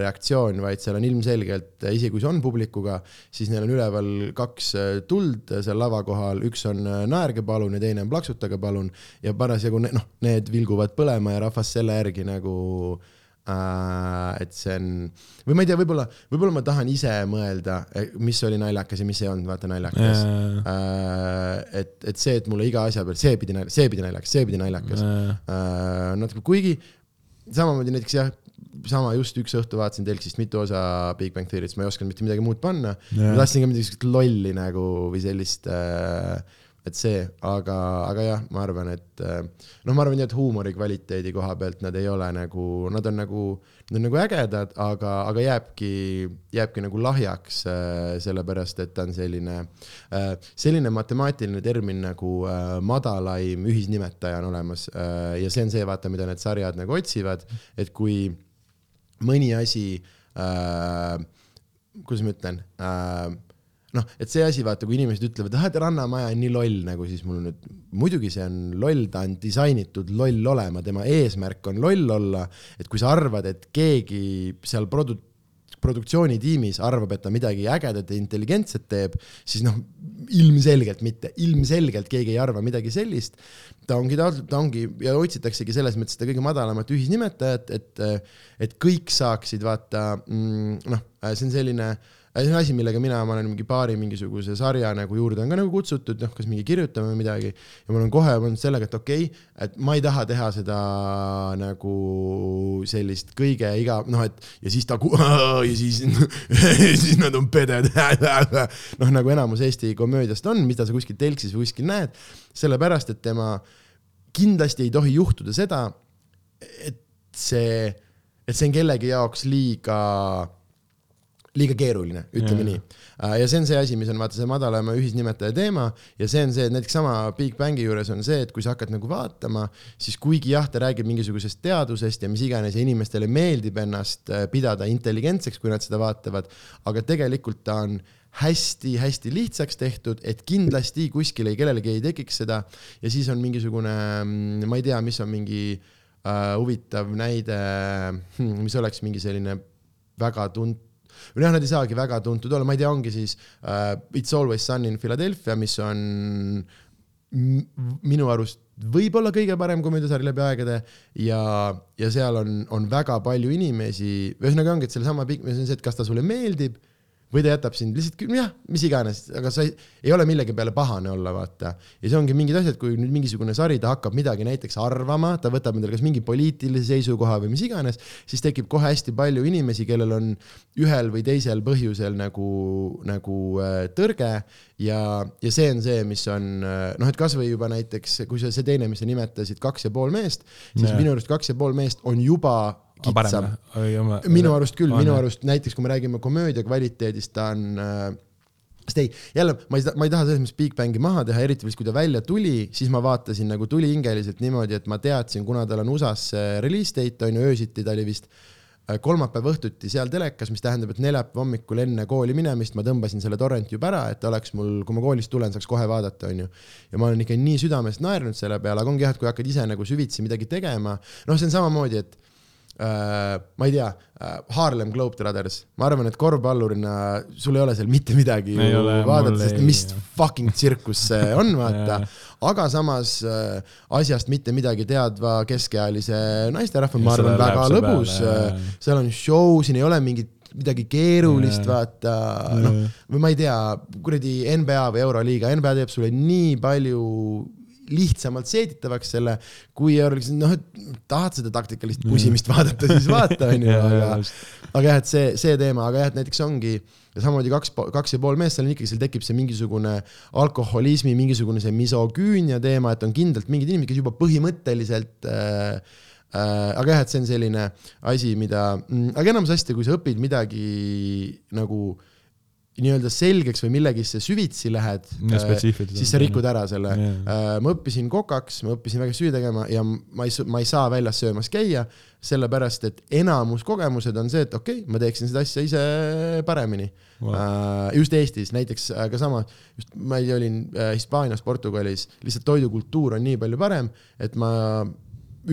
reaktsioon, vaid seal on ilmselgelt, isegi kui see on publikuga, siis neil on üleval kaks tuld seal lava kohal, üks on naerge palun ja teine on plaksutage palun ja parasjagu noh, need vilguvad põlema ja rahvas selle järgi nagu Uh, et see on, või ma ei tea, võib-olla, võib-olla ma tahan ise mõelda, mis oli naljakas ja mis ei olnud, vaata naljakas. Yeah.. Uh, et, et see, et mulle iga asja peal, see pidi naljakas, see pidi naljakas, see pidi naljakas. Yeah.. Uh, natuke, kuigi samamoodi näiteks jah, sama just üks õhtu vaatasin telksist mitu osa Big Bang Theory'st, ma ei osanud mitte midagi muud panna. Yeah.. ma tahtsin ka midagi siukest lolli nagu või sellist äh, et see, aga, aga jah, ma arvan, et noh, ma arvan et huumori kvaliteedi koha pealt nad ei ole nagu, nad on nagu, nad on nagu ägedad, aga, aga jääbki, jääbki nagu lahjaks, sellepärast et ta on selline, selline matemaatiline termin nagu madalaim ühisnimetaja on olemas ja see on see, vaata, mida need sarjad nagu otsivad, et kui mõni asi kuidas ma ütlen äh,, noh, et see asi, vaata, kui inimesed ütlevad, ah, et Rannamaja on nii loll nagu, siis mul nüüd, muidugi see on loll, ta on disainitud loll olema, tema eesmärk on loll olla, et kui sa arvad, et keegi seal produ-, produktsioonitiimis arvab, et ta midagi ägedat ja intelligentset teeb, siis noh, ilmselgelt mitte, ilmselgelt keegi ei arva midagi sellist. ta ongi, ta ongi ja otsitaksegi selles mõttes seda kõige madalamat ühisnimetajat, et, et kõik saaksid vaata mm, noh, see on selline äh, see on asi, millega mina, ma olen mingi paari mingisuguse sarja nagu juurde on ka nagu kutsutud, noh, kas mingi kirjutama või midagi. ja mul on kohe olnud sellega, et okei okay,, et ma ei taha teha seda nagu sellist kõige iga, noh, et ja siis ta ja siis siis nad on peded noh, nagu enamus Eesti komöödiast on, mida sa kuskil telksis või kuskil näed, sellepärast et tema kindlasti ei tohi juhtuda seda, et see, et see on kellegi jaoks liiga liiga keeruline, ütleme ja. nii. Äh, ja see on see asi, mis on vaata see madalama ühisnimetaja teema ja see on see, et näiteks sama Big Bangi juures on see, et kui sa hakkad nagu vaatama, siis kuigi jah, ta räägib mingisugusest teadusest ja mis iganes ja inimestele meeldib ennast äh, pidada intelligentseks, kui nad seda vaatavad, aga tegelikult ta on hästi-hästi lihtsaks tehtud, et kindlasti kuskil ei, kellelegi ei tekiks seda ja siis on mingisugune, mm, ma ei tea, mis on mingi uh, huvitav näide, hmm, mis oleks mingi selline väga tunt-, või noh, nad ei saagi väga tuntud olla, ma ei tea, ongi siis uh, It's Always Sun in Philadelphia, mis on minu arust võib-olla kõige parem komöödiasari läbi aegade. Ja, ja seal on, on väga palju inimesi, ühesõnaga ongi, et sellesama pikk, see on see, et kas ta sulle meeldib või ta jätab sind lihtsalt, jah, mis iganes, aga sa ei, ei ole millegi peale pahane olla, vaata. ja see ongi mingid asjad, kui nüüd mingisugune sari, ta hakkab midagi näiteks arvama, ta võtab endale kas mingi poliitilise seisukoha või mis iganes, siis tekib kohe hästi palju inimesi, kellel on ühel või teisel põhjusel nagu, nagu äh, tõrge ja, ja see on see, mis on äh, noh, et kasvõi juba näiteks, kui sa see teine, mis sa nimetasid, kaks ja pool meest, siis ja. minu arust kaks ja pool meest on juba kitsam. minu arust küll, minu arust näiteks kui me räägime komöödia kvaliteedist, ta on äh, sest ei, jälle ma ei, ma ei taha selles mõttes Big Bangi maha teha, eriti vist kui ta välja tuli, siis ma vaatasin nagu tulihingeliselt niimoodi, et ma teadsin, kuna tal on USA-s release date on ju öösiti, ta oli vist äh, kolmapäeva õhtuti seal telekas, mis tähendab, et neljapäeva hommikul enne kooli minemist ma tõmbasin selle torrenti juba ära, et oleks mul, kui ma koolist tulen, saaks kohe vaadata, onju. ja ma olen ikka nii südamest naernud selle peale, aga ongi jah, et kui hakkad ise nagu süvitsi midagi tegema, noh, see on samamoodi, et ma ei tea uh,, Harlem Globetrotters, ma arvan, et korvpallurina sul ei ole seal mitte midagi ei ole, vaadata, sest ei, mis jah. fucking tsirkus see on, vaata. Aga samas uh, asjast mitte midagi teadva keskealise naisterahva, ma arvan, väga lõbus. seal on show, siin ei ole mingit midagi keerulist, vaata, noh, või ma ei tea, kuradi NBA või Euroliiga, NBA teeb sulle nii palju lihtsamalt seeditavaks selle, kui oleks noh, et tahad seda taktikalist pusimist vaadata, siis vaata, onju, aga, aga jah, et see, see teema, aga jah, et näiteks ongi ja samamoodi kaks, kaks ja pool meest, seal on ikkagi, seal tekib see mingisugune alkoholismi, mingisugune see misogüünia teema, et on kindlalt mingid inimesed, kes juba põhimõtteliselt äh, äh, aga jah, et see on selline asi, mida, mm, aga enamus asjadega, kui sa õpid midagi nagu äh, nii-öelda selgeks või millegisse süvitsi lähed, äh, siis sa rikud ära selle. Yeah.. ma õppisin kokaks, ma õppisin väga süüa tegema ja ma ei, ma ei saa väljas söömas käia, sellepärast et enamus kogemused on see, et okei okay,, ma teeksin seda asja ise paremini. Wow.. just Eestis näiteks ka sama, just ma olin Hispaanias, Portugalis, lihtsalt toidukultuur on nii palju parem, et ma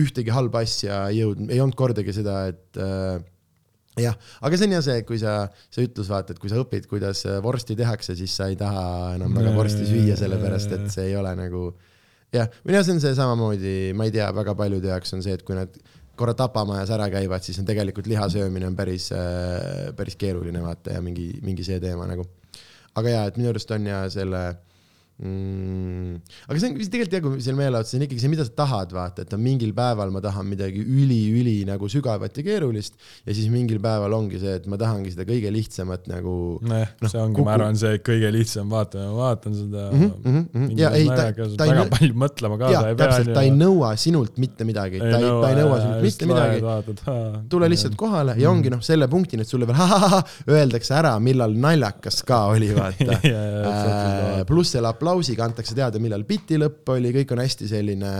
ühtegi halba asja ei jõudnud, ei olnud kordagi seda, et jah, aga see on jah see, kui sa, see ütlus vaata, et kui sa õpid, kuidas äh, vorsti tehakse, siis sa ei taha enam väga vorsti süüa, sellepärast et see ei ole nagu jah, jah, see on see samamoodi, ma ei tea, väga paljude jaoks on see, et kui nad korra tapamajas ära käivad, siis on tegelikult liha söömine on päris, päris keeruline vaata ja mingi, mingi see teema nagu. aga ja, et minu arust on ja selle mm,. aga see on tegelikult jah, kui seal meelelahutus on ikkagi see, mida sa tahad, vaata, et on mingil päeval ma tahan midagi üli-üli nagu sügavat ja keerulist ja siis mingil päeval ongi see, et ma tahangi seda kõige lihtsamat nagu. nojah no,, see ongi kuku..., ma arvan, see kõige lihtsam, vaata, ma vaatan seda mm. -hmm, mm -hmm. ja ei, ta, ta ei väga palju mõtlema kaasa ei pea. ta ei nõua sinult mitte midagi, ta ei, ta ei nõua sinult mitte midagi. tule lihtsalt kohale ja ongi noh, selle punktini, et sulle veel öeldakse ära, millal naljakas ka oli, vaata pluss selle aplausi aplausiga antakse teada, millal biti lõpp oli, kõik on hästi selline,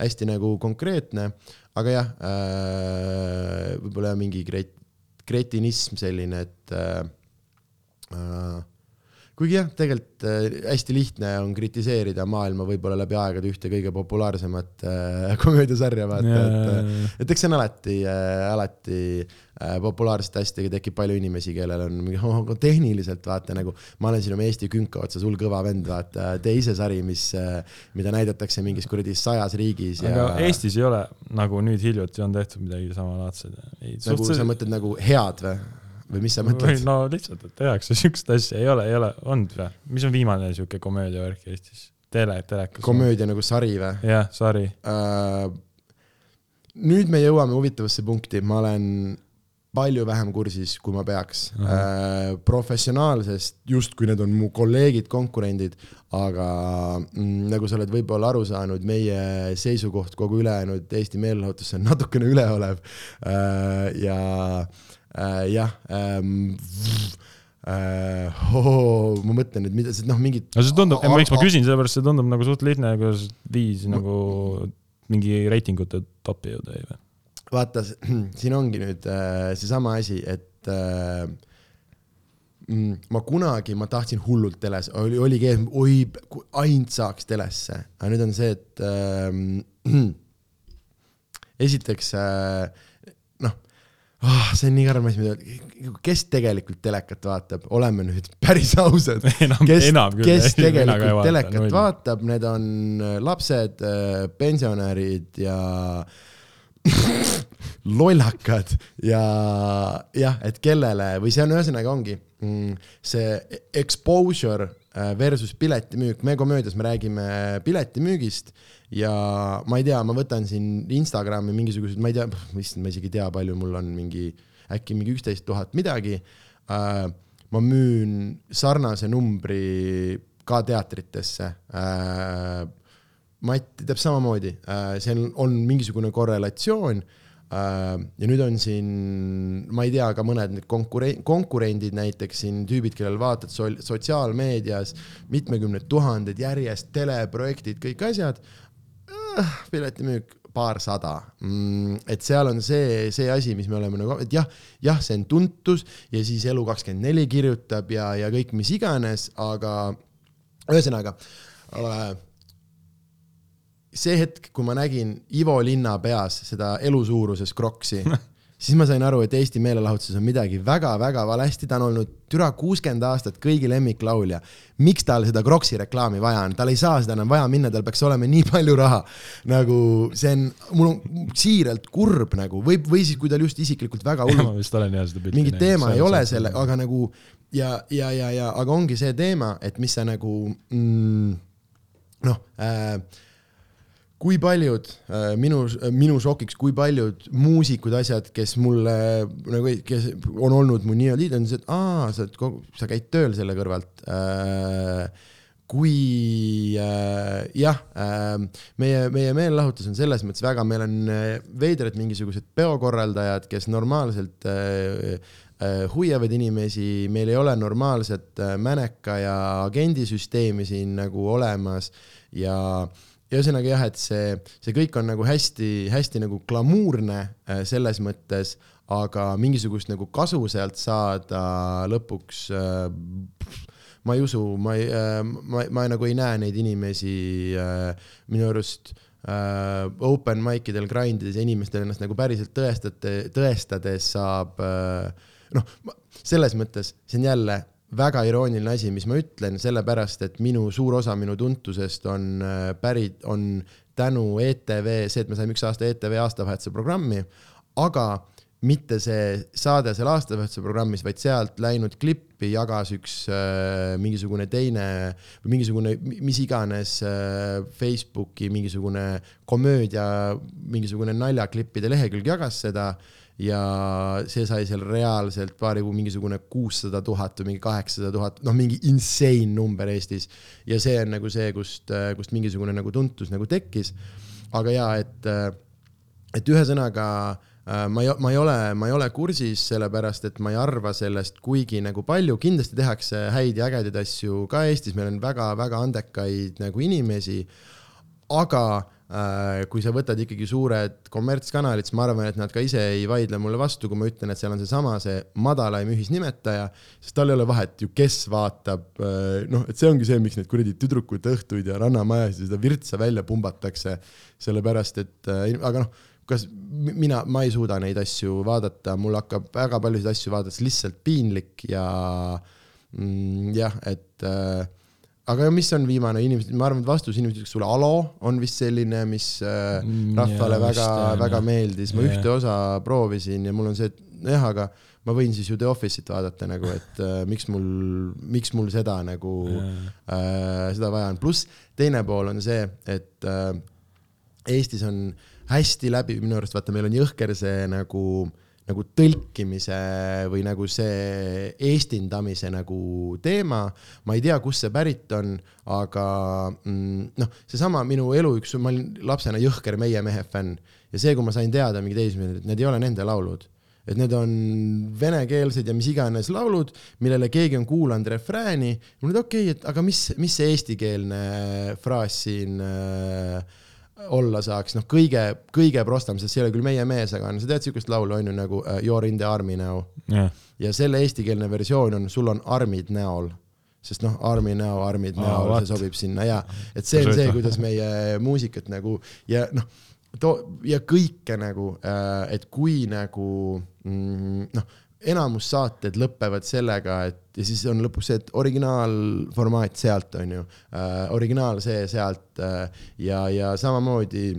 hästi nagu konkreetne. aga jah äh,, võib-olla mingi kret-, kretinism selline, et äh, äh kuigi jah, tegelikult äh, hästi lihtne on kritiseerida maailma võib-olla läbi aegade ühte kõige populaarsemat äh, komöödiasarja, vaata, et, et eks see on alati äh,, alati äh, populaarsete asjadega tekib palju inimesi, kellel on mingi oh, tehniliselt vaata nagu, ma olen siin oma Eesti künka otsas, hull kõva vend, vaata, tee ise sari, mis äh,, mida näidatakse mingis kuradi sajas riigis ja.... aga Eestis ei ole nagu nüüd hiljuti on tehtud midagi samalaadset. nagu sa mõtled nagu head või? Või mis sa mõtled? no lihtsalt, et tehakse siukest asja, ei ole, ei ole olnud või? mis on viimane siuke komöödiavärk Eestis? tele, telekas. komöödia nagu sari või? jah, sari uh,. nüüd me jõuame huvitavasse punkti, ma olen palju vähem kursis, kui ma peaks uh. -huh. Uh, professionaalsest, justkui need on mu kolleegid, konkurendid, aga mm, nagu sa oled võib-olla aru saanud, meie seisukoht kogu ülejäänud Eesti meelelahutusse on natukene üleolev uh, ja uh, äh, jah ähm, äh, oh, ma mõtlen nüüd, mida, noh, mingid. no see tundub, miks ma küsin, sellepärast see tundub nagu suht lihtne, kuidas viis nagu mingi reitingute topi jõuda jäi või? vaata, siin ongi nüüd äh, seesama asi, et äh, mm, ma kunagi, ma tahtsin hullult teles, oli, oligi oi, ainult saaks telesse, aga nüüd on see, et äh, esiteks äh, oh,. see on nii karm asi, mida, kes tegelikult telekat vaatab, oleme nüüd päris ausad. kes, kes tegelikult telekat vaata, vaatab, need on äh, lapsed, äh, pensionärid ja lollakad ja jah, et kellele või see on ühesõnaga ongi mm, see exposure versus piletimüük, me komöödias me räägime piletimüügist ja ma ei tea, ma võtan siin Instagrami mingisugused, ma ei tea, issand, ma isegi ei tea, palju mul on mingi, äkki mingi üksteist tuhat midagi äh,. ma müün sarnase numbri ka teatritesse äh,. Mati teeb samamoodi äh,, see on, mingisugune korrelatsioon äh, ja nüüd on siin, ma ei tea, ka mõned konkurent, konkurendid näiteks siin tüübid, kellel vaatad sotsiaalmeedias mitmekümned tuhanded järjest teleprojektid, kõik asjad äh, piletimüük paarsada mm,. et seal on see, see asi, mis me oleme nagu, et jah, jah, see on tuntus ja siis Elu24 kirjutab ja, ja kõik mis iganes, aga ühesõnaga äh, see hetk, kui ma nägin Ivo Linna peas seda elusuuruses Crocs'i siis ma sain aru, et Eesti meelelahutuses on midagi väga-väga valesti, ta on olnud türa kuuskümmend aastat kõigi lemmiklaulja. miks tal seda Crocs'i reklaami vaja on, tal ei saa seda enam vaja minna, tal peaks olema nii palju raha. nagu see on, mul on siiralt kurb nagu või, või siis, kui tal just isiklikult väga hullult. ma vist olen jah seda pilti näinud. mingit teema ei ole selle, aga nagu ja, ja, ja, ja aga ongi see teema, et mis sa nagu mm, noh äh, kui paljud äh, minu, minu šokiks, kui paljud muusikud, asjad, kes mulle nagu, kes on olnud mu nii-öelda on see, et aa, sa oled, sa käid tööl selle kõrvalt. Äh, kui äh, jah meie, meie meelelahutus on selles mõttes väga, meil on veidrad mingisugused peokorraldajad, kes normaalselt hoiavad inimesi, meil ei ole normaalset mäneka ja agendisüsteemi siin nagu olemas ja äh, ja ühesõnaga jah, et see, see kõik on nagu hästi-hästi nagu glamuurne äh, selles mõttes, aga mingisugust nagu kasu sealt saada lõpuks äh, ma ei usu, ma ei, äh, ma, ma nagu ei näe neid inimesi minu arust open mic idel grind ides ja inimestele ennast nagu päriselt tõestate, tõestades saab noh, selles mõttes see on jälle väga irooniline asi, mis ma ütlen, sellepärast et minu suur osa minu tuntusest on äh, pärit, on tänu ETV, see, et me saime üks aasta ETV aastavahetuse programmi, aga mitte see saade seal aastavahetuse programmis, vaid sealt läinud klippi jagas üks äh, mingisugune teine mingisugune mis iganes äh, Facebooki mingisugune komöödia, mingisugune naljaklippide lehekülg jagas seda ja see sai seal reaalselt paari kuu mingisugune kuussada tuhat või mingi kaheksasada tuhat, noh, mingi insane number Eestis. ja see on nagu see, kust, kust mingisugune nagu tuntus nagu tekkis. aga ja, et, et ühesõnaga äh, ma ei, ma ei ole, ma ei ole kursis, sellepärast et ma ei arva sellest kuigi nagu palju, kindlasti tehakse häid ja ägedaid asju ka Eestis, meil on väga-väga andekaid nagu inimesi, aga kui sa võtad ikkagi suured kommertskanalid, siis ma arvan, et nad ka ise ei vaidle mulle vastu, kui ma ütlen, et seal on seesama, see madalaim ühisnimetaja, sest tal ei ole vahet ju, kes vaatab, äh, noh, et see ongi see, miks neid kuradi tüdrukuid õhtuid ja rannamajas ja seda virtsa välja pumbatakse, sellepärast et, äh, aga noh, kas mina, ma ei suuda neid asju vaadata, mul hakkab väga paljusid asju vaadates lihtsalt piinlik ja mm, jah, et äh, aga mis on viimane inimesed, ma arvan, et vastus inimesed ütlevad sulle alo on vist selline, mis äh, mm, rahvale ja, väga, väga meeldis, ma ja. ühte osa proovisin ja mul on see, et jah, aga ma võin siis ju The Office'it vaadata nagu, et äh, miks mul, miks mul seda nagu äh,, seda vaja on, pluss teine pool on see, et äh, Eestis on hästi läbi, minu arust vaata, meil on jõhker see nagu äh, nagu tõlkimise või nagu see eestindamise nagu teema. ma ei tea, kust see pärit on, aga mm, noh, seesama minu elu üks, ma olin lapsena jõhker Meie mehe fänn ja see, kui ma sain teada mingi teismeline, et need ei ole nende laulud et need on venekeelsed ja mis iganes laulud, millele keegi on kuulanud refrääni. mul oli okei okay,, et aga mis, mis see eestikeelne fraas siin äh, olla saaks, noh, kõige, kõige prostam, sest see ei ole küll meie mees, aga no sa tead siukest laulu on ju nagu uh, You are in the army now. Yeah.. ja selle eestikeelne versioon on Sul on armid näol. Sest noh, armi näo, armid näol oh,, see sobib sinna ja, et see on see, kuidas meie muusikat nagu ja noh, too ja kõike nagu, äh, et kui nagu mm, noh enamus saated lõpevad sellega, et ja siis on lõpuks see, et originaalformaat sealt on ju. Äh,, originaal see sealt äh, ja, ja samamoodi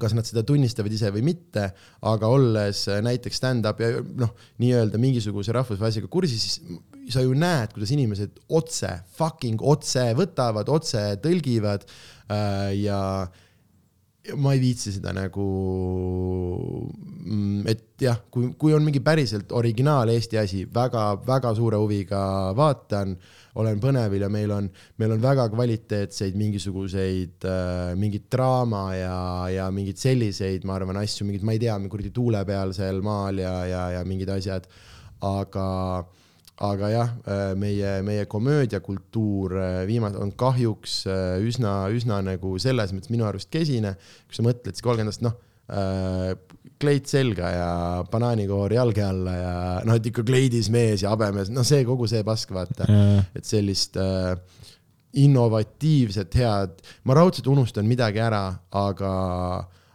kas nad seda tunnistavad ise või mitte, aga olles näiteks stand-up ja noh, nii-öelda mingisuguse rahvusvahelise asjaga kursis, siis sa ju näed, kuidas inimesed otse, fucking otse võtavad, otse tõlgivad äh, ja äh, ma ei viitsi seda nagu, mm, et jah, kui, kui on mingi päriselt originaal Eesti asi väga,, väga-väga suure huviga vaatan, olen põnevil ja meil on, meil on väga kvaliteetseid mingisuguseid äh,, mingit draama ja, ja mingeid selliseid, ma arvan, asju, mingid, ma ei tea, kuradi tuule peal seal maal ja, ja, ja mingid asjad, aga äh, aga jah, äh, meie, meie komöödiakultuur äh, viimase, on kahjuks äh, üsna, üsna nagu selles mõttes minu arust kesine, kui sa mõtled, siis kolmkümmend aastat, noh äh,, kleit selga ja banaanikoor jalge alla ja noh, et ikka kleidis mees ja habemees, noh, see kogu see pask, vaata yeah., et sellist äh, innovatiivset head, ma raudselt unustan midagi ära, aga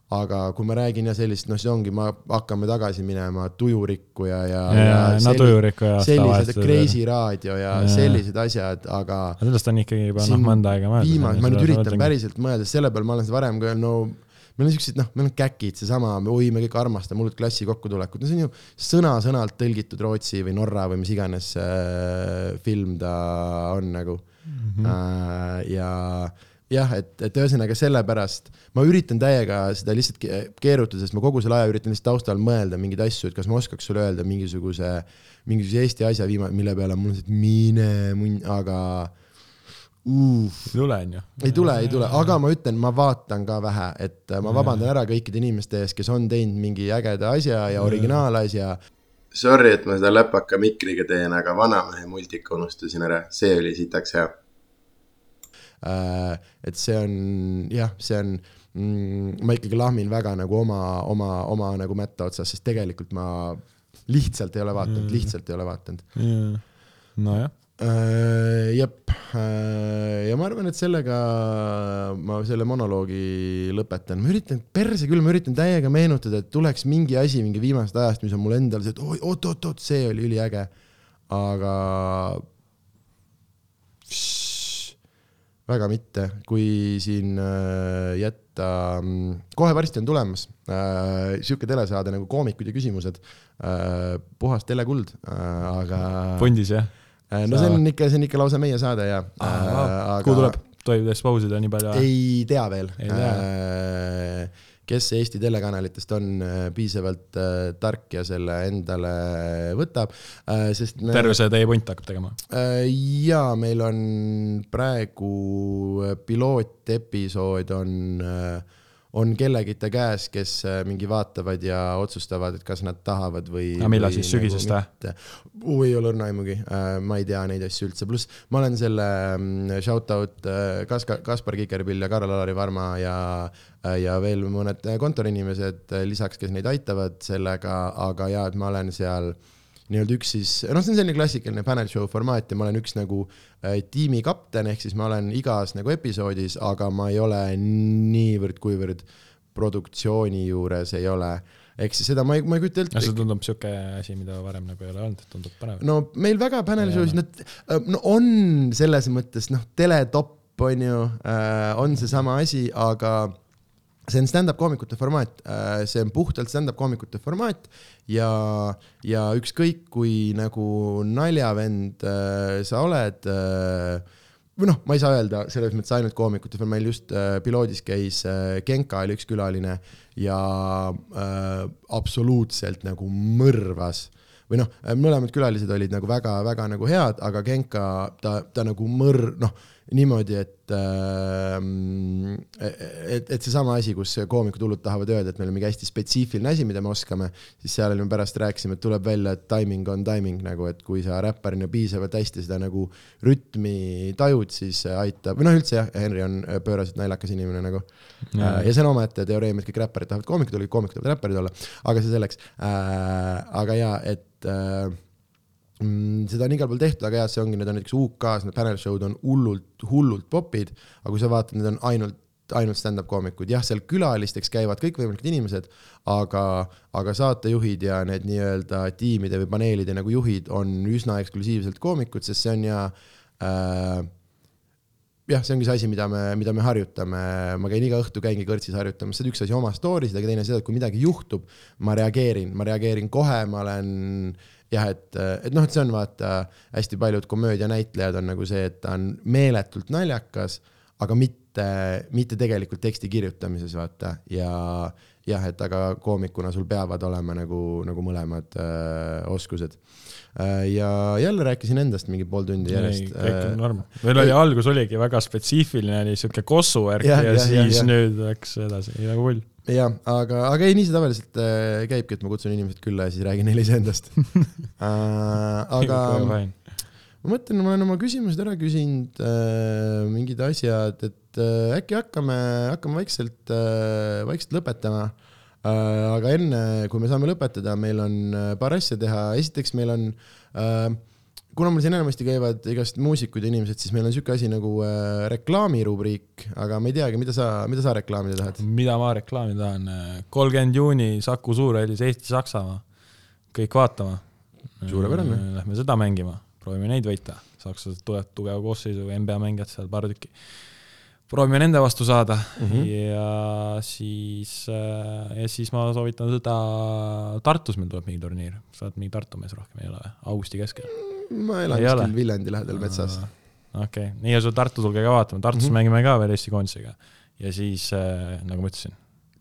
aga kui ma räägin ja sellist, noh, see ongi, ma hakkame tagasi minema Tujurikku ja, ja, ja, ja no Tujurikku ja sellised Kreisi raadio ja, ja sellised asjad, aga. sellest on ikkagi juba noh, mõnda aega mõelda. viimane, ma nüüd üritan päriselt mõelda, selle peale ma olen seda varem ka no meil on siuksed, noh, meil on käkid, seesama, oi, me kõik armastame hullult klassi kokkutulekut, no see on ju sõna-sõnalt tõlgitud Rootsi või Norra või mis iganes äh, film ta on nagu mm. -hmm. Äh, ja jah, et, et ühesõnaga sellepärast ma üritan täiega seda lihtsalt keerutada, sest ma kogu selle aja üritan lihtsalt taustal mõelda mingeid asju, et kas ma oskaks sulle öelda mingisuguse, mingisuguse Eesti asja viima-, mille peale mul on see, et mine munn, aga uh,. ei tule, onju. ei tule, ei tule, aga ma ütlen, ma vaatan ka vähe, et ma vabandan ära kõikide inimeste ees, kes on teinud mingi ägeda asja ja originaalasja. Sorry, et ma seda läpaka mikriga teen, aga Vanamehe multika unustasin ära, see oli sitaks hea Äh, et see on jah, see on mm,, ma ikkagi lahmin väga nagu oma, oma, oma nagu mätta otsas, sest tegelikult ma lihtsalt ei ole vaadanud mm., lihtsalt ei ole vaadanud yeah.. nojah äh,. jep äh,, ja ma arvan, et sellega ma selle monoloogi lõpetan, ma üritan, perse küll, ma üritan täiega meenutada, et tuleks mingi asi mingi viimasest ajast, mis on mul endal see, et oot-oot-oot, see oli üliäge. aga väga mitte, kui siin äh, jätta, mm, kohe varsti on tulemas äh, sihuke telesaade nagu Koomikud ja küsimused äh,. puhas telekuld äh,, aga. pundis jah äh,? no see on ikka, see on ikka lausa meie saade ja äh,. Aga... kuhu tuleb? tohib täiesti pausida nii palju? ei tea veel. Äh, kes Eesti telekanalitest on äh, piisavalt äh, tark ja selle endale võtab, äh, sest me.... terve see teie punt hakkab tegema? ja meil on praegu pilootepisood on äh, on kellegita käes, kes äh, mingi vaatavad ja otsustavad, et kas nad tahavad või. aga millal siis, sügisest või? uu, ei ole õrna aimugi, äh, ma ei tea neid asju üldse, pluss ma olen selle mm, shout out äh, Kas-, Kaspar Kikerpill ja Karl-Alari Varma ja ja veel mõned kontoriinimesed lisaks, kes neid aitavad sellega, aga ja, et ma olen seal äh, nii-öelda üks siis, noh, see on selline klassikaline panel show formaat ja ma olen üks nagu äh, tiimi kapten, ehk siis ma olen igas nagu episoodis, aga ma ei ole niivõrd-kuivõrd produktsiooni juures ei ole ehk siis seda ma ei, ma ei kujuta ette. see tundub sihuke asi, mida varem nagu ei ole olnud, tundub põnev. no meil väga panel show'is, nad, äh, no on selles mõttes noh, teletopp on ju äh,, on seesama asi, aga see on stand-up koomikute formaat, äh, see on puhtalt stand-up koomikute formaat ja, ja ükskõik kui nagu naljavend äh, sa oled äh, või noh, ma ei saa öelda selles mõttes ainult koomikute, meil just äh, piloodis käis äh, Genka oli üks külaline ja äh, absoluutselt nagu mõrvas. Või noh, mõlemad külalised olid nagu väga-väga nagu head, aga Genka ta, ta nagu mõr-, noh niimoodi, et äh,, et, et seesama asi, kus koomikud hullult tahavad öelda, et meil on mingi hästi spetsiifiline asi, mida me oskame, siis seal me pärast rääkisime, et tuleb välja, et timing on timing nagu, et kui sa räpparina piisavalt hästi seda nagu rütmi tajud, siis aitab, või noh, üldse jah, Henry on pööraselt naljakas inimene nagu äh,. ja see on omaette teoreem, et kõik räpparid tahavad koomikud olla, kõik koomikud tahavad räpparid olla, aga see selleks äh,. aga jaa, et äh, seda on igal pool tehtud, aga jah, see ongi, need on näiteks UK-s, need panel show'd on hullult, hullult popid, aga kui sa vaatad, need on ainult, ainult stand-up koomikud, jah, seal külalisteks käivad kõikvõimalikud inimesed, aga, aga saatejuhid ja need nii-öelda tiimide või paneelide nagu juhid on üsna eksklusiivselt koomikud, sest see on ja äh, jah, see ongi see asi, mida me, mida me harjutame, ma käin iga õhtu, käingi kõrtsis harjutamas, see on üks asi oma story sid, aga teine see, et kui midagi juhtub, ma reageerin, ma reageerin kohe, ma olen jah, et, et noh, et see on vaata hästi paljud komöödianäitlejad on nagu see, et ta on meeletult naljakas, aga mitte, mitte tegelikult teksti kirjutamises vaata ja jah, et aga koomikuna sul peavad olema nagu, nagu mõlemad äh, oskused äh,. Ja jälle rääkisin endast mingi pool tundi järjest. kõik on äh, norm. meil oli algus oligi väga spetsiifiline, oli siuke kossu värk ja, ja, ja siis ja, ja. nüüd läks edasi, nagu pull jah, aga, aga ei, nii see tavaliselt äh, käibki, et ma kutsun inimesed külla ja siis räägin neile iseendast äh, aga ma mõtlen, ma olen oma küsimused ära küsinud äh,, mingid asjad, et äh, äkki hakkame, hakkame vaikselt äh,, vaikselt lõpetama äh,. Aga enne, kui me saame lõpetada, meil on äh, paar asja teha, esiteks meil on äh, kuna meil siin enamasti käivad igast muusikud ja inimesed, siis meil on siuke asi nagu äh, reklaamirubriik, aga ma ei teagi, mida sa, mida sa reklaamida tahad? mida ma reklaamida tahan? kolmkümmend juuni Saku Suurhallis Eesti-Saksamaa, kõik vaatama. suurepärane. Äh, lähme seda mängima, proovime neid võita, sakslased tulevad tugeva koosseisu, NBA mängijad seal paar tükki. Proovime nende vastu saada mm -hmm. ja siis, äh, ja siis ma soovitan seda, Tartus meil tuleb mingi turniir, sa oled mingi Tartu mees rohkem, ei ole või? augusti keskel ma elan kuskil Viljandi lähedal metsas. okei okay., nii ja sul Tartu tulge ka vaatama, Tartus mm -hmm. mängime ka veel Eesti koondisega. ja siis äh,, nagu ma ütlesin.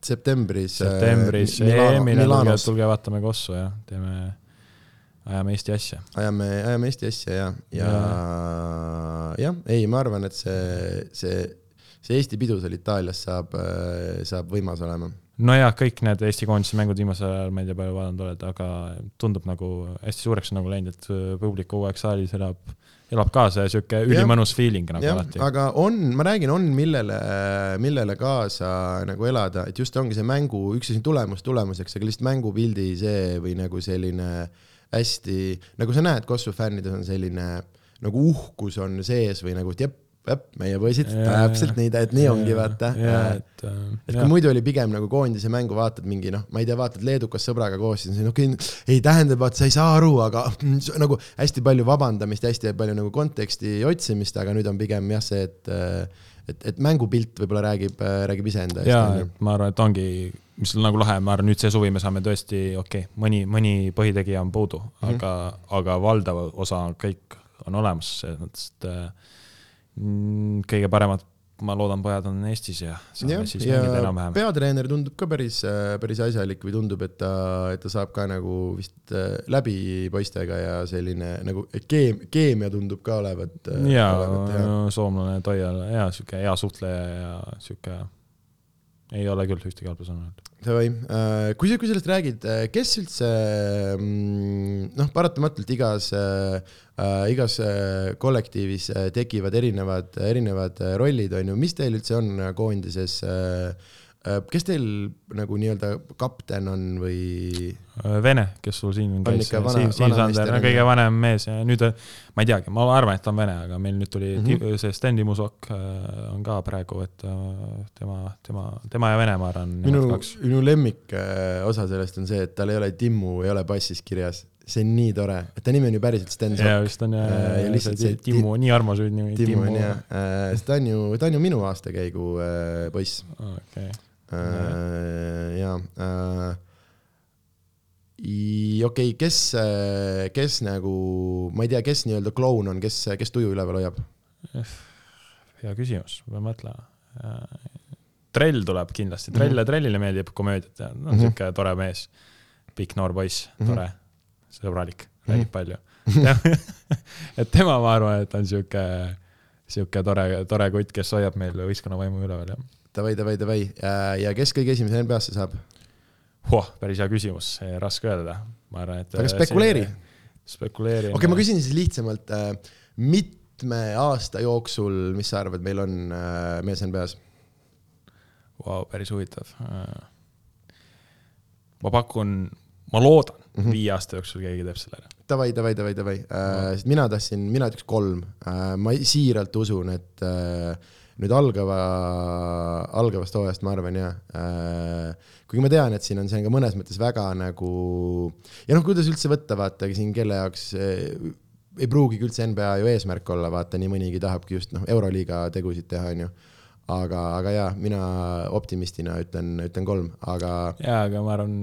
septembris. Äh, septembris EM-ile tulge, tulge vaatame Kossu ja teeme, ajame Eesti asja. ajame, ajame Eesti asja ja, ja jah, ei, ma arvan, et see, see, see Eesti pidu seal Itaalias saab, äh, saab võimas olema nojah, kõik need Eesti koondise mängud viimasel ajal, ma ei tea, palju vaadanud oled, aga tundub nagu hästi suureks nagu läinud, et äh, publik kogu aeg saalis elab, elab kaasa ja sihuke ülimõnus feeling nagu ja, alati. aga on, ma räägin, on millele, millele kaasa nagu elada, et just ongi see mängu, üks asi on tulemus tulemuseks, aga lihtsalt mängupildi see või nagu selline hästi, nagu sa näed, Kossu fännides on selline nagu uhkus on sees või nagu, et jep, meie poisid, täpselt nii, et nii ongi, vaata. et, äh, et kui muidu oli pigem nagu koondise mängu vaatad mingi noh, ma ei tea, vaatad leedukas sõbraga koos, siis okei okay,, ei tähendab, et sa ei saa aru, aga nagu hästi palju vabandamist hästi palju nagu konteksti otsimist, aga nüüd on pigem jah, see, et et, et mängupilt võib-olla räägib, räägib iseenda eest. jaa, ma arvan, et ongi, mis on nagu lahe, ma arvan, nüüd see suvi me saame tõesti, okei okay,, mõni, mõni põhitegija on puudu mm, -hmm. aga, aga valdav osa kõik on olemas, selles mõttes, et mm, kõige paremad ma loodan, pojad on Eestis ja saame ja, siis mängida enam-vähem. peatreener tundub ka päris, päris asjalik või tundub, et ta, et ta saab ka nagu vist äh, läbi poistega ja selline nagu keem-, keemia tundub ka olevat. Äh, jaa, soomlane Toial, hea sihuke hea suhtleja ja sihuke, ei ole küll ühtegi halba sõna öelda Davai, äh, kui sa, kui sellest räägid, kes üldse mm, noh, paratamatult igas äh, äh, igas äh, kollektiivis äh, tekivad erinevad, erinevad äh, rollid, on ju, mis teil üldse on koondises äh, kes teil nagu nii-öelda kapten on või? Vene, kes sul siin käis, Siim, Siim Sander on kõige vanem mees ja nüüd ma ei teagi, ma arvan, et ta on Vene, aga meil nüüd tuli mm -hmm. see Sten Timusok on ka praegu, et tema, tema, tema ja Vene, ma arvan. minu, minu lemmik osa sellest on see, et tal ei ole Timmu, ei ole passis kirjas see on nii tore, et ta nimi on ju päriselt Sten Sokk. jaa, vist on ja, äh, ja lihtsalt see Timmu, nii armas nimi. Timmu on äh, sest ta on ju, ta on ju minu aastakäigu äh, poiss. okei. Jaa. okei, kes, kes nagu, ma ei tea, kes nii-öelda kloun on, kes, kes tuju üleval hoiab? hea küsimus, ma pean mõtlema. Trell tuleb kindlasti, Trell ja mm -hmm. Trellile meeldib komöödiat ja noh, sihuke mm -hmm. tore mees, pikk noor poiss, tore mm. -hmm sõbralik, räägib mm. palju et tema, ma arvan, et on sihuke, sihuke tore, tore kutt, kes hoiab meil võistkonna vaimu üleval, jah. Davai, davai, davai ja kes kõige esimese NBA-sse saab? Huh, päris hea küsimus, raske öelda, ma arvan, et. aga spekuleeri. spekuleeri. okei okay,, ma küsin siis lihtsamalt, äh, mitme aasta jooksul, mis sa arvad, meil on äh, mees NBA-s? Vau, päris huvitav. ma pakun, ma loodan, mm -hmm. viie aasta jooksul keegi teeb selle ära. Davai, davai, davai, davai äh,, sest mina tahtsin, mina ütleks kolm äh,. ma siiralt usun, et äh, nüüd algava, algavast hooajast ma arvan jah äh,, kuigi ma tean, et siin on see on ka mõnes mõttes väga nagu ja noh, kuidas üldse võtta, vaata siin kelle jaoks äh, ei pruugigi üldse NBA ju eesmärk olla, vaata nii mõnigi tahabki just noh, Euroliiga tegusid teha, onju aga, aga jaa, mina optimistina ütlen, ütlen kolm, aga. jaa, aga ma arvan,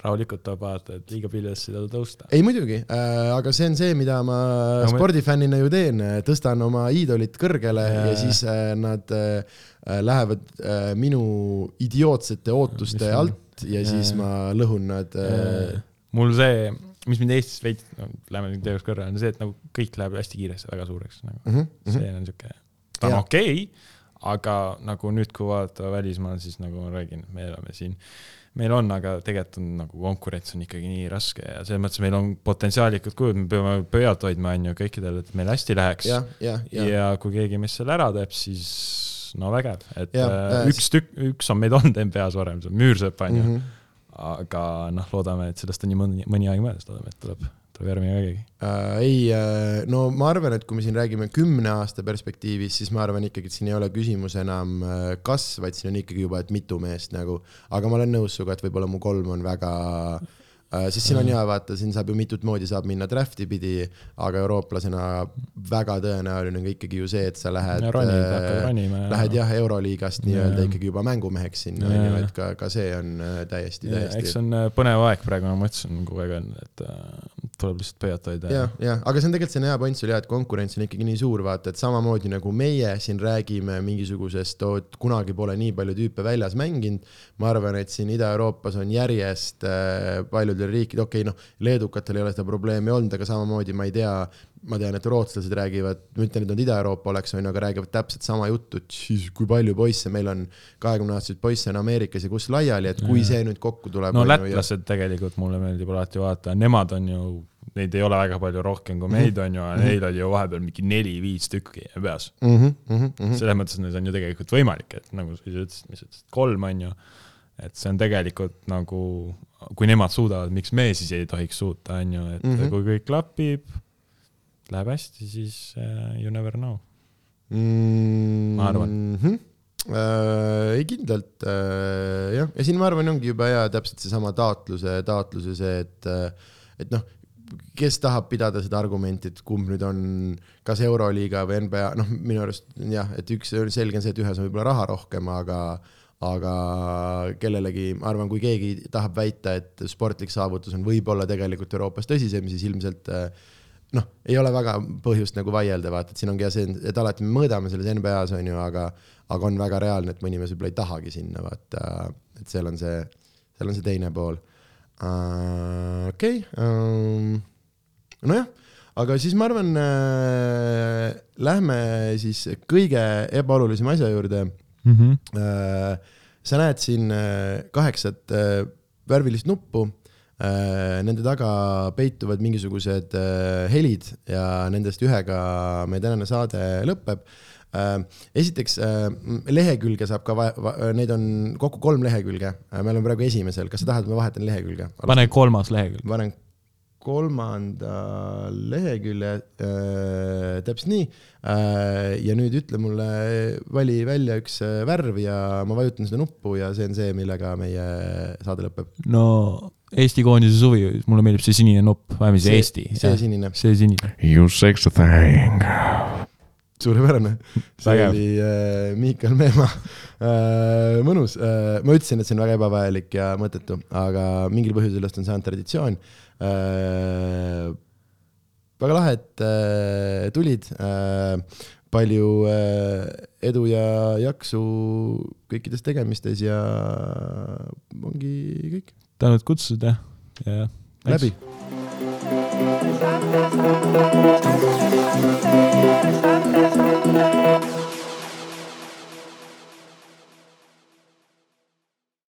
rahulikult tuleb vaadata, et liiga pilvesse ei taha tõusta. ei muidugi. Äh,, aga see on see, mida ma no, spordifännina ju teen, tõstan oma iidolit kõrgele ja, ja siis äh, nad äh, lähevad äh, minu idiootsete ootuste alt ja, ja siis ma lõhun nad äh.... mul see, mis mind Eestis veidi, no lähme nüüd teemast kõrvale, on see, et nagu kõik läheb hästi kiiresti väga suureks nagu. Mm. -hmm. see on siuke, ta on okei okay, aga nagu nüüd, kui vaadata välismaal, siis nagu ma räägin, me elame siin meil on, aga tegelikult on nagu konkurents on ikkagi nii raske ja selles mõttes meil on potentsiaalikud kujud, me peame pöialt hoidma, on ju, kõikidel, et meil hästi läheks. ja, ja, ja. ja kui keegi meist selle ära teeb, siis no vägev, et ja, äh, üks tükk, üks on meid olnud NBA-s varem, see on Müürsepp, on ju. -hmm. aga noh, loodame, et sellest on nii mõni, mõni aeg möödas, loodame, et tuleb tuleb järgmine keegi äh,? ei äh,, no ma arvan, et kui me siin räägime kümne aasta perspektiivis, siis ma arvan ikkagi, et siin ei ole küsimus enam äh, kas, vaid siin on ikkagi juba, et mitu meest nagu, aga ma olen nõus sinuga, et võib-olla mu kolm on väga Äh, sest siin on hea vaata, siin saab ju mitut moodi saab minna draft'i pidi, aga eurooplasena väga tõenäoline on ka ikkagi ju see, et sa lähed, äh, lähed jah, euroliigast nii-öelda ikkagi juba mängumeheks sinna, on ju, et ka, ka see on äh, täiesti, täiesti. eks see on äh, põnev aeg praegu, ma ütlesin, kogu aeg on, et äh, tuleb lihtsalt pöialt hoida. jah, jah, aga see on tegelikult, see on hea point sul jah, et konkurents on ikkagi nii suur, vaata, et samamoodi nagu meie siin räägime mingisugusest, et kunagi pole nii palju tüüpe väljas mänginud, ma arvan, et siin Ida-Euroopas on järjest äh, paljud paljudel riikidel, okei okay,, noh, leedukatel ei ole seda probleemi olnud, aga samamoodi ma ei tea, ma tean, et rootslased räägivad, ma ütlen, et nad Ida-Euroopa oleks, on ju, aga räägivad täpselt sama juttu, et siis kui palju poisse meil on, kahekümneaastaseid poisse on Ameerikas ja kus laiali, et kui see nüüd kokku tuleb. no lätlased ja... tegelikult mulle meeldib alati vaadata, nemad on ju neid ei ole väga palju rohkem kui meid, on ju, mhm. neil oli ju vahepeal mingi neli-viis tükki peas mm. -hmm, mm -hmm. selles mõttes, et see on ju tegelikult võimalik, et nagu sa ütlesid, mis sa ütlesid, kolm on ju et see on tegelikult nagu, kui nemad suudavad, miks me siis ei tohiks suuta, on ju, et mm -hmm. kui kõik klapib, läheb hästi, siis uh, you never know mm,? ma arvan mm. -hmm. Äh, ei kindlalt äh, jah, ja siin ma arvan, ongi juba hea täpselt seesama taotluse, taotluse see, et, äh, et noh, kes tahab pidada seda argumenti, et kumb nüüd on, kas Euroliiga või NBA, noh, minu arust jah, et üks selge on see, et ühes on võib-olla raha rohkem, aga aga kellelegi, ma arvan, kui keegi tahab väita, et sportlik saavutus on võib-olla tegelikult Euroopas tõsisem, siis ilmselt noh, ei ole väga põhjust nagu vaielda, vaata, et siin ongi see, et alati me mõõdame selles NBA-s on ju, aga aga on väga reaalne, et mõni mees võib-olla ei tahagi sinna, vaata, et seal on see, seal on see teine pool uh,. okei okay, um,, nojah, aga siis ma arvan äh,, lähme siis kõige ebaolulisema asja juurde mm. -hmm. Sa näed siin äh, kaheksat uh, värvilist nuppu nende taga peituvad mingisugused helid ja nendest ühega meie tänane saade lõpeb Äh, esiteks äh, lehekülge saab ka, neid on kokku kolm lehekülge, äh, me oleme praegu esimesel, kas sa tahad, ma vahetan lehekülge? pane kolmas lehekülg. panen kolmanda lehekülje äh,, täpselt nii äh,. ja nüüd ütle mulle, vali välja üks värv ja ma vajutan seda nuppu ja see on see, millega meie saade lõpeb. no Eesti koondise suvi, mulle meeldib see sinine nupp, vähemalt see Eesti. see sinine. see sinine. You sexy thing suurepärane. see Vägev. oli äh, Miikal Meemaa äh,. mõnus äh,, ma ütlesin, et see on väga ebavajalik ja mõttetu, aga mingil põhjusel sellest on saanud traditsioon äh,. Väga lahe, et äh, tulid äh,. palju äh, edu ja jaksu kõikides tegemistes ja ongi kõik. tänud kutsused ja, ja. läbi. Thank you.